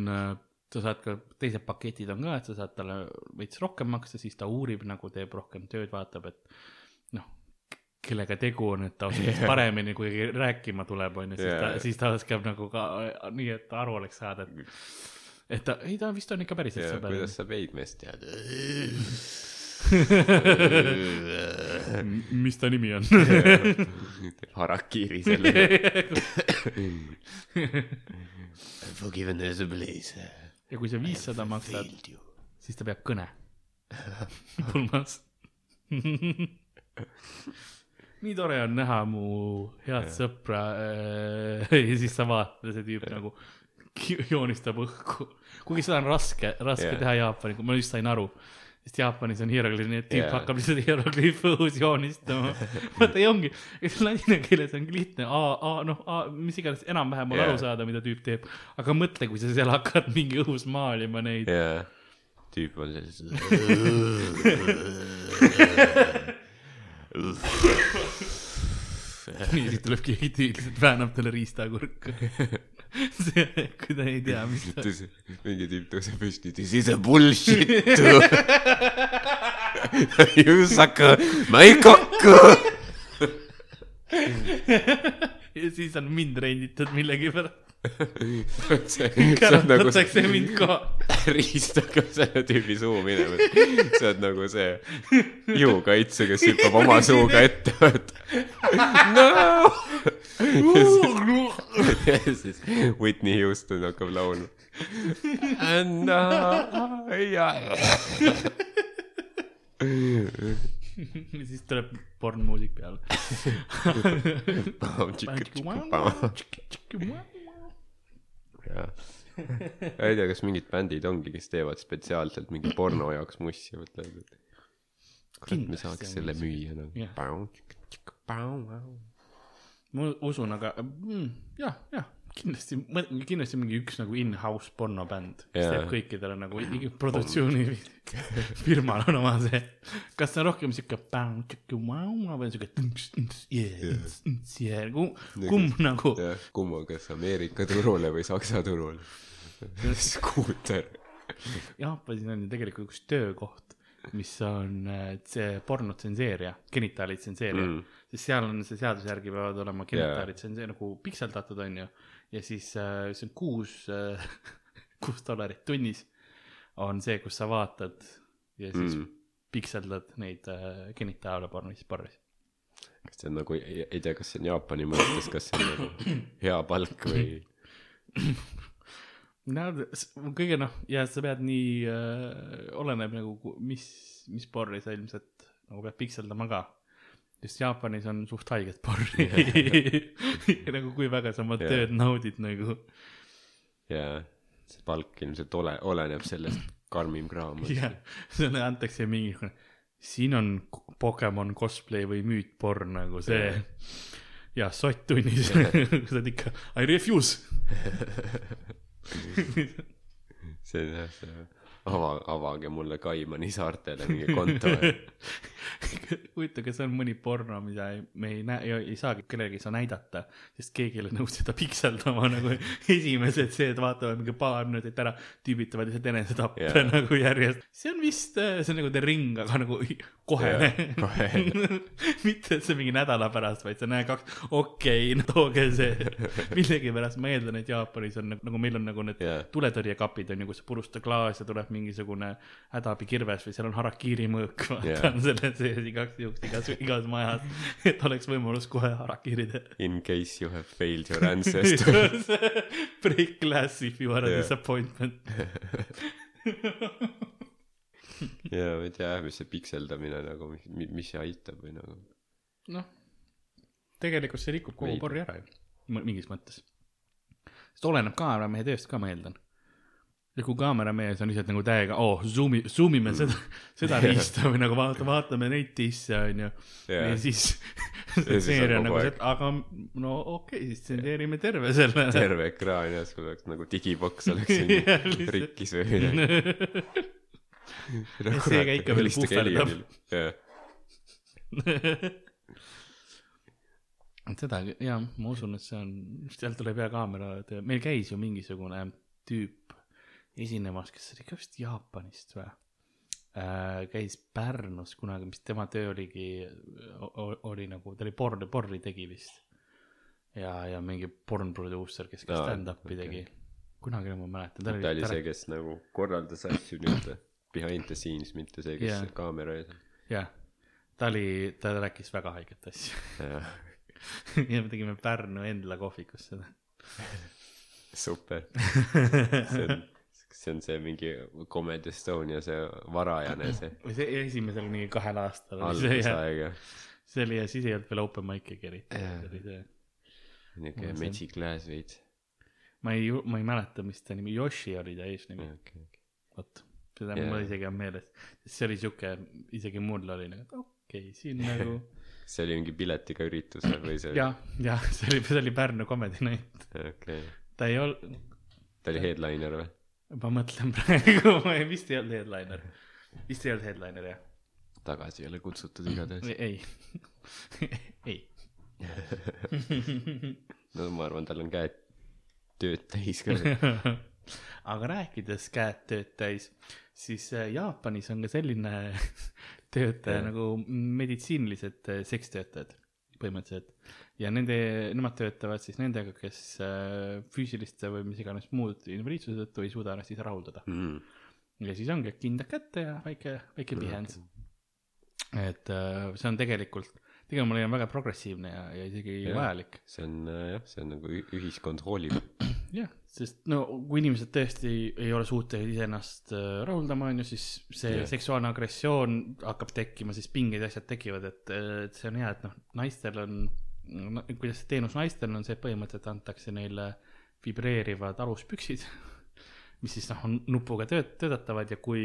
sa saad ka, teised paketid on ka, et sa saad talle veits rohkem maksta, siis ta uurib nagu teeb rohkem tööd, vaatab, et noh, kellega tegu on, et ta oskab yeah. paremini, kui rääkima tuleb, on ju, siis ta Jaa., siis ta oskab nagu ka nii, et ta aru oleks saada, et et ta, ei ta vist on ikka päriselt ja sõber. kuidas sa peigmeest tead? mis ta nimi on? Harakiri selle. Forgiven as a blaze. Ja kui sa viissada maksad, siis ta peab kõne pulmas. nii tore on näha mu head sõpra äh, ja siis sa vaatad ja see tüüp nagu ki- joonistab õhku. kuigi seda on raske, raske yeah. teha Jaapani, kui ma just sain aru. Sest Jaapanis on hierogliif, nii et tüüp yeah. hakkab lihtsalt hierogliifi õhus joonistama. vaata ja ongi, ladina keeles on lihtne, A, A, noh, A, mis iganes, enam-vähem on Jah. aru saada, mida tüüp teeb. aga mõtle, kui sa seal hakkad mingi õhus maalima neid. jaa, tüüp on selline. nii, siis tuleb keegi tüüliselt väänab talle riistakurka. see, kui ta ei tea, mis ta This- mingi tüüp tõuseb püsti, this is a bullshit. You suck my cock. ja siis on mind renditud millegipärast. See see on nagu see mind ka. riistaga selle tüübi suu minema. see on nagu see jõukaitse, kes hüppab oma suuga ette, vaata. no! ja siis Whitney Houston hakkab laulma. And I, ja siis tuleb pornmuusik peale. jah, ma ei tea, kas mingid bändid ongi, kes teevad spetsiaalselt mingi porno jaoks mussi, mõtlevad, et kurat, me saaks selle müüa nagu ma usun, aga mm, jah, jah, kindlasti, kindlasti mingi üks nagu in-house pornobänd, kes teeb kõikidele nagu iga produktsiooni firmal on oma see, kas see on rohkem siuke või siuke yeah,, kumb nagu? jah, kumma, kas Ameerika turule või Saksa turule. skuuter. Jaapanis on ju tegelikult üks töökoht, mis on äh, see pornotsenseerija, genitaalid tsenseerija Mm. sest seal on see seaduse järgi peavad olema genitaalid tsenseer- nagu pikseldatud onju ja siis äh, see on kuus äh, kuus dollarit tunnis on see, kus sa vaatad ja siis Mm. pikseldad neid äh, genitaale pornis, pornis. kas see on nagu, ei tea, kas see on Jaapani mõttes, kas see on nagu hea palk või no kõige noh, ja sa pead nii äh,, oleneb nagu, mis, mis porri sa ilmselt nagu pead pikseldama ka. Sest Jaapanis on suht haiget porri nagu kui väga sa oma Jah. tööd naudid nagu. jaa, see palk ilmselt ole, oleneb sellest karmim kraam. jah, sulle antakse mingi, siin on Pokemon cosplay või müütporn nagu see. ja sott tunnis, sa oled ikka I refuse. see on jah, see ava, avage mulle Kaimani saartele mingi konto. huvitav, kas on mõni porno, mida ei, me ei näe, ei saagi kellelegi saa näidata, sest keegi ei ole nõus seda pikseldama nagu esimesed see, et vaatame mingi paar minutit ära, tüübid teevad lihtsalt enesetappe yeah. nagu järjest. see on vist, see on nagu The Ring, aga nagu kohene Jaa, kohene. mitte, et see mingi nädala pärast, vaid sa näed kaks, okei okay,, tooge see. millegipärast ma eeldan, et Jaapanis on nagu, nagu meil on nagu need yeah. tuletõrjekapid on ju, kus sa purustad klaas ja tuleb mingisugune hädaabikirves või seal on harakiri mõõk, vaata yeah. on selle sees igaks juhuks igas, igas majas, et oleks võimalus kohe harakiri teha. In case you have failed your ancestors. Break glass if you are a Jaa. disappointment. ja ma ei tea, mis see pikseldamine nagu, mis, see aitab või nagu. noh, tegelikult see rikub kogu porri ära ju, mingis mõttes. sest oleneb kaameramehe tööst ka, ma eeldan. Ja kui kaameramees on lihtsalt nagu täiega, oo oh,, zoom'i, zoom ime seda, seda riista või nagu vaata, vaatame neid disse onju. Jaa. ja siis kogu nagu et aga no okei okay,, siis tsenseerime terve selle. terve ekraan ja sul oleks nagu digiboks oleks lihtsalt. rikkis või midagi. Ja seega ikka veel puhverdab.. et seda ja ma usun, et see on, sealt tuleb hea kaamera, meil käis ju mingisugune tüüp esinemas, kes oli ka vist Jaapanist või äh,. käis Pärnus kunagi, mis tema töö oligi, oli nagu, ta oli porn, porri tegi vist. ja, ja mingi porn produusser, kes ka Aa, stand-up'i okei. tegi. kunagi ma mäletan, ta ta oli oli see, kes nagu korraldas asju nii-öelda behind the scenes, mitte see, kes Jah. kaamera ees on. jah, ta oli, ta rääkis väga haiget asja jah, ja me tegime Pärnu Endla kohvikus seda. super. see on, see on see mingi Comedy Estonia see varajane see see esimesel mingi kahel aastal oli see oli ja siis ei olnud veel open mic'i eriti, see oli see. niuke Magic Glass veits. ma ei, ma ei mäleta, mis ta nimi, Yoshi oli ta eesnimi, okei, okei. vot. seda Jaa. mul isegi on meeles, sest see oli siuke, isegi mul oli nagu, okei okay,, siin nagu see oli mingi piletiga üritus või see? jah, jah, see oli, see oli Pärnu Comedy Night, okei, ta ei olnud, ta oli headliner või? Ma mõtlen praegu, ma ei, vist ei olnud headliner, vist ei olnud headliner jah, tagasi ei ole kutsutud igatahes. ei, ei, no ma arvan, tal on käed tööd täis ka. aga rääkides käed tööd täis, siis äh, Jaapanis on ka selline töötaja Jah. nagu meditsiinilised äh, sekstöötajad põhimõtteliselt. ja nende, nemad töötavad siis nendega, kes äh, füüsiliste või mis iganes muud invaliidsuse tõttu ei suuda ennast ise rahuldada. Mm. ja siis ongi kindad kätte ja väike, väike pihend. et äh, see on tegelikult, tegelikult ma leian väga progressiivne ja, ja isegi Jah. vajalik. see on äh, jah, see on nagu ühiskond hoolib. jah, sest no kui inimesed tõesti ei ole suutelised iseennast äh, rahuldama, on ju, siis see yeah. seksuaalne agressioon hakkab tekkima, siis pinged ja asjad tekivad, et, et see on hea, et noh, naistel on no,, kuidas see teenus naistel on see, et põhimõtteliselt antakse neile vibreerivad aluspüksid, mis siis noh, on nupuga tööt-, töötatavad ja kui,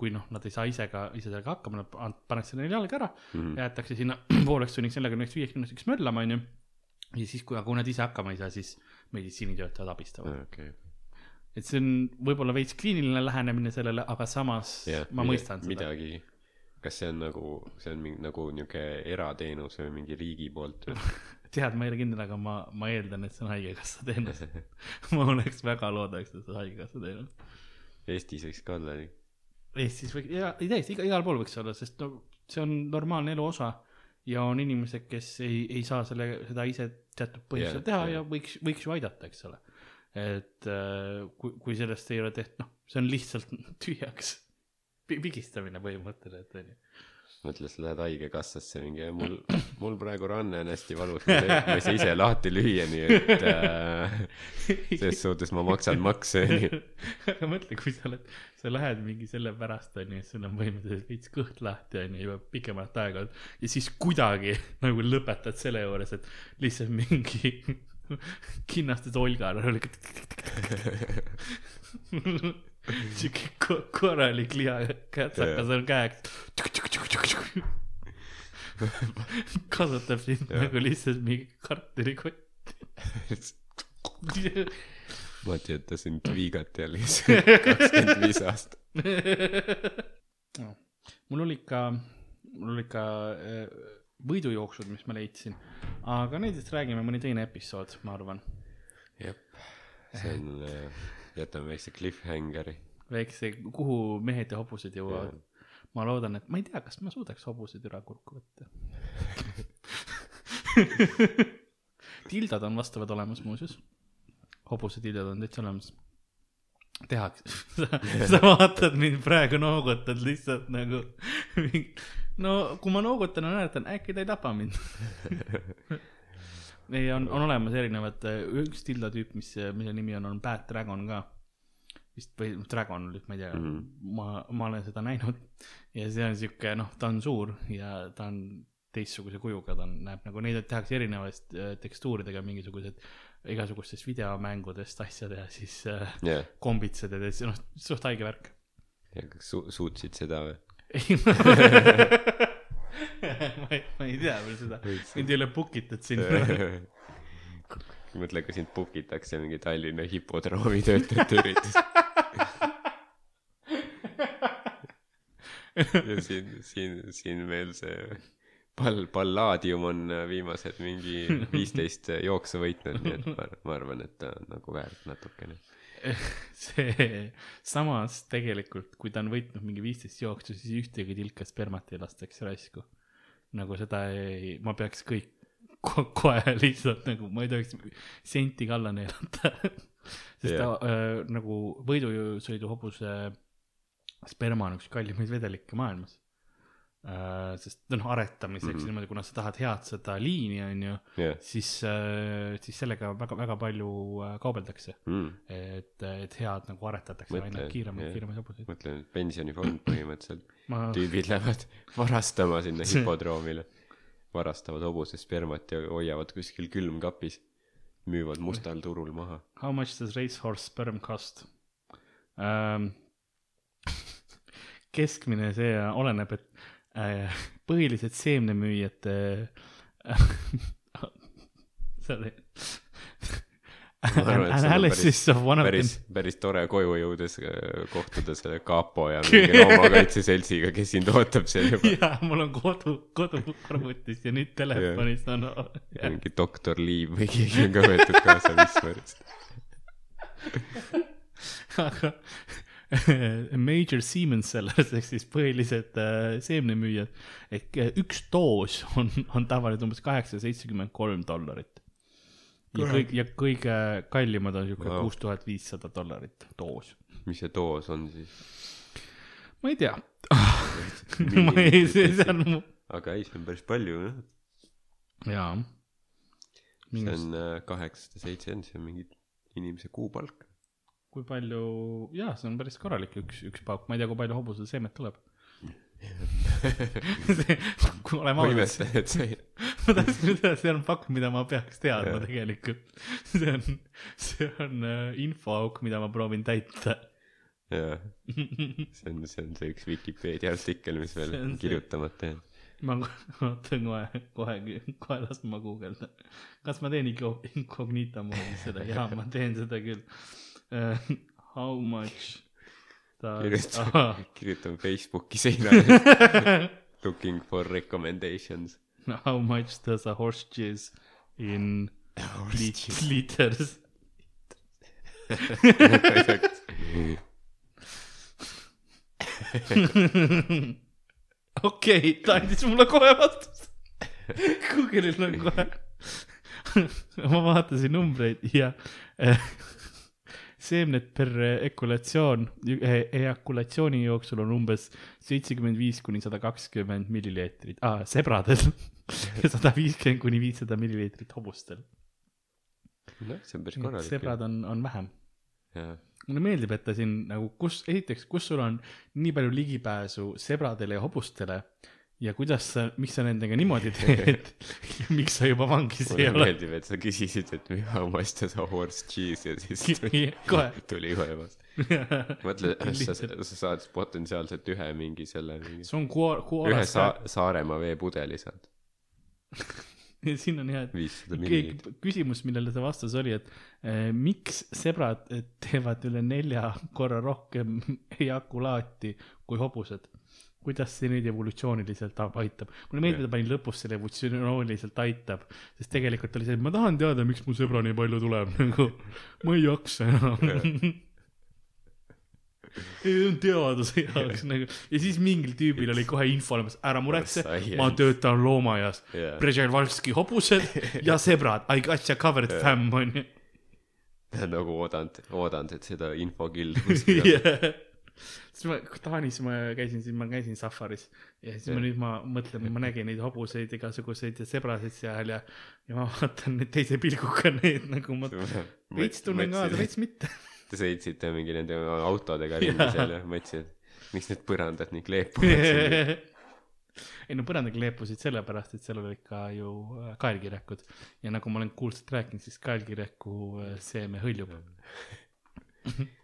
kui noh, nad ei saa ise ka, ise sellega hakkama, nad an- pannakse neile jalga ära Mhm. jäetakse sinna pooleks tunniks, neljakümneks, viieks minutiks möllama, onju. ja siis, kui, kui nad ise hakkama ei saa, siis meditsiinitöötajad abistavad. okei. et see on võib-olla veits kliiniline lähenemine sellele, aga samas jah, ma mõistan seda. midagi, kas see on nagu, see on mingi nagu niuke erateenus või mingi riigi poolt või? tead, ma ei ole kindel, aga ma, ma eeldan, et see on haigekassa teenus. ma oleks väga loodaks, et see on haigekassa teenus. Eestis võiks ka olla nii. Eestis või, ja ei täiesti iga, igal pool võiks olla, sest no see on normaalne elu osa ja on inimesed, kes ei, ei saa selle, seda ise teatud põhjusel Jah, teha jah. ja võiks, võiks ju aidata, eks ole. et äh, kui, kui sellest ei ole tehtud, noh, see on lihtsalt tühjaks pi- pigistamine põhimõtteliselt, onju. mõtle, sa lähed haigekassasse mingi, mul, mul praegu ranne on hästi valus, ma ei saa ise lahti lüüa, nii et äh, selles suhtes ma maksan makse, aga mõtle, kui sa oled, sa lähed mingi selle pärast, onju, et sul on põhimõtteliselt veits kõht lahti, onju, juba pikemat aega ja siis kuidagi nagu lõpetad selle juures, et lihtsalt mingi kinnastes olgad. on siuke ko- korralik lihakätsakas on käeks. kasutab sind nagu lihtsalt mingi kartulikott. ma töötasin Tvigatelis kakskümmend viis aastat. mul oli ikka, mul oli ikka äh, võidujooksud, mis ma leidsin, aga nendest räägime mõni teine episood, ma arvan. jah, see on, jätame väikse cliffhangeri. väikse, kuhu mehed ja hobused jõuavad ma loodan, et ma ei tea, kas ma suudaks hobused üle kurku võtta. tildad on vastavad olemas muuseas. hobusetildad on täitsa olemas. tehakse, sa vaatad mind praegu noogutad lihtsalt nagu. no kui ma noogutan ja naeratan, äkki ta ei tapa mind. ei, on, on olemas erinevad, üks tilda tüüp, mis, mille nimi on, on Bad Dragon ka. vist või Dragon, ma ei tea mm. -hmm. ma, ma olen seda näinud ja see on sihuke, noh, ta on suur ja ta on teistsuguse kujuga, ta on, näeb nagu neid tehakse erinevast äh, tekstuuridega mingisugused igasugustest videomängudest asjad ja siis äh, jah, kombitsed ja noh, suht haige värk. ja kas su-, suutsid seda või? ei, ma ei, ma ei tea veel seda, mind ei ole book itud sinna. mõtle, kui sind book itakse mingi Tallinna hipodroomi töötajate üritus. ja siin, siin, siin meil see pall, Palladium on viimased mingi viisteist jooksu võitnud, nii et ma, ma arvan, et ta on nagu väärt natukene. see, samas tegelikult, kui ta on võitnud mingi viisteist jooksu, siis ühtegi tilka spermat ei lastaks raisku. nagu seda ei, ma peaks kõik ko kohe lihtsalt nagu, ma ei tohiks senti ka alla neelata. sest ta Jah. äh, nagu võidusõiduhobuse sperma on üks kallimaid vedelikke maailmas. Sest noh, aretamiseks mm. -hmm. niimoodi, kuna sa tahad head seda liini, on ju, jah, siis äh,, siis sellega väga, väga palju äh, kaubeldakse mm. et, et head nagu aretatakse aina kiiremaid, jah. kiiremaid hobuseid. mõtlen, et pensionifond põhimõtteliselt. ma, tüübid lähevad varastama sinna hipodroomile, varastavad hobuse spermat ja hoiavad kuskil külmkapis, müüvad mustal turul maha. how much does racehorse sperm cost um? keskmine see oleneb, et äh, põhilised seemnemüüjad äh, sorry. Arvan, on Analysis of one of päris them,, päris tore koju jõudes äh, kohtuda selle kapo ja mingi loomakaitse seltsiga, kes sind ootab seal juba. jaa, mul on kodu, koduarvutis ja nüüd telefonis on mingi doktor Liiv või keegi on ka võetud kaasa Wismarist. aga major Siemens sellers ehk siis põhilised äh, seemnemüüjad ehk äh, üks doos on, on tavaliselt umbes kaheksasada seitsekümmend kolm dollarit. ja kõik, ja kõige kallimad on siuke Wow. kuus tuhat viissada dollarit doos. mis see doos on siis? ma ei tea. ma ei, see, see on mu, aga ei, see on päris palju jah. jaa. see on äh, kaheksasada seitsekümmend, see on mingi inimese kuupalk. Kui palju, jaa, see on päris korralik üks, üks pauk, ma ei tea, kui palju hobusel seemet tuleb. oleme ausad, ma tahtsin ütelda, see on pakk, mida ma peaks teadma tegelikult. see on, see on äh, infoauk, mida ma proovin täita. jaa, see on, see on see üks Vikipeedia artikkel, mis veel kirjutamata jäänud. ma ootan kohe, kohe, kohe las ma guugeldan. kas ma teen inco- incognito moodi seda? jaa, ma teen seda küll. How much does kirjutan, kirjutan Facebooki seinale looking for recommendations. How much does a horse jizz in lit- liters? okei, ta andis mulle kohe vastuse. Google'il on kohe. ma vaatasin numbreid ja eh, seemned per ekulatsioon, eakulatsiooni jooksul on umbes seitsekümmend viis kuni sada kakskümmend milliliitrit ah,, sebradel ja sada viiskümmend kuni viissada milliliitrit hobustel. noh, see on päris korralik. sebrad on, on vähem. mulle meeldib, et ta siin nagu, kus, esiteks, kus sul on nii palju ligipääsu sebradele ja hobustele ja kuidas sa, miks sa nendega niimoodi teed miks sa juba vangis ei mulle ole? meeldib, et sa küsisid, et how much does a horse cheese ja siis kohe. tuli kohe vastus. mõtle, sa, sa saad potentsiaalselt ühe mingi selle mingi, see on Kuo-, ühe Kuolas sa-, Saaremaa veepudeli saad, siin on jah, et küsimus, millele see vastus oli, et eh, miks sebrad eh, teevad üle nelja korra rohkem ejakulaati kui hobused? Kuidas see neid evolutsiooniliselt ab- aitab? mulle meeldib, et ta pani lõpus selle evolutsiooniliselt aitab, sest tegelikult oli see, et ma tahan teada, miks mu sõbra nii palju tuleb, nagu ma ei jaksa enam. ei, on teaduse jaoks nagu ja siis mingil tüübil oli kohe info olemas, ära muretse, ma töötan loomaaias Jaa. Brežnevalski hobused ja sebrad, I got you covered fam onju. nagu oodanud, oodanud, et seda infokildu kuskil on. Siis ma Taanis ma käisin, siis ma käisin safaris ja siis ma Jah. nüüd ma mõtlen, ma nägin neid hobuseid igasuguseid ja sebrasid seal ja, ja ma vaatan neid teise pilguga neid nagu ma veits tunnen kaasa, veits mitte. Te sõitsite mingi nende autodega ringi seal ja mõtlesid, et miks need põrandad nii kleepuvad siin. ei no põrandagi leepusid sellepärast, et seal olid ka ju äh, kaelkirjakud ja nagu ma olen kuulsalt rääkinud, siis kaelkirjaku äh, seeme hõljub.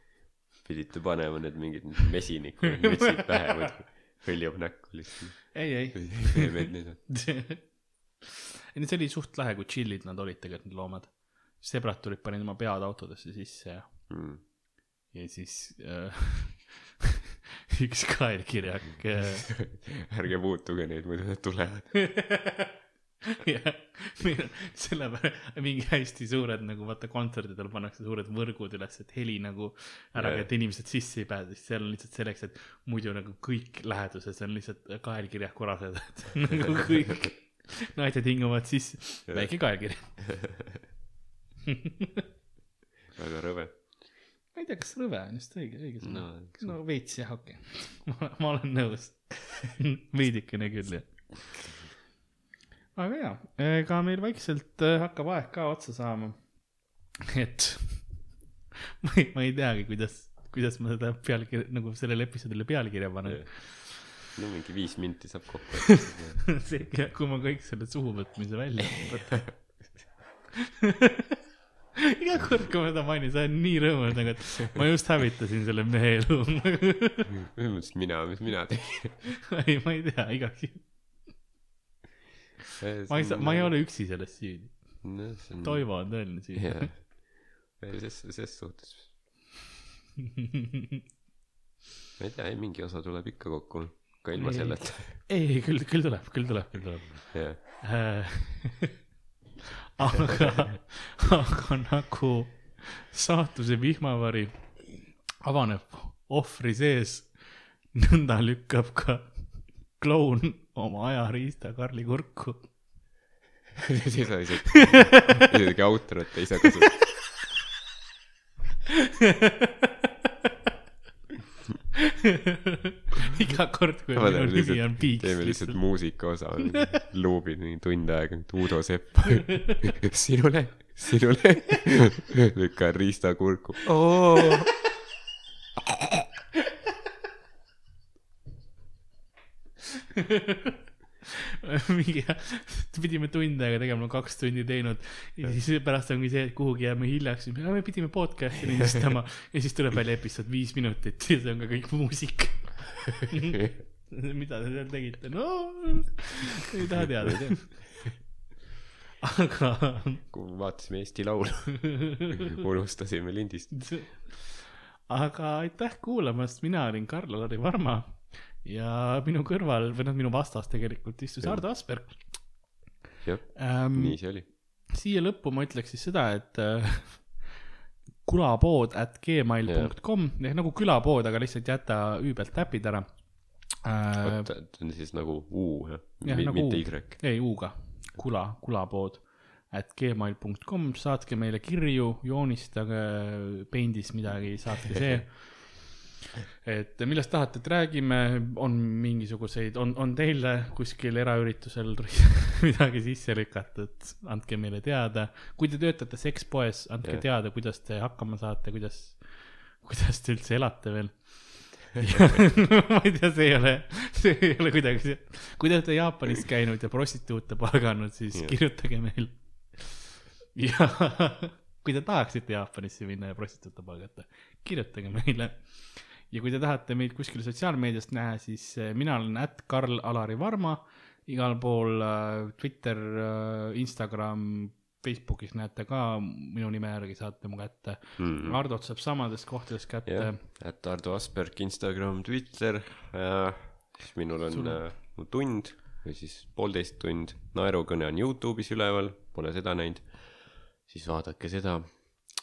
pidite panema need mingid mesinikud, mütsid pähe, muidu hõljub näkku lihtsalt. ei, ei, pehmed need on. ei no see oli suht lahe, kui chill'id nad olid tegelikult need loomad. sebrad tulid, panid oma pead autodesse sisse ja, Mm. ja siis äh, üks kaelkirjak äh, ärge puutuge neid, muidu nad tulevad. ja meil on sellepärast mingi hästi suured nagu vaata kontserdidel pannakse suured võrgud üles, et heli nagu ära käib, et inimesed sisse ei pääse, siis seal on lihtsalt selleks, et muidu nagu kõik läheduses on lihtsalt kaelkirjaku rasedad, nagu kõik naised hingavad sisse, Jaa. väike kaelkiri. väga rõve. ma ei tea, kas rõve on just õige, õige sõna No, no,. no veits jah, okei okay.. ma olen nõus. veidikene küll jah. Aga jaa, ega meil vaikselt äh, hakkab aeg ka otsa saama. et ma ei, ma ei teagi, kuidas, kuidas ma seda pealkirja, nagu sellele episoodile pealkirja panen. no mingi viis minti saab kokku. see, kui ma kõik selle suhu võtmise välja võtan. iga kord, kui ma seda mainin, sa oled nii rõõmus nagu, et ma just hävitasin selle mehe elu. põhimõtteliselt mina, mis mina tegin. ei, ma ei tea, igaks juhuks. Ma ei saa, ma ei ole üksi selles süüdi. no,. Toivo on tõeline süüdi. jah, ses, ses suhtes, ma ei tea, ei mingi osa tuleb ikka kokku, ka ilma Ei. selleta. ei, küll, küll tuleb, küll tuleb, küll tuleb. jah, aga, aga nagu saatuse vihmavari avaneb ohvri sees. nõnda lükkab ka kloun oma ajariista Karli kurku. siis sa isegi, isegi outrot ei saa kasutada. iga kord, kui minu nimi on lihtsalt- Piiks teeme lihtsalt lihtsalt. muusika osa, luubid mingi tund aega, Uudo Sepp. sinule, sinule, lükkan riista kurku. mingi, pidime tund aega tegema, kaks tundi teinud ja siis pärast ongi see, et kuhugi jääme hiljaks, me pidime podcast'i lindistama ja siis tuleb välja episood viis minutit ja see on ka kõik muusika. mida te seal tegite? no ei taha teada. aga kui vaatasime Eesti Laulu, unustasime lindistada. aga aitäh kuulamast, mina olin Karl-Lari Varma ja minu kõrval või noh, minu vastas tegelikult istus Ardo Asperg jah, ähm,. nii see oli. siia lõppu ma ütleks siis seda, et äh, kulapood at gmail.com ehk nagu külapood, aga lihtsalt jäta ü pealt täpid ära äh,. see on siis nagu U jah Mi,, nagu mitte. Y. ei U-ga, kula, kulapood at gmail.com, saatke meile kirju, joonistage Paint'is midagi, saatke see. et millest tahate, et räägime, on mingisuguseid, on, on teile kuskil eraüritusel midagi sisse lükatud, andke meile teada. kui te töötate sekspoes, andke Jah. teada, kuidas te hakkama saate, kuidas, kuidas te üldse elate veel. ma ei tea, see ei ole, see ei ole kuidagi see, kui te olete Jaapanis käinud ja prostituute palganud, siis Jah. kirjutage meile. ja kui te tahaksite Jaapanisse minna ja prostituute palgata, kirjutage meile. Ja kui te tahate meid kuskil sotsiaalmeediast näha, siis eh, mina olen at Karl-Alari Varma, igal pool äh, Twitter, Instagram, Facebookis näete ka minu nime järgi saate mu kätte mm.. Hardot saab samades kohtades kätte jah, et Ardo Asperg, Instagram, Twitter äh,. siis minul on Sul- äh, tund või siis poolteist tund, naerukõne on Youtube'is üleval, pole seda näinud. siis vaadake seda.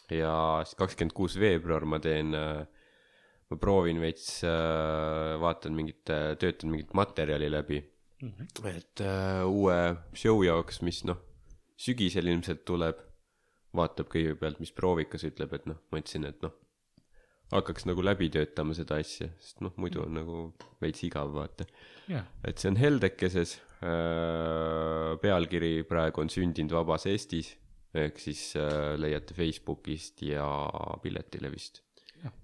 ja siis kakskümmend kuus veebruar ma teen äh,, ma proovin veits äh,, vaatan mingit, töötan mingit materjali läbi mm. -hmm. et äh, uue show jaoks, mis noh, sügisel ilmselt tuleb, vaatab kõigepealt, mis proovikas ütleb, et noh, ma ütlesin, et noh, hakkaks nagu läbi töötama seda asja, sest noh, muidu on nagu veits igav, vaata. jah, et see on Heldekeses äh,, pealkiri praegu on Sündinud vabas Eestis, ehk siis äh, leiate Facebookist ja Piletile vist.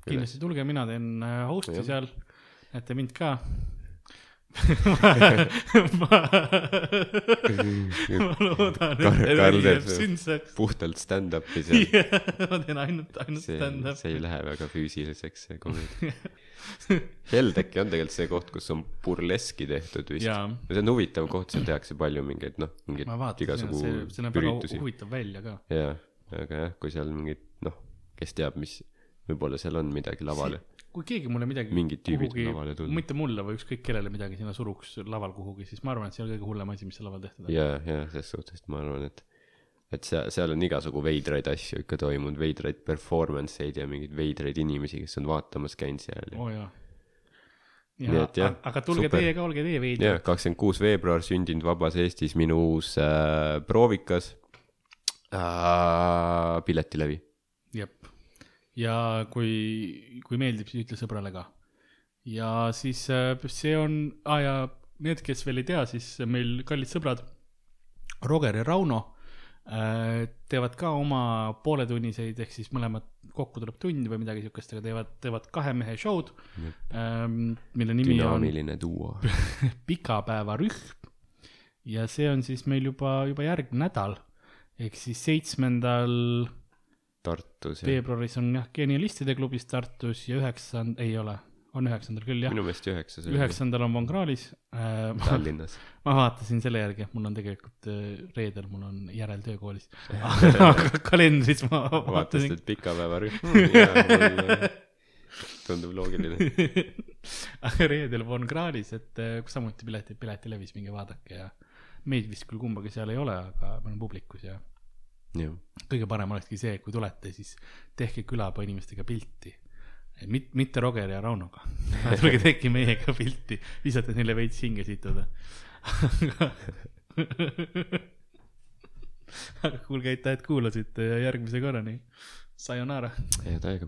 Kindlasti tulge, mina teen äh, host'i Jah. seal, näete mind ka. ma ma loodan, Karl- et Karl teeb sündsaks. puhtalt stand-up'i seal, ma teen ainult, ainult see, stand-up. see ei lähe väga füüsiliseks, see komöödia. Heldeki on tegelikult see koht, kus on burleski tehtud vist. see on huvitav koht, seal tehakse palju mingeid noh, mingeid ma igasugu see, see näeb väga üritusi. huvitav välja ka. jaa, aga jah, kui seal mingid noh, kes teab, mis, võib-olla seal on midagi lavale. kui keegi mulle midagi Mingid tüübid kuhugi- lavale tulnud. mitte mulle või ükskõik kellele midagi sinna suruks laval kuhugi, siis ma arvan, et see on kõige hullem asi, mis seal laval tehtud on. ja, ja ses suhtes ma arvan, et, et seal, seal on igasugu veidraid asju ikka toimunud, veidraid performance eid ja mingeid veidraid inimesi, kes on vaatamas käinud seal ja oo jaa. Nii ja et jah,, aga tulge super. teie ka, olge teie veidi jah, kakskümmend kuus veebruar sündinud vabas Eestis minu uus äh, proovikas äh,. piletilevi. Ja kui, kui meeldib, siis ütle sõbrale ka. ja siis äh, see on ah,, ja need, kes veel ei tea, siis meil kallid sõbrad Roger ja Rauno äh, teevad ka oma pooletunniseid, ehk siis mõlemad kokku tuleb tund või midagi siukest, aga teevad, teevad kahe mehe show'd ähm,, mille nimi on dünaamiline duo. pikapäevarühm ja see on siis meil juba, juba järgmine nädal ehk siis seitsmendal Tartus veebruaris on jah, Genialistide klubis Tartus ja üheksand-, ei ole, on üheksandal küll jah, minu meelest üheksas üheksandal on Von Krahlis äh,. Tallinnas. ma vaatasin selle järgi, et mul on tegelikult äh, reedel, mul on järeltöö koolis, aga kalendris ma vaatasid, vaatasin. et pikapäevarühm. tundub loogiline. aga reedel Von Krahlis, et äh, samuti pileti, piletilevis minge vaadake ja meid vist küll kumbagi seal ei ole, aga me oleme publikus ja kõige parem olekski see, kui tulete, siis tehke külapea inimestega pilti. mit-, mitte Roger ja Raunoga. tulge tehke meiega pilti, visake neile veits hinge sitada. aga kuulge, aitäh, et kuulasite ja järgmise korrani. Sayonara. head aega.